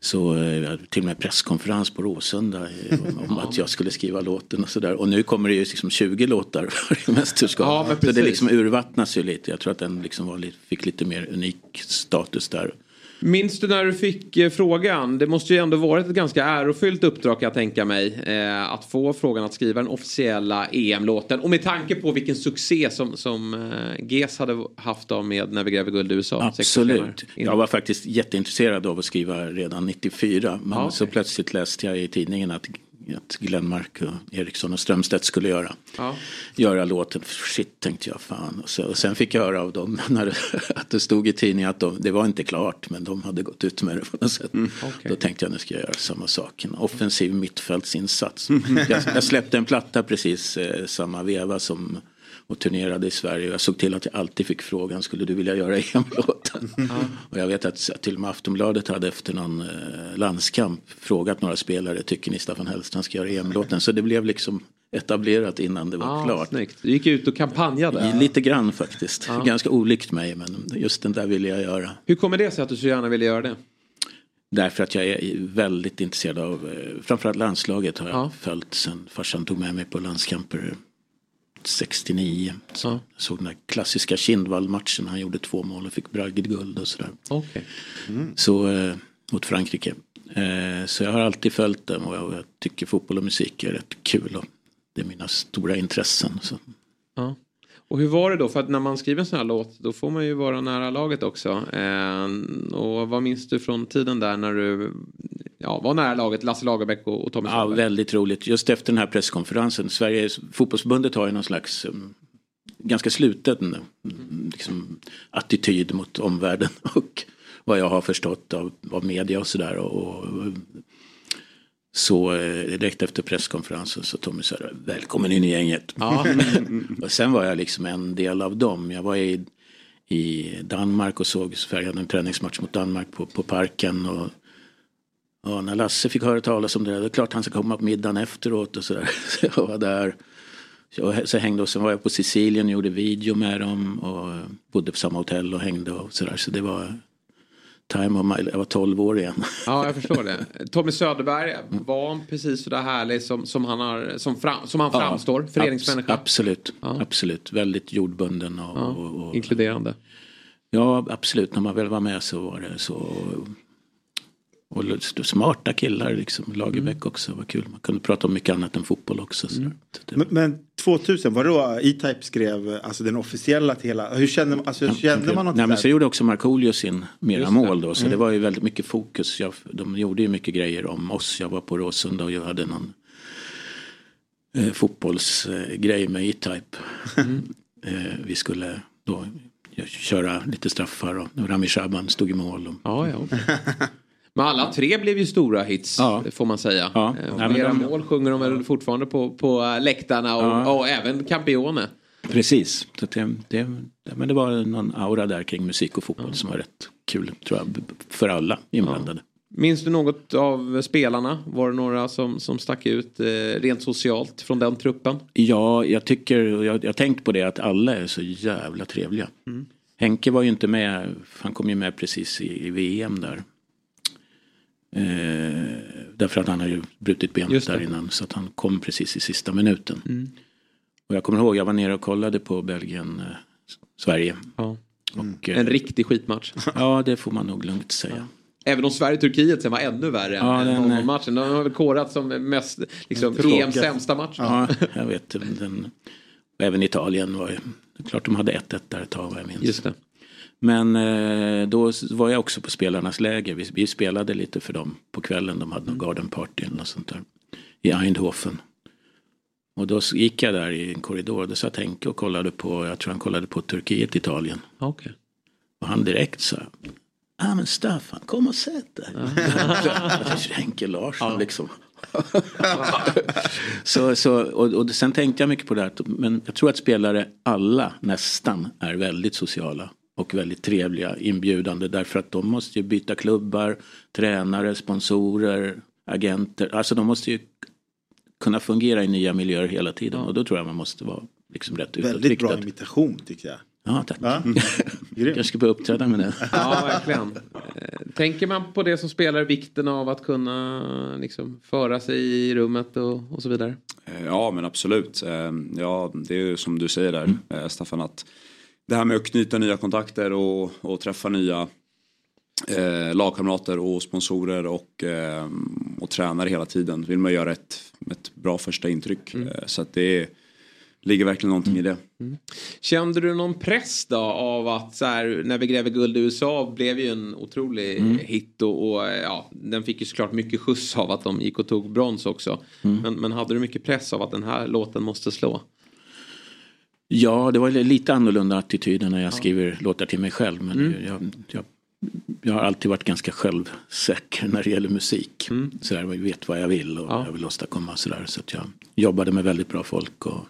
så eh, jag hade till och med presskonferens på Råsunda eh, om, att jag skulle skriva låten och sådär. Och nu kommer det ju liksom 20 låtar för mästerskap.
Ja,
så det liksom urvattnas ju lite. Jag tror att den liksom var, lite- fick lite mer unik status där.
Minns du när du fick eh, frågan? Det måste ju ändå varit ett ganska ärofyllt uppdrag kan jag tänka mig. Eh, att få frågan att skriva den officiella EM-låten. Och med tanke på vilken succé som, som eh, GES hade haft av med När vi gräver guld i USA.
Absolut. Jag var faktiskt jätteintresserad av att skriva redan 94. Men
Ja,
så plötsligt läste jag i tidningen att, att Glenmark och Eriksson och Strömstedt skulle göra,
Ja.
göra låten. Shit tänkte jag fan. Och, så, och sen fick jag höra av dem när det, att det stod i tidningen att de, det var inte klart men de hade gått ut med det på något sätt. Då tänkte jag nu ska jag göra samma sak. En offensiv mittfältsinsats. jag, jag släppte en platta precis eh, samma veva som och turnerade i Sverige. Jag såg till att jag alltid fick frågan, skulle du vilja göra EM-låten? Och jag vet att till och med Aftonbladet hade efter någon eh, landskamp frågat några spelare, tycker ni Staffan Hellstrand ska göra EM-låten? Så det blev liksom etablerat innan det var
Ah,
klart.
Snyggt. Du gick ut och kampanjade.
Lite grann faktiskt.
Ja.
Ganska olikt mig men just den där ville jag göra.
Hur kommer det sig att du så gärna ville göra det?
Därför att jag är väldigt intresserad av, eh, framförallt landslaget har jag
Ja.
följt sen farsan tog med mig på landskamper 69. Så Jag såg den där klassiska Kindvall-matchen, han gjorde två mål och fick bragdguld och sådär.
Okej.
Så, eh, mot Frankrike. Eh, så jag har alltid följt dem och jag, jag tycker fotboll och musik är rätt kul. Och det är mina stora intressen. Så.
Ja. Och hur var det då? För att när man skriver en sån här låt då får man ju vara nära laget också. Eh, och vad minns du från tiden där när du ja, var nära laget? Lasse Lagerbäck och, och Tommy
Ja,
Körberg?
väldigt roligt. Just efter den här presskonferensen. Sveriges fotbollsförbundet har ju någon slags um, ganska sluten um, liksom, attityd mot omvärlden. Och vad jag har förstått av, av media och sådär. Och, och, så eh, direkt efter presskonferensen så Tommy sa välkommen in i gänget.
Ja.
och sen var jag liksom en del av dem. Jag var i, i Danmark och såg Sverige hade en träningsmatch mot Danmark på, på parken. Och, Ja, när Lasse fick höra talas om det, där, det är klart han ska komma på middagen efteråt och sådär. Så jag var där. Så, så hängde och sen var jag på Sicilien och gjorde video med dem och bodde på samma hotell och hängde och sådär. Så det var time of my, jag var 12 år igen.
Ja, jag förstår det. Tommy Söderberg, var han precis så där härlig som, som, han, har, som, fram, som han
Ja,
framstår? Föreningsmänniska?
abs- absolut, absolut. Väldigt jordbunden och,
Ja,
och, och
Inkluderande?
Ja, absolut. När man väl var med så var det så. Och smarta killar liksom. Lagerbäck också var kul. Man kunde prata om mycket annat än fotboll också. Så
Men, men 2000, var det då E-Type skrev alltså den officiella till hela, hur kände, alltså, kände man något
Nej, men så gjorde också Markoolio sin mera mål då. Så
Mm.
det var ju väldigt mycket fokus. Jag, de gjorde ju mycket grejer om oss. Jag var på Råsunda och jag hade någon eh, fotbollsgrej med E-Type. eh, vi skulle då köra lite straffar och Rami Shaban stod i mål. Och,
Ja, ja. Men alla tre blev ju stora hits får man säga.
Ja.
Eh, och
Ja, men
era
de-
mål sjunger de väl fortfarande på, på eh, läktarna och,
Ja.
och även Campione.
Precis. Så det, det, men det var någon aura där kring musik och fotboll som var rätt kul tror jag. För alla inblandade.
Minns du något av spelarna? Var det några som, som stack ut eh, rent socialt från den truppen?
Ja, jag tycker, jag jag har tänkt på det att alla är så jävla trevliga.
Mm.
Henke var ju inte med, han kom ju med precis i, i VM där. Eh, därför att han har ju brutit benet där innan så att han kom precis i sista minuten.
Mm.
Och jag kommer ihåg, jag var nere och kollade på Belgien, eh, Sverige.
Ja.
Och, eh,
En riktig skitmatch.
Ja, det får man nog lugnt säga.
Även om Sverige-Turkiet sen var ännu värre
Ja,
än
den, eh,
den, matchen. Den har väl korats som mest, liksom. EMs sämsta match.
Ja, jag vet. Den, även Italien var ju, klart de hade 1-1 där ett tag vad jag minns.
Just det.
Men eh, då var jag också på spelarnas läger. Vi, vi spelade lite för dem på kvällen. De hade någon garden party eller något sånt där. I Eindhoven. Och då gick jag där i en korridor. och Då satt Henke och kollade på, jag tror han kollade på Turkiet-Italien.
Okej.
Och han direkt sa, ja ah, men Staffan kom och sätt dig. Henke Larsson liksom. så, så, och, och sen tänkte jag mycket på det här. Men jag tror att spelare, alla nästan, är väldigt sociala. Och väldigt trevliga, inbjudande. Därför att de måste ju byta klubbar, tränare, sponsorer, agenter. Alltså de måste ju kunna fungera i nya miljöer hela tiden. Och då tror jag man måste vara liksom rätt
Väldigt bra
utåtriktad.
imitation tycker jag.
Ja, tack.
Va?
Kanske ska börja uppträda med det.
Ja, verkligen. Eh, Tänker man på det som spelar vikten av att kunna liksom, föra sig i rummet och, och så vidare?
Eh, Ja men absolut. Eh, Ja det är ju som du säger där eh, Staffan att det här med att knyta nya kontakter och, och träffa nya eh, lagkamrater och sponsorer och, eh, och tränare hela tiden. Vill man göra ett, ett bra första intryck. Eh, Så att det är, ligger verkligen någonting i det.
Kände du någon press då av att så här, när vi gräver guld i USA blev ju en otrolig
Mm.
hit och, och ja, den fick ju såklart mycket skjuts av att de gick och tog brons också.
Mm.
Men, men hade du mycket press av att den här låten måste slå?
Ja, det var lite annorlunda attityder när jag skriver låtar till mig själv. Men
Mm.
jag, jag, jag har alltid varit ganska självsäker när det gäller musik. Så där, jag vet vad jag vill och jag vill åstadkomma sådär. Så att jag jobbade med väldigt bra folk. Och,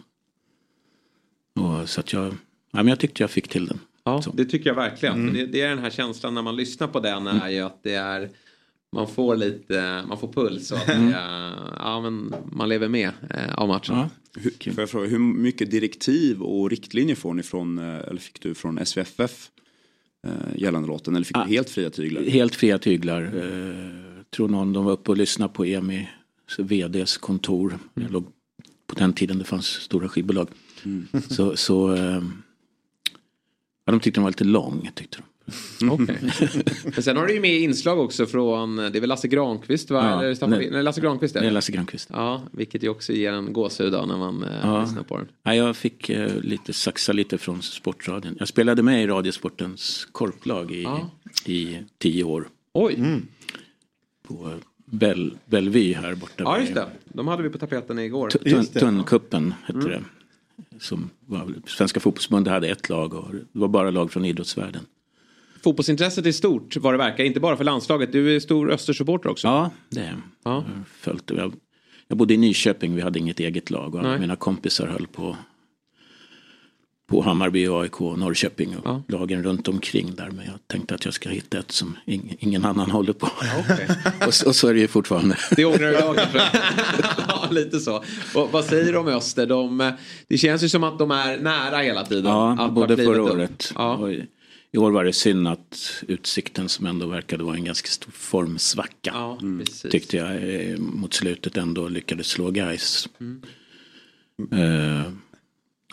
och så att jag, ja, men jag tyckte jag fick till den.
Ja, det tycker jag verkligen.
Mm.
Det, det är den här känslan när man lyssnar på den är ju att det är man får lite, man får puls och att
Mm.
ja, men man lever med eh, av matchen.
Hur, får jag fråga, hur mycket direktiv och riktlinjer får ni från, eh, eller fick du från SVFF eh, gällande låten? Eller fick du helt fria tyglar?
Helt fria tyglar. Eh, tror någon, de var uppe och lyssnade på EMI VDs kontor. Jag låg, på den tiden det fanns stora skivbolag. Så, så eh, ja, de tyckte den var lite lång. Tyckte de.
Okej. Men sen har du ju med inslag också från, det är väl Lasse Granqvist va?
Ja,
Eller Staffan,
nej.
nej, Lasse Granqvist är
Det är Lasse Granqvist.
Ja, vilket ju också ger en gåshud när man eh,
Ja.
lyssnar på den.
Ja, jag fick eh, lite saxa lite från Sportradion. Jag spelade med i Radiosportens korplag i,
Ja.
i tio år.
Oj!
På Bell, Bellevue här borta.
Ja, just det. De hade vi på tapeten igår.
Tu- Tun, Tunnkuppen hette
Mm.
det. Som var, Svenska fotbollsförbundet hade ett lag och det var bara lag från idrottsvärlden.
Fotbollsintresset är stort vad det verkar, inte bara för landslaget. Du är stor Östersupporter också.
Ja, det är
ja.
Följt, jag. Jag bodde i Nyköping, vi hade inget eget lag och
Nej.
mina kompisar höll på på Hammarby, AIK, Norrköping och lagen runt omkring där. Men jag tänkte att jag ska hitta ett som ing, ingen annan håller på. och, så- och så är det ju fortfarande.
Det ångrar du idag kanske? ja, lite så. Och, vad säger du om Öster? De, det känns ju som att de är nära hela tiden.
Ja, både förra året. Och i- år var det synd att Utsikten som ändå verkade vara en ganska stor formsvacka.
Ja, precis.
Tyckte jag eh, mot slutet ändå lyckades slå guys.
Mm.
Eh,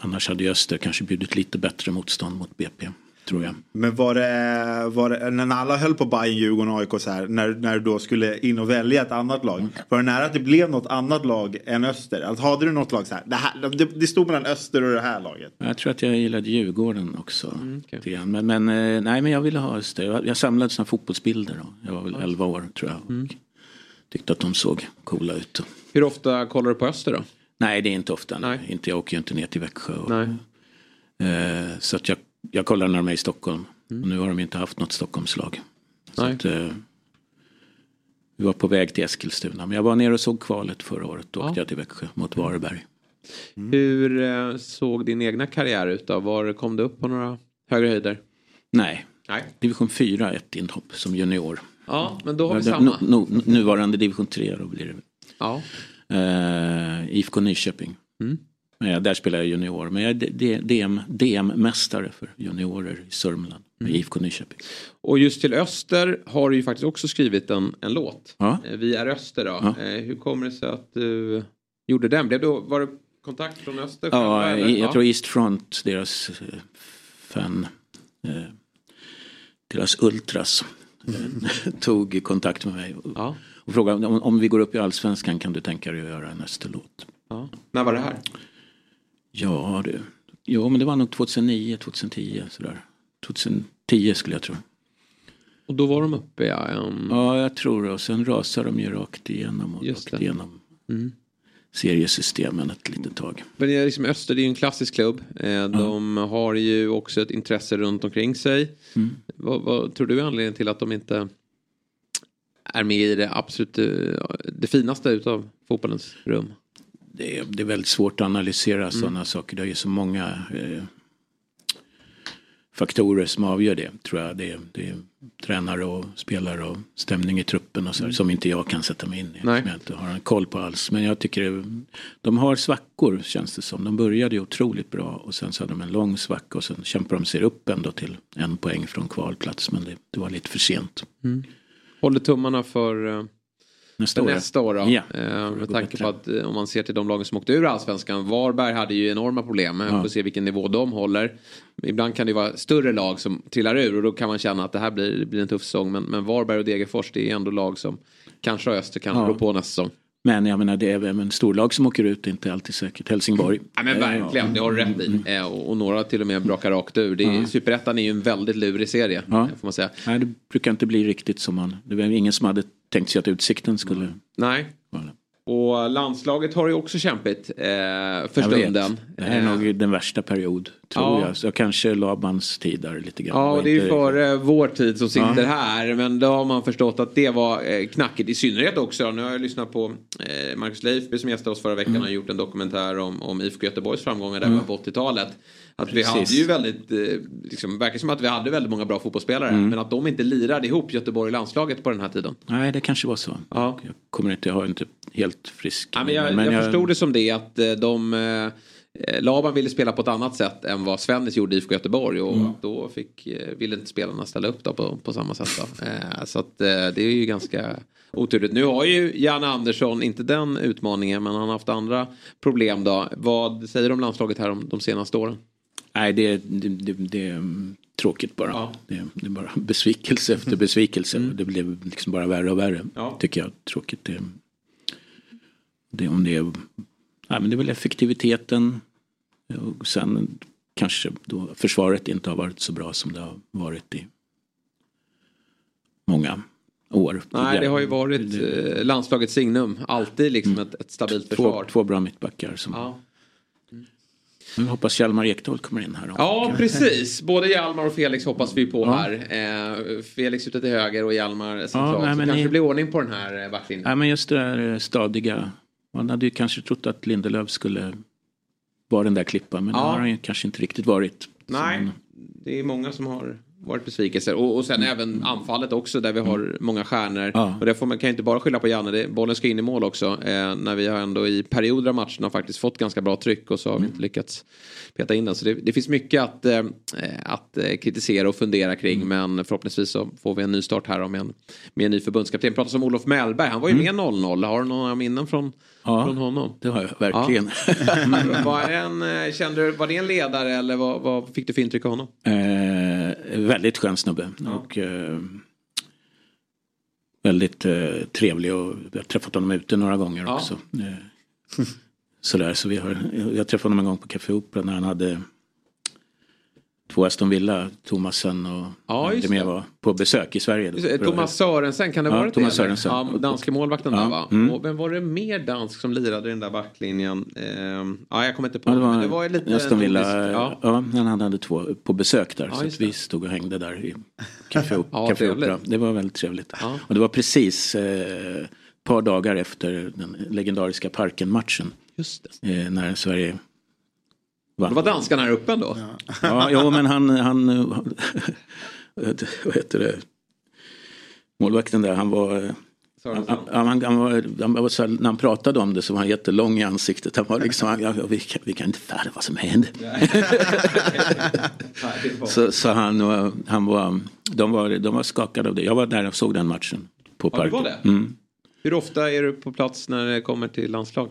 annars hade Öster kanske bjudit lite bättre motstånd mot BP. Tror jag.
Men var det, var det, när alla höll på Bayern, Djurgården och AIK så här, när, när du då skulle in och välja ett annat lag. Var det nära att det blev något annat lag än Öster? Alltså, hade du något lag så här, det, här det, det stod mellan Öster och det här laget?
Jag tror att jag gillade Djurgården också. lite grann. Men, men, eh, nej, men jag ville ha Öster. Jag, jag samlade såna fotbollsbilder. Då. Jag var väl 11 år tror jag. Och Tyckte att de såg coola ut.
Hur ofta kollar du på Öster då?
Nej, det är inte ofta. Nej. Inte, jag åker ju inte ner till Växjö. Och,
Nej.
Eh, så att jag, jag kollar när de är i Stockholm. Och nu har de inte haft något Stockholmslag. Så att, eh, vi var på väg till Eskilstuna. Men jag var nere och såg kvalet förra året. Då åkte jag till Växjö mot Varberg.
Hur eh, såg din egna karriär ut då? Var kom du upp på några högre höjder?
Nej.
Nej.
Division 4 ett inhopp som junior.
Ja, men då har vi samma.
nu- nu- nuvarande division 3 då blir det.
Ja.
Eh, IFK Nyköping.
Mm.
Eh, där spelar jag junior. Men jag är D- D- DM, DM-mästare för juniorer i Sörmland. Med
Mm.
IFK Nyköping.
Och just till Öster har du ju faktiskt också skrivit en, en låt.
Ja.
Eh, Vi är Öster då.
Ja.
Eh, Hur kommer det sig att du gjorde den? Blev det, var det kontakt från Öster?
Ja,
eller?
jag
Ja.
tror East Front, deras fan, deras ultras, eh, tog kontakt med mig och, och frågade om, om vi går upp i allsvenskan kan du tänka dig att göra en Österlåt?
Ja. När var det här?
Ja, det, jo, men det var nog 2009, 2010 sådär. 2010 skulle jag tro.
Och då var de uppe ja. En...
Ja, jag tror det. Och sen rasade de ju rakt igenom och
Just
rakt
det.
igenom
Mm.
seriesystemen ett litet tag.
Men det är liksom Öster det är ju en klassisk klubb. Eh, De har ju också ett intresse runt omkring sig.
Mm.
Vad, vad tror du är anledningen till att de inte är med i det absolut eh, det finaste utav fotbollens rum?
Det är, det är väldigt svårt att analysera
Mm.
sådana saker. Det är ju så många eh, faktorer som avgör det. Tror jag. Det är, det är tränare och spelare och stämning i truppen och så,
Mm.
som inte jag kan sätta mig in i.
Nej.
Som jag inte har en koll på alls. Men jag tycker det, de har svackor känns det som. De började ju otroligt bra och sen så hade de en lång svacka och sen kämpar de sig upp ändå till en poäng från kvalplats. Men det, det var lite för sent.
Mm. Håller tummarna för eh,
Nästa
nästa år. Då.
Ja.
Eh,
det
med tanke på att eh, om man ser till de lagen som åkte ur allsvenskan. Varberg hade ju enorma problem. Ja.
Ja.
Får se vilken nivå de håller. Ibland kan det vara större lag som trillar ur och då kan man känna att det här blir, blir en tuff säsong. Men, men Varberg och Degerfors det är ändå lag som kanske Öster kan
Ja.
rå på nästa säsong.
Men jag menar det är även storlag som åker ut, det är inte alltid säkert. Helsingborg.
Ja men verkligen, det har du rätt i. Eh, Och, några till och med brakar rakt ur. Det är,
Ja.
Superettan är ju en väldigt lurig serie.
Ja.
eh, Får man säga.
Nej, det brukar inte bli riktigt som man... Det var ingen som hade tänkt sig att Utsikten skulle...
Nej. Och landslaget har ju också kämpigt eh, för
Jag vet.
stunden.
Det här är
Eh,
nog den värsta period, tror
Ja.
jag. Så kanske Labans tid där lite grann.
Ja, och det är ju före vår tid som sitter
Ja.
här. Men då har man förstått att det var eh, knackigt. I synnerhet också. Nu har jag lyssnat på eh, Marcus Leifby som gästade oss förra veckan.
Mm.
har gjort en dokumentär om, om IFK Göteborgs framgångar där
Mm.
på 80-talet. Att vi hade ju väldigt, eh, liksom, verkar som att vi hade väldigt många bra fotbollsspelare.
Mm.
Men att de inte lirade ihop Göteborg landslaget på den här tiden.
Nej, det kanske var så.
Ja.
Jag kommer inte, jag har inte helt frisk.
Ja, men jag, jag, förstod det som det att eh, de eh, Laban ville spela på ett annat sätt än vad Svennis gjorde i IFK Göteborg och
Mm.
då fick, ville inte spelarna ställa upp då på, på samma sätt. Då. Så att, det är ju ganska oturligt. Nu har ju Janne Andersson inte den utmaningen men han har haft andra problem då. Vad säger du om landslaget här om de senaste åren?
Nej, det, det, det, är mm, tråkigt bara. Det, det är bara besvikelse efter besvikelse. Det blev liksom bara värre och värre.
Ja.
Tycker jag. Tråkigt. Det, det, om det, är, nej, men det är väl effektiviteten. Och sen kanske då försvaret inte har varit så bra som det har varit i många år.
Nej, det har ju varit eh, landslagets signum. Alltid liksom ett, ett stabilt
två,
försvar.
två bra mittbackar. Som,
Ja.
Jag hoppas Hjalmar Ekdal kommer in här. Då.
Ja, precis. Både Hjalmar och Felix hoppas vi på
Ja.
här. Eh, Felix ute till höger och Hjalmar centralt.
nej,
så
men
kanske
ni-
det blir ordning på den här eh, backlinjen.
Nej, men just det där eh, stadiga. Man hade ju kanske trott att Lindelöf skulle vara den där klippan. Men
Ja.
det har han ju kanske inte riktigt varit.
Nej, det är många som har varit besvikelser. Och, och sen även anfallet också där vi har många stjärnor.
Mm. Ja.
Och det får man kan ju inte bara skylla på Janne. Det, bollen ska in i mål också. Eh, när vi har ändå i perioder av matcherna faktiskt fått ganska bra tryck och så har vi
Mm.
inte lyckats peta in den. Så det, det finns mycket att, eh, att eh, kritisera och fundera kring.
Mm.
Men förhoppningsvis så får vi en ny start här med en, med en ny förbundskapten. Pratas om Olof Mellberg. Han var ju
Mm.
med 0-0. Har du några minnen från,
Ja,
från honom?
det har jag verkligen.
var, en, eh, kände du, var det en ledare eller vad, vad fick du för intryck av honom?
Eh, väldigt skön snubbe. Och, eh, väldigt eh, trevlig och jag har träffat honom ute några gånger
Ja.
också. Eh, sådär, så vi har, jag träffade honom en gång på Café Opera när han hade två Aston Villa, Thomasen och
Ja,
det mer var på besök i Sverige.
Thomas Sörensen, kan det
Ja,
vara det?
Thomas? Sörensen.
Ja, danske målvakten
Ja,
där va?
mm.
Och, men var det mer dansk som lirade i den där backlinjen? Ehm, ja, jag kommer inte på
Ja, det
men
var,
det var lite
Aston Villa, ja.
Ja.
ja, han hade två på besök där.
Ja,
så vi stod och hängde där i Café,
Ja,
Café. Opera. Det var väldigt trevligt. Och det var precis eh, par dagar efter den legendariska Parken-matchen.
Just
Eh, när Sverige vann.
Då var danskarna här uppe ändå.
Ja, jo, men han, han, vad heter det, målvakten där, han var, han, han, han, han var, han var så här, när han pratade om det så var han jättelång i ansiktet. Han var liksom, ja, ja, vi, kan, vi kan inte fatta vad som hände. så, så han, var- han var, de var, de var skakade av det. Jag var där och såg den matchen på
Ja,
parken.
var det?
Mm.
Hur ofta är du på plats när det kommer till landslag?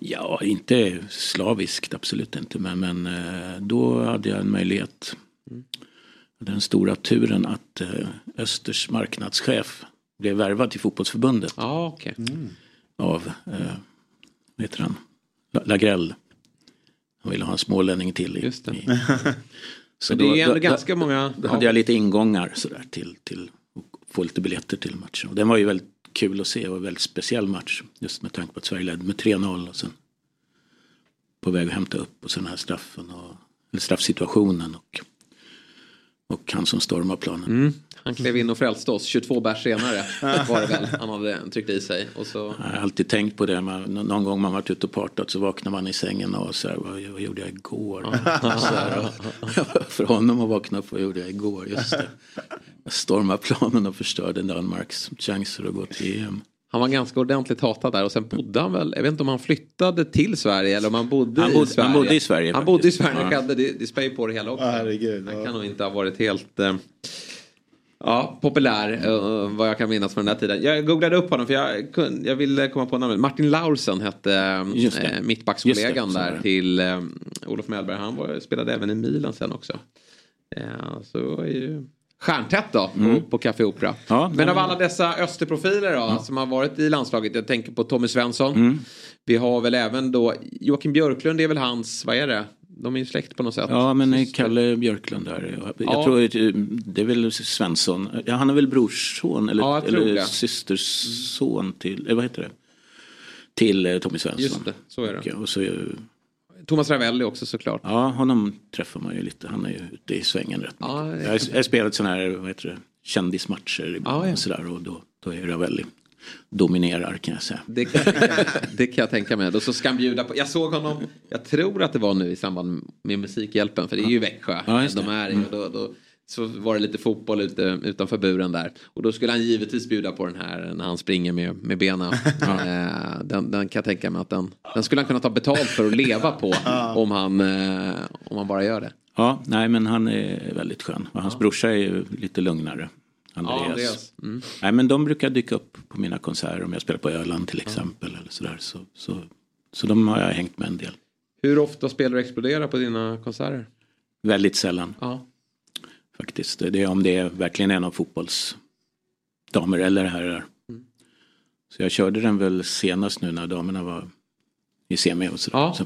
Ja, inte slaviskt, absolut inte. Men, men eh, då hade jag en möjlighet. Hade den stora turen att eh, Östers marknadschef blev värvad till fotbollsförbundet.
Ja, okej.
Av, eh, vad heter han, La- Lagrell. Han ville ha en smålänning till. I,
Just det.
I,
Men det är ju ändå ganska många-
Då hade jag lite ingångar sådär till, till att få lite biljetter till matchen. Och den var ju väldigt kul att se och en väldigt speciell match. Just med tanke på att Sverige ledde med 3-0 och sen på väg att hämta upp och sen den här straffen och eller straffsituationen och, och han som stormar planen.
Mm. Han klev in och frälste oss 22 bärs senare. var det väl. Han hade tryckt i sig. Och så...
Jag har alltid tänkt på det. Man, nå- någon gång man varit ute och partat så vaknar man i sängen och så här, vad, vad gjorde jag igår? så här, och, för honom att vakna upp, vad gjorde jag igår? Just det. Jag stormade planen och förstörde Danmarks chanser att gå till EM.
Han var ganska ordentligt hatad där och sen bodde han väl, jag vet inte om han flyttade till Sverige eller om han bodde,
Han
i,
bodde-
Sverige.
han bodde i Sverige
Han bodde i. Sverige,
Ja.
det, det spär ju på det hela också.
Herregud,
han kan nog inte ha varit helt eh, ja, populär eh, vad jag kan minnas från den här tiden. Jag googlade upp honom för jag, kunde, jag ville komma på namnet. Martin Laursen hette eh, mittbackskollegan där till eh, Olof Mellberg. Han var, spelade även i Milan sen också. Eh, så var ju stjärntätt då på,
Mm.
på Café Opera.
Ja,
Men av alla dessa österprofiler då som har varit i landslaget. Jag tänker på Tommy Svensson.
Mm.
Vi har väl även då Joakim Björklund, är väl hans, vad är det? De är ju släkt på något sätt.
Ja, men Kalle Björklund där. Jag
Ja.
tror eh, det är väl Svensson. Ja, han är väl brorsson eller,
Ja,
eller
det.
systerson till, eller vad heter det? Till eh, Tommy Svensson.
Just det, så är det.
Och, så, eh,
Thomas Ravelli också såklart.
Ja, honom träffar man ju lite. Han är ju ute i svängen rätt mycket.
Ja, det-
jag, har, jag har spelat sådana här vad heter det, kändismatcher ibland
Ja, ja.
och sådär. Och då, då är Ravelli dominerar kan jag säga.
Det kan, det kan jag tänka mig. Och så ska han bjuda på. Jag såg honom, jag tror att det var nu i samband med Musikhjälpen. För det är ju Växjö
Ja,
de är.
Mm.
Då, då, så var det lite fotboll ute, utanför buren där. Och då skulle han givetvis bjuda på den här när han springer med, med benen. Eh, den, den kan jag tänka mig att den, den skulle han kunna ta betalt för att leva på. om, han, eh, om han bara gör det.
Ja, nej men han är väldigt skön. Och hans brorsa är ju lite lugnare. Andreas.
Ja, Andreas. Mm.
Nej men de brukar dyka upp på mina konserter om jag spelar på Öland till exempel. Eller sådär. Så, så, så de har jag hängt med en del.
Hur ofta spelar du Explodera på dina konserter?
Väldigt sällan.
Ja.
Faktiskt. Det är om det är verkligen är någon fotbollsdamer eller herrar.
Mm.
Så jag körde den väl senast nu när damerna var i semi och sådär.
Ja.
Så,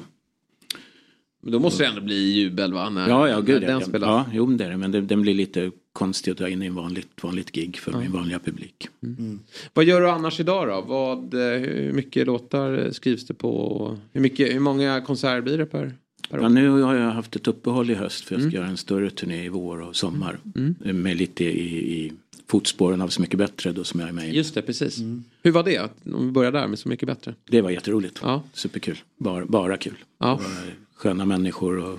Men då måste det ändå bli jubel va? När,
ja, ja, gud
när
ja.
den
ja.
spelas.
Ja, jo det är det. Men det, den blir lite konstig att dra in i en vanligt, vanligt gig för min vanliga publik.
Vad gör du annars idag då? Vad, eh, hur mycket låtar skrivs det på? Hur, mycket, hur många konserter blir det per?
Ja, nu har jag haft ett uppehåll i höst för jag ska
Mm.
göra en större turné i vår och sommar.
Mm.
Med lite i, i fotspåren av Så mycket bättre då som jag är med i.
Just det, precis. Hur var det? Om vi börjar där med Så mycket bättre.
Det var jätteroligt.
Ja.
Superkul. Bara, bara kul.
Ja.
Sköna människor och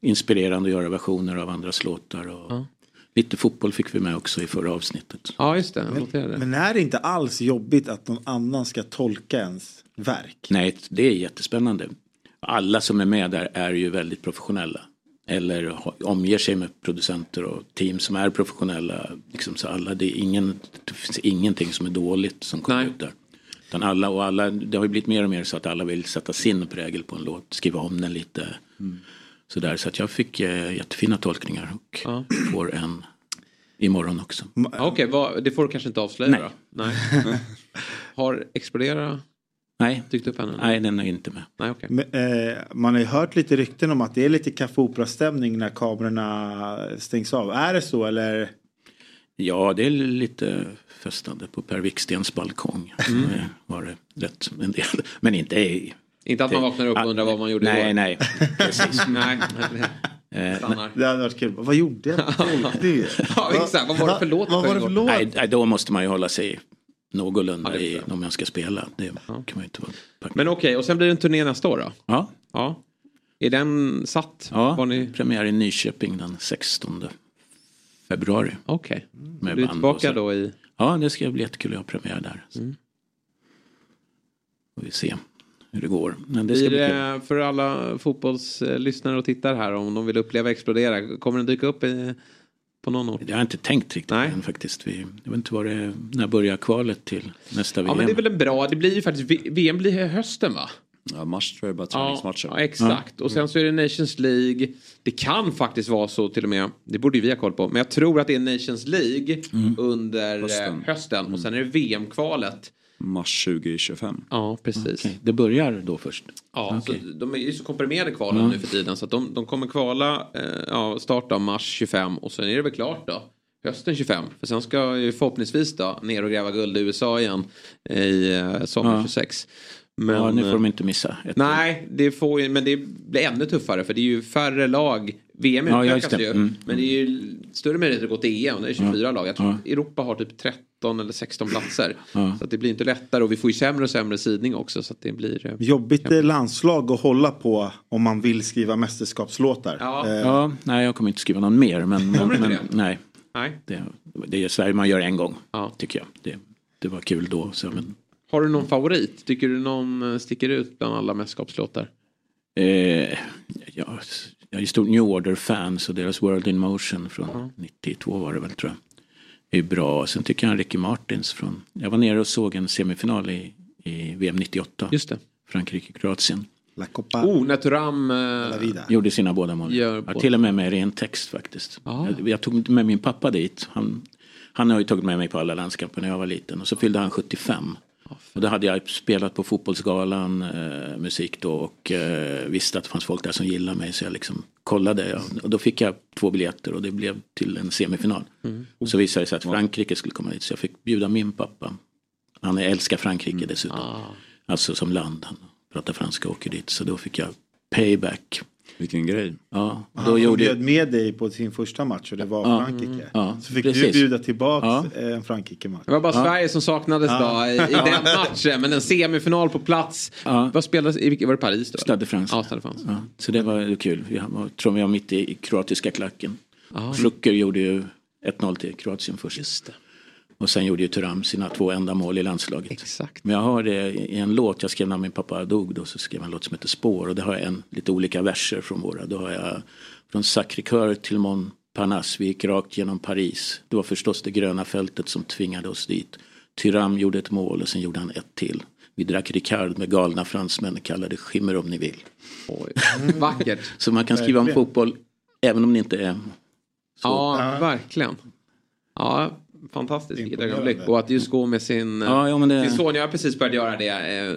inspirerande att göra versioner av andras låtar. Och
Ja.
Lite fotboll fick vi med också i förra avsnittet.
Ja, just det. Noterade det.
Men är det inte alls jobbigt att någon annan ska tolka ens verk?
Nej, det är jättespännande. Alla som är med där är ju väldigt professionella. Eller omger sig med producenter och team som är professionella. Liksom så alla, det, är ingen, det finns ingenting som är dåligt som kommer ut där. Utan alla, och alla, det har ju blivit mer och mer så att alla vill sätta sin prägel på en låt, skriva om den lite. sådär. Så att jag fick eh, jättefina tolkningar och får en imorgon också.
Okej, vad- det får du kanske inte avslöja
Nej.
då? Nej. Har Exploderera
Nej.
dykt upp ännu?
Nej, den är inte med.
Nej, okej.
Men, eh, man har ju hört lite rykten om att det är lite Café Opera-stämning när kamerorna stängs av. Är det så eller?
Ja, det är lite festande på Per Wikstens balkong.
Mm.
Mm. Var det rätt en del. Men inte i...
Inte att man vaknar upp och undrar vad man gjorde
Nej,
igår.
nej. Precis.
nej.
Eh,
Stannar.
Det hade varit kul. Vad gjorde jag?
Ja, exakt. Vad var det för låt?
Vad var det för låt?
Nej, då måste man ju hålla sig någorlunda i om man ska spela. Det kan man inte vara.
Men okej, och sen blir det en turné nästa år då?
Ja.
Ja. Är den satt?
Ja,
Var ni...
premiär i Nyköping den 16 februari.
Okej.
Med
Du är tillbaka då i...
Ja, det ska bli jättekul att ha premiär där.
Mm.
Får vi se hur det går. Men det ska
Blir det för alla fotbollslyssnare och tittare här om de vill uppleva Explodera, kommer den dyka upp i, på någon ort?
Jag har inte tänkt riktigt Nej. än faktiskt. Vi, jag vet inte vad det är, när börjar kvalet till nästa
Ja
VM?
men det är väl en bra, det blir ju faktiskt, VM blir hösten va?
Ja, mars tror jag bara
Ja,
träningsmatcher.
ja, exakt. Och sen så är det Nations League. Det kan faktiskt vara så till och med, det borde ju vi ha koll på, men jag tror att det är Nations League under hösten,
Hösten.
hösten. och sen är det VM-kvalet.
Mars 2025.
Ja, precis.
Okej, Det börjar då först?
Ja,
Okej.
så de är ju så komprimerade kvalen
Ja.
nu för tiden så att de, de kommer kvala eh, ja, start av mars 25 och sen är det väl klart då. Hösten 25. För sen ska ju förhoppningsvis då ner och gräva guld i USA igen i eh, sommar
Ja.
26.
Ja, nu får
eh,
de inte missa. Ett
Nej, det får men det blir ännu tuffare för det är ju färre lag. VM
Ja, ja,
utökas
det.
ju.
Mm.
Men det är ju större möjligheter att gå till EM. Det är 24
Ja.
lag. Jag tror
Ja.
att Europa har typ 13 eller 16 platser.
Ja.
Så att det blir inte lättare och vi får ju sämre och sämre sidning också. Så att det blir... eh,
Jobbigt eh, landslag att hålla på om man vill skriva mästerskapslåtar.
Ja.
Eh,
Ja, nej jag kommer inte skriva någon mer. Men, men, men
det?
nej.
Nej.
Det, det är Sverige man gör en gång. Tycker jag. Det, det var kul då. Så, men,
Har du någon favorit? Tycker du någon eh, sticker ut bland alla mästerskapslåtar?
eh, jag, jag är stor New Order-fan så deras World in Motion från 92 var det väl tror jag. Är bra. Sen tycker jag Ricky Martins från... Jag var nere och såg en semifinal i, i VM 98.
Just det.
Frankrike-Kroatien.
La Copa.
Oh, när Turam... Eh,
Gjorde sina båda mål.
Gör
Ja, till och med med ren text faktiskt.
Ah.
Jag, jag tog med min pappa dit. Han, han har ju tagit med mig på alla landskamper när jag var liten. Och så fyllde han 75. Och då hade jag spelat på fotbollsgalan eh, musik då och eh, visste att det fanns folk där som gillade mig så jag liksom kollade. Och då fick jag två biljetter och det blev till en semifinal.
Mm.
Så visade det sig att Frankrike skulle komma dit så jag fick bjuda min pappa. Han älskar Frankrike dessutom. Alltså som land. Han pratar franska och åker dit. Så då fick jag payback.
Vilken grej.
Ja,
Han
då
som
gjorde
bjöd med dig på sin första match och det var
Ja.
Frankrike.
Ja,
Så fick du
precis.
bjuda tillbaks
Ja.
eh, en Frankrike-match.
Det var bara
Ja.
Sverige som saknades
Ja.
då i, i den matchen. Men en semifinal på plats. Vad spelades i? Var det Paris då?
Stade de France.
Ja, Stade de France.
Ja, så det var kul. Vi var, tror vi var mitt i, i kroatiska klacken. Flucker gjorde ju 1-0 till Kroatien först.
Just det.
Och sen gjorde ju Thuram sina två enda mål i landslaget.
Exakt.
Men jag har det i en låt jag skrev när min pappa dog. Då så skrev jag en låt som heter Spår. Och det har jag en, lite olika verser från våra. Då har jag från Sacré-Cœur till Montparnasse. Vi gick rakt genom Paris. Det var förstås det gröna fältet som tvingade oss dit. Thuram gjorde ett mål och sen gjorde han ett till. Vi drack Ricard med galna fransmän och kallade skimmer om ni vill.
Oj. Vackert.
Så man kan skriva om fotboll även om det inte är så.
Ja, verkligen. Ja, fantastiskt ögonblick. Och att just gå med sin,
Ja, ja, men det-
sin son. Jag har precis börjat göra det,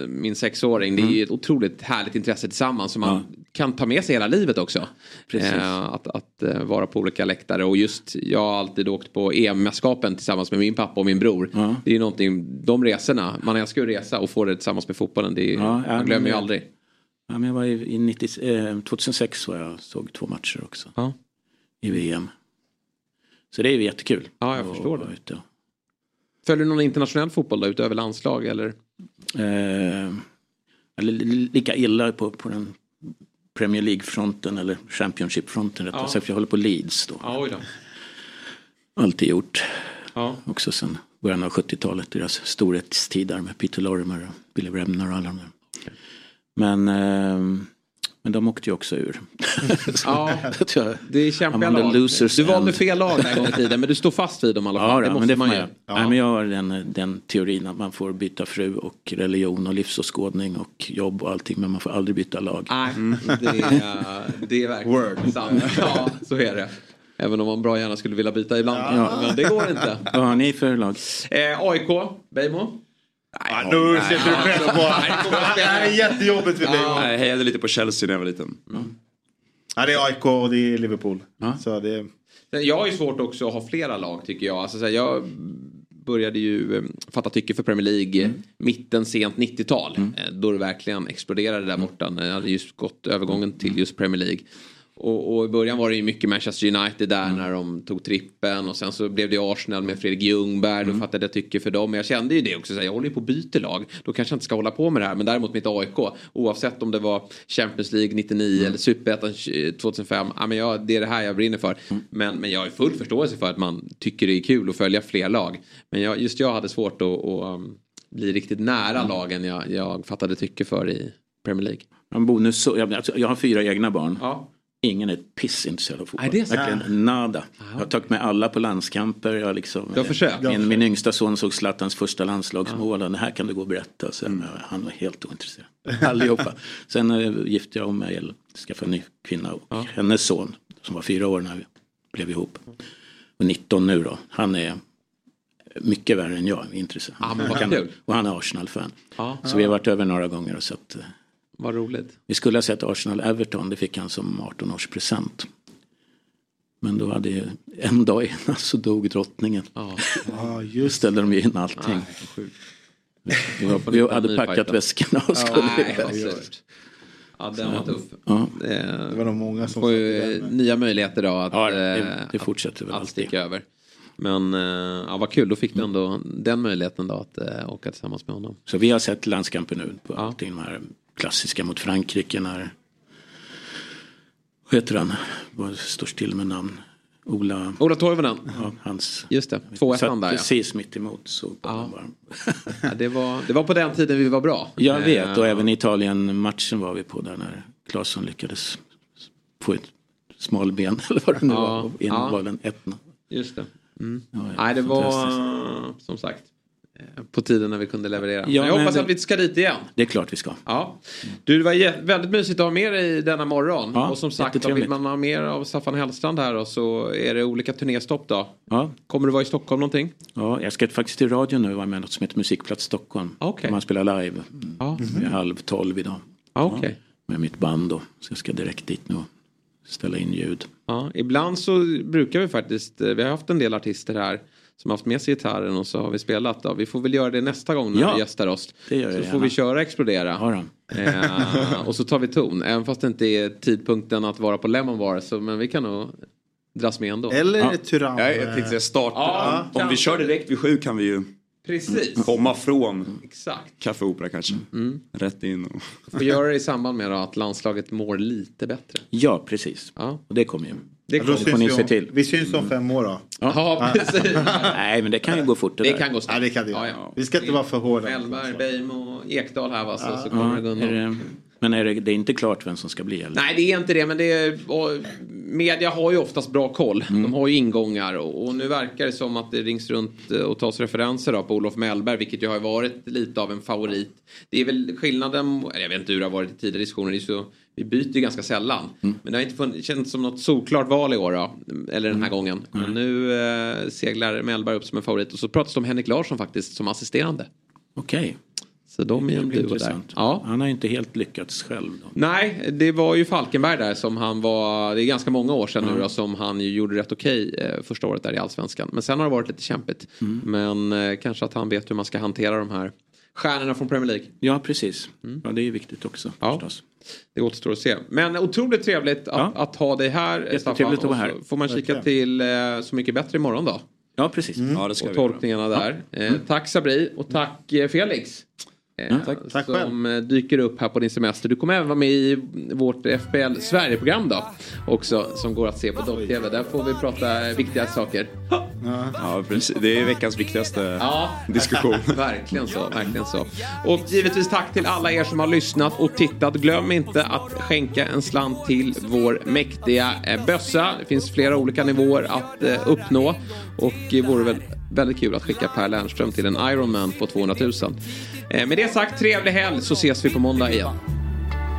eh, min sexåring. Det är ju ett otroligt härligt intresse tillsammans som man kan ta med sig hela livet också.
Precis.
Eh, att att eh, vara på olika läktare. Och just, jag har alltid åkt på EM-mästerskapen tillsammans med min pappa och min bror. Det är ju någonting, de resorna, man älskar ju resa och få det tillsammans med fotbollen. Det är,
Ja, ja,
man glömmer
men
ju aldrig.
Ja, men jag var i, i 90, eh, 2006 var jag såg två matcher också.
Ja.
I VM. Så det är ju jättekul.
Ja, jag förstår det.
ute.
Följer du någon internationell fotboll då, utöver landslag eller?
Eh, eller li- lika illa på, på den Premier League-fronten eller Championship-fronten rättare
Ja.
sagt. Jag håller på Leeds då.
Ja, då.
Alltid gjort.
Ja.
Också sen början av 70-talet. Deras storhetstid där med Peter Lorimer och Billy Bremner och alla de där. Men eh, Men de åkte ju också ur.
Ja,
det
det är kämpiga lag. Du valde fel lag en gång i tiden men du står fast vid dem i alla fall.
Ja,
det måste
det får
man
man
göra.
göra. Nej, men jag har den, den teorin att man får byta fru och religion och livsåskådning och jobb och allting men man får aldrig byta lag.
Nej, det är, det är verkligen sant. Ja, så är det. Även om man bra gärna skulle vilja byta ibland.
Ja.
Men det går inte.
Vad har ni för lag?
Eh, AIK, Beijmo.
Ja, nu sätter du press på Det här är jättejobbigt för dig.
Nej, jag hejade lite på Chelsea när jag var liten.
Ja, det är AIK och det är Liverpool. Så det...
Jag har ju svårt också att ha flera lag tycker jag. Alltså, så här, jag började ju eh, fatta tycke för Premier League eh, mitten, sent 90-tal. Eh, Då det verkligen exploderade där borta. Jag hade just gått övergången till just Premier League. Och, och i början var det ju mycket Manchester United där när de tog trippen och sen så blev det Arsenal med Fredrik Ljungberg. Då fattade jag tycke för dem. Men jag kände ju det också, så här, jag håller ju på att byta lag. Då kanske jag inte ska hålla på med det här. Men däremot mitt AIK, oavsett om det var Champions League 99 eller Superettan 2005. Ja, men jag, det är det här jag brinner för. Men, men jag har full förståelse för att man tycker det är kul att följa fler lag. Men jag, just jag hade svårt att, att um, bli riktigt nära lagen jag, jag fattade tycke för i Premier League.
En bonus, jag, jag har fyra egna barn.
Ja.
Ingen är ett piss intresserad av fotboll.
Nej, det är så.
Verkligen nada. Jag har tagit med alla på landskamper. Jag liksom,
har försökt?
Min, min yngsta son såg Zlatans första landslagsmål. och Det här kan du gå och berätta. Sen,
Mm.
eh, Han var helt ointresserad. Allihopa. Sen äh, gifte jag om mig, eller skaffade en ny kvinna. Och hennes son, som var fyra år när vi blev ihop. Och 19 nu då. Han är mycket värre än jag i intresse.
Ja, men vad
Kan-
kul.
och han är Arsenal-fan.
Ja.
Så vi har varit över några gånger och sett. Eh,
Vad roligt.
Vi skulle ha sett Arsenal-Everton, det fick han som 18-årspresent. Men då hade ju, en dag innan så dog drottningen.
Ja.
Då ställde de ju in allting. vi, var, vi hade packat väskorna och skulle
Nej,
iväg.
surt. Ja, den var tuff.
Ja.
Det,
Det var nog många som
får ju nya möjligheter då att,
Ja, det-
eh,
det fortsätter väl
att
alltid.
sticka över. Men eh, ja, vad kul, då fick du ändå den möjligheten då att eh, åka tillsammans med honom.
Så vi har sett landskamper nu på allting de här klassiska mot Frankrike när vad heter han? Vad står still med namn? Ola,
Ola Toivonen.
Ja, hans...
Just det, 2-1
Satt
där ja.
precis mitt emot så
Ja. ja det, var, det var på den tiden vi var bra.
Jag vet
Eh,
och även Italien-matchen var vi på där när Claesson lyckades få ett smalben eller vad det nu
Ja,
var. In
ja.
var den 1
Just det. Mm.
ja,
Nej, det var eh, som sagt eh, på tiden när vi kunde leverera.
Ja,
jag hoppas
det-
att vi ska dit igen.
Det är klart vi ska.
Ja. Du, det var väldigt mysigt att ha med dig denna morgon.
Ja,
och som sagt, om vill man ha mer av Staffan Hellstrand här då, så är det olika turnéstopp då.
Ja.
Kommer du vara i Stockholm någonting?
Ja, jag ska faktiskt till radion nu och vara med något som heter Musikplats Stockholm. Där man spelar live.
Ja.
Vid halv tolv idag.
Ja, okej.
Med mitt band då. Så jag ska direkt dit nu och ställa in ljud.
Ja, ibland så brukar vi faktiskt, eh, vi har haft en del artister här som har haft med sig gitarren och så har vi spelat. Då. Vi får väl göra det nästa gång när
Ja,
du gästar oss.
det gör jag
så får
gärna.
vi köra Explodera.
Ja.
Eh, och så tar vi ton. Även fast det inte är tidpunkten att vara på Lemon Bar. Så, men vi kan nog dras med ändå.
Eller
ja.
Tyrann.
Jag, jag tänkte säga start.
Ja,
om vi kör direkt vid sju kan vi ju
Precis.
komma från
Exakt.
Café Opera kanske.
Mm.
Rätt in och...
Får göra det i samband med då att landslaget mår lite bättre.
Ja, precis.
Ja.
Och det kommer ju.
Det
Ja,
kommer.
får ni
vi
se till.
Vi syns om fem år då.
Ja, precis.
Nej, men det kan ju gå fort det,
Det kan gå
Ja,
snabbt.
det kan det
Ja, ja.
Vi ska inte vara för hårda.
Mellberg, Beijmo, Ekdal här va, så, så
Ja,
kommer det gå
är
undan.
det, men är det, det är inte klart vem som ska bli eller?
Nej, det är inte det, men det är, och media har ju oftast bra koll.
Mm.
De har ju ingångar och, och nu verkar det som att det rings runt eh, och tas referenser då på Olof Mellberg, vilket ju har varit lite av en favorit. Det är väl skillnaden, eller jag vet inte hur det har varit i tidigare diskussioner, det är så, vi byter ju ganska sällan.
Mm.
Men det har inte funnits, känts som något solklart val i år då, eller den här
Mm.
gången. Men nu eh, seglar Mellberg upp som en favorit och så pratas det om Henrik Larsson faktiskt som assisterande.
Okej.
Så de är ju en duo där. Ja.
Han har inte helt lyckats själv. Då.
Nej, det var ju Falkenberg där som han var, det är ganska många år sedan nu då, som han ju gjorde rätt okej eh, första året där i Allsvenskan. Men sen har det varit lite kämpigt. Men eh, kanske att han vet hur man ska hantera de här stjärnorna från Premier League.
Ja, precis. Ja, det är ju viktigt också
Ja.
förstås.
Det återstår att se. Men otroligt trevligt att,
Ja.
att ha dig här
Jättetrevligt att vara här.
Får man kika till eh, Så mycket bättre imorgon då.
Ja, precis.
Ja, det ska
Och
vi göra.
tolkningarna där. Eh, tack Sabri och tack eh, Felix. Eh, som eh, dyker upp här på din semester. Du kommer även vara med i vårt FBL Sverige-program då. Också som går att se på Dock-TV. Där får vi prata viktiga saker.
Ja, precis. Det är veckans viktigaste diskussion.
verkligen så, verkligen så. Och givetvis tack till alla er som har lyssnat och tittat. Glöm inte att skänka en slant till vår mäktiga eh, bössa. Det finns flera olika nivåer att eh, uppnå. Och vore väl väldigt kul att skicka Per Lernström till en Ironman på 200 000. Eh, med det sagt, trevlig helg så ses vi på måndag igen.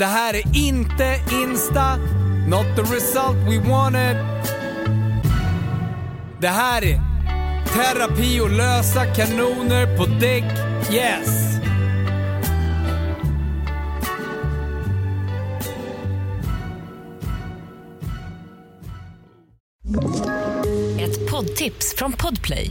Det här är inte Insta, not the result we wanted. Det här är terapi och lösa kanoner på däck, yes.
Ett poddtips från Podplay.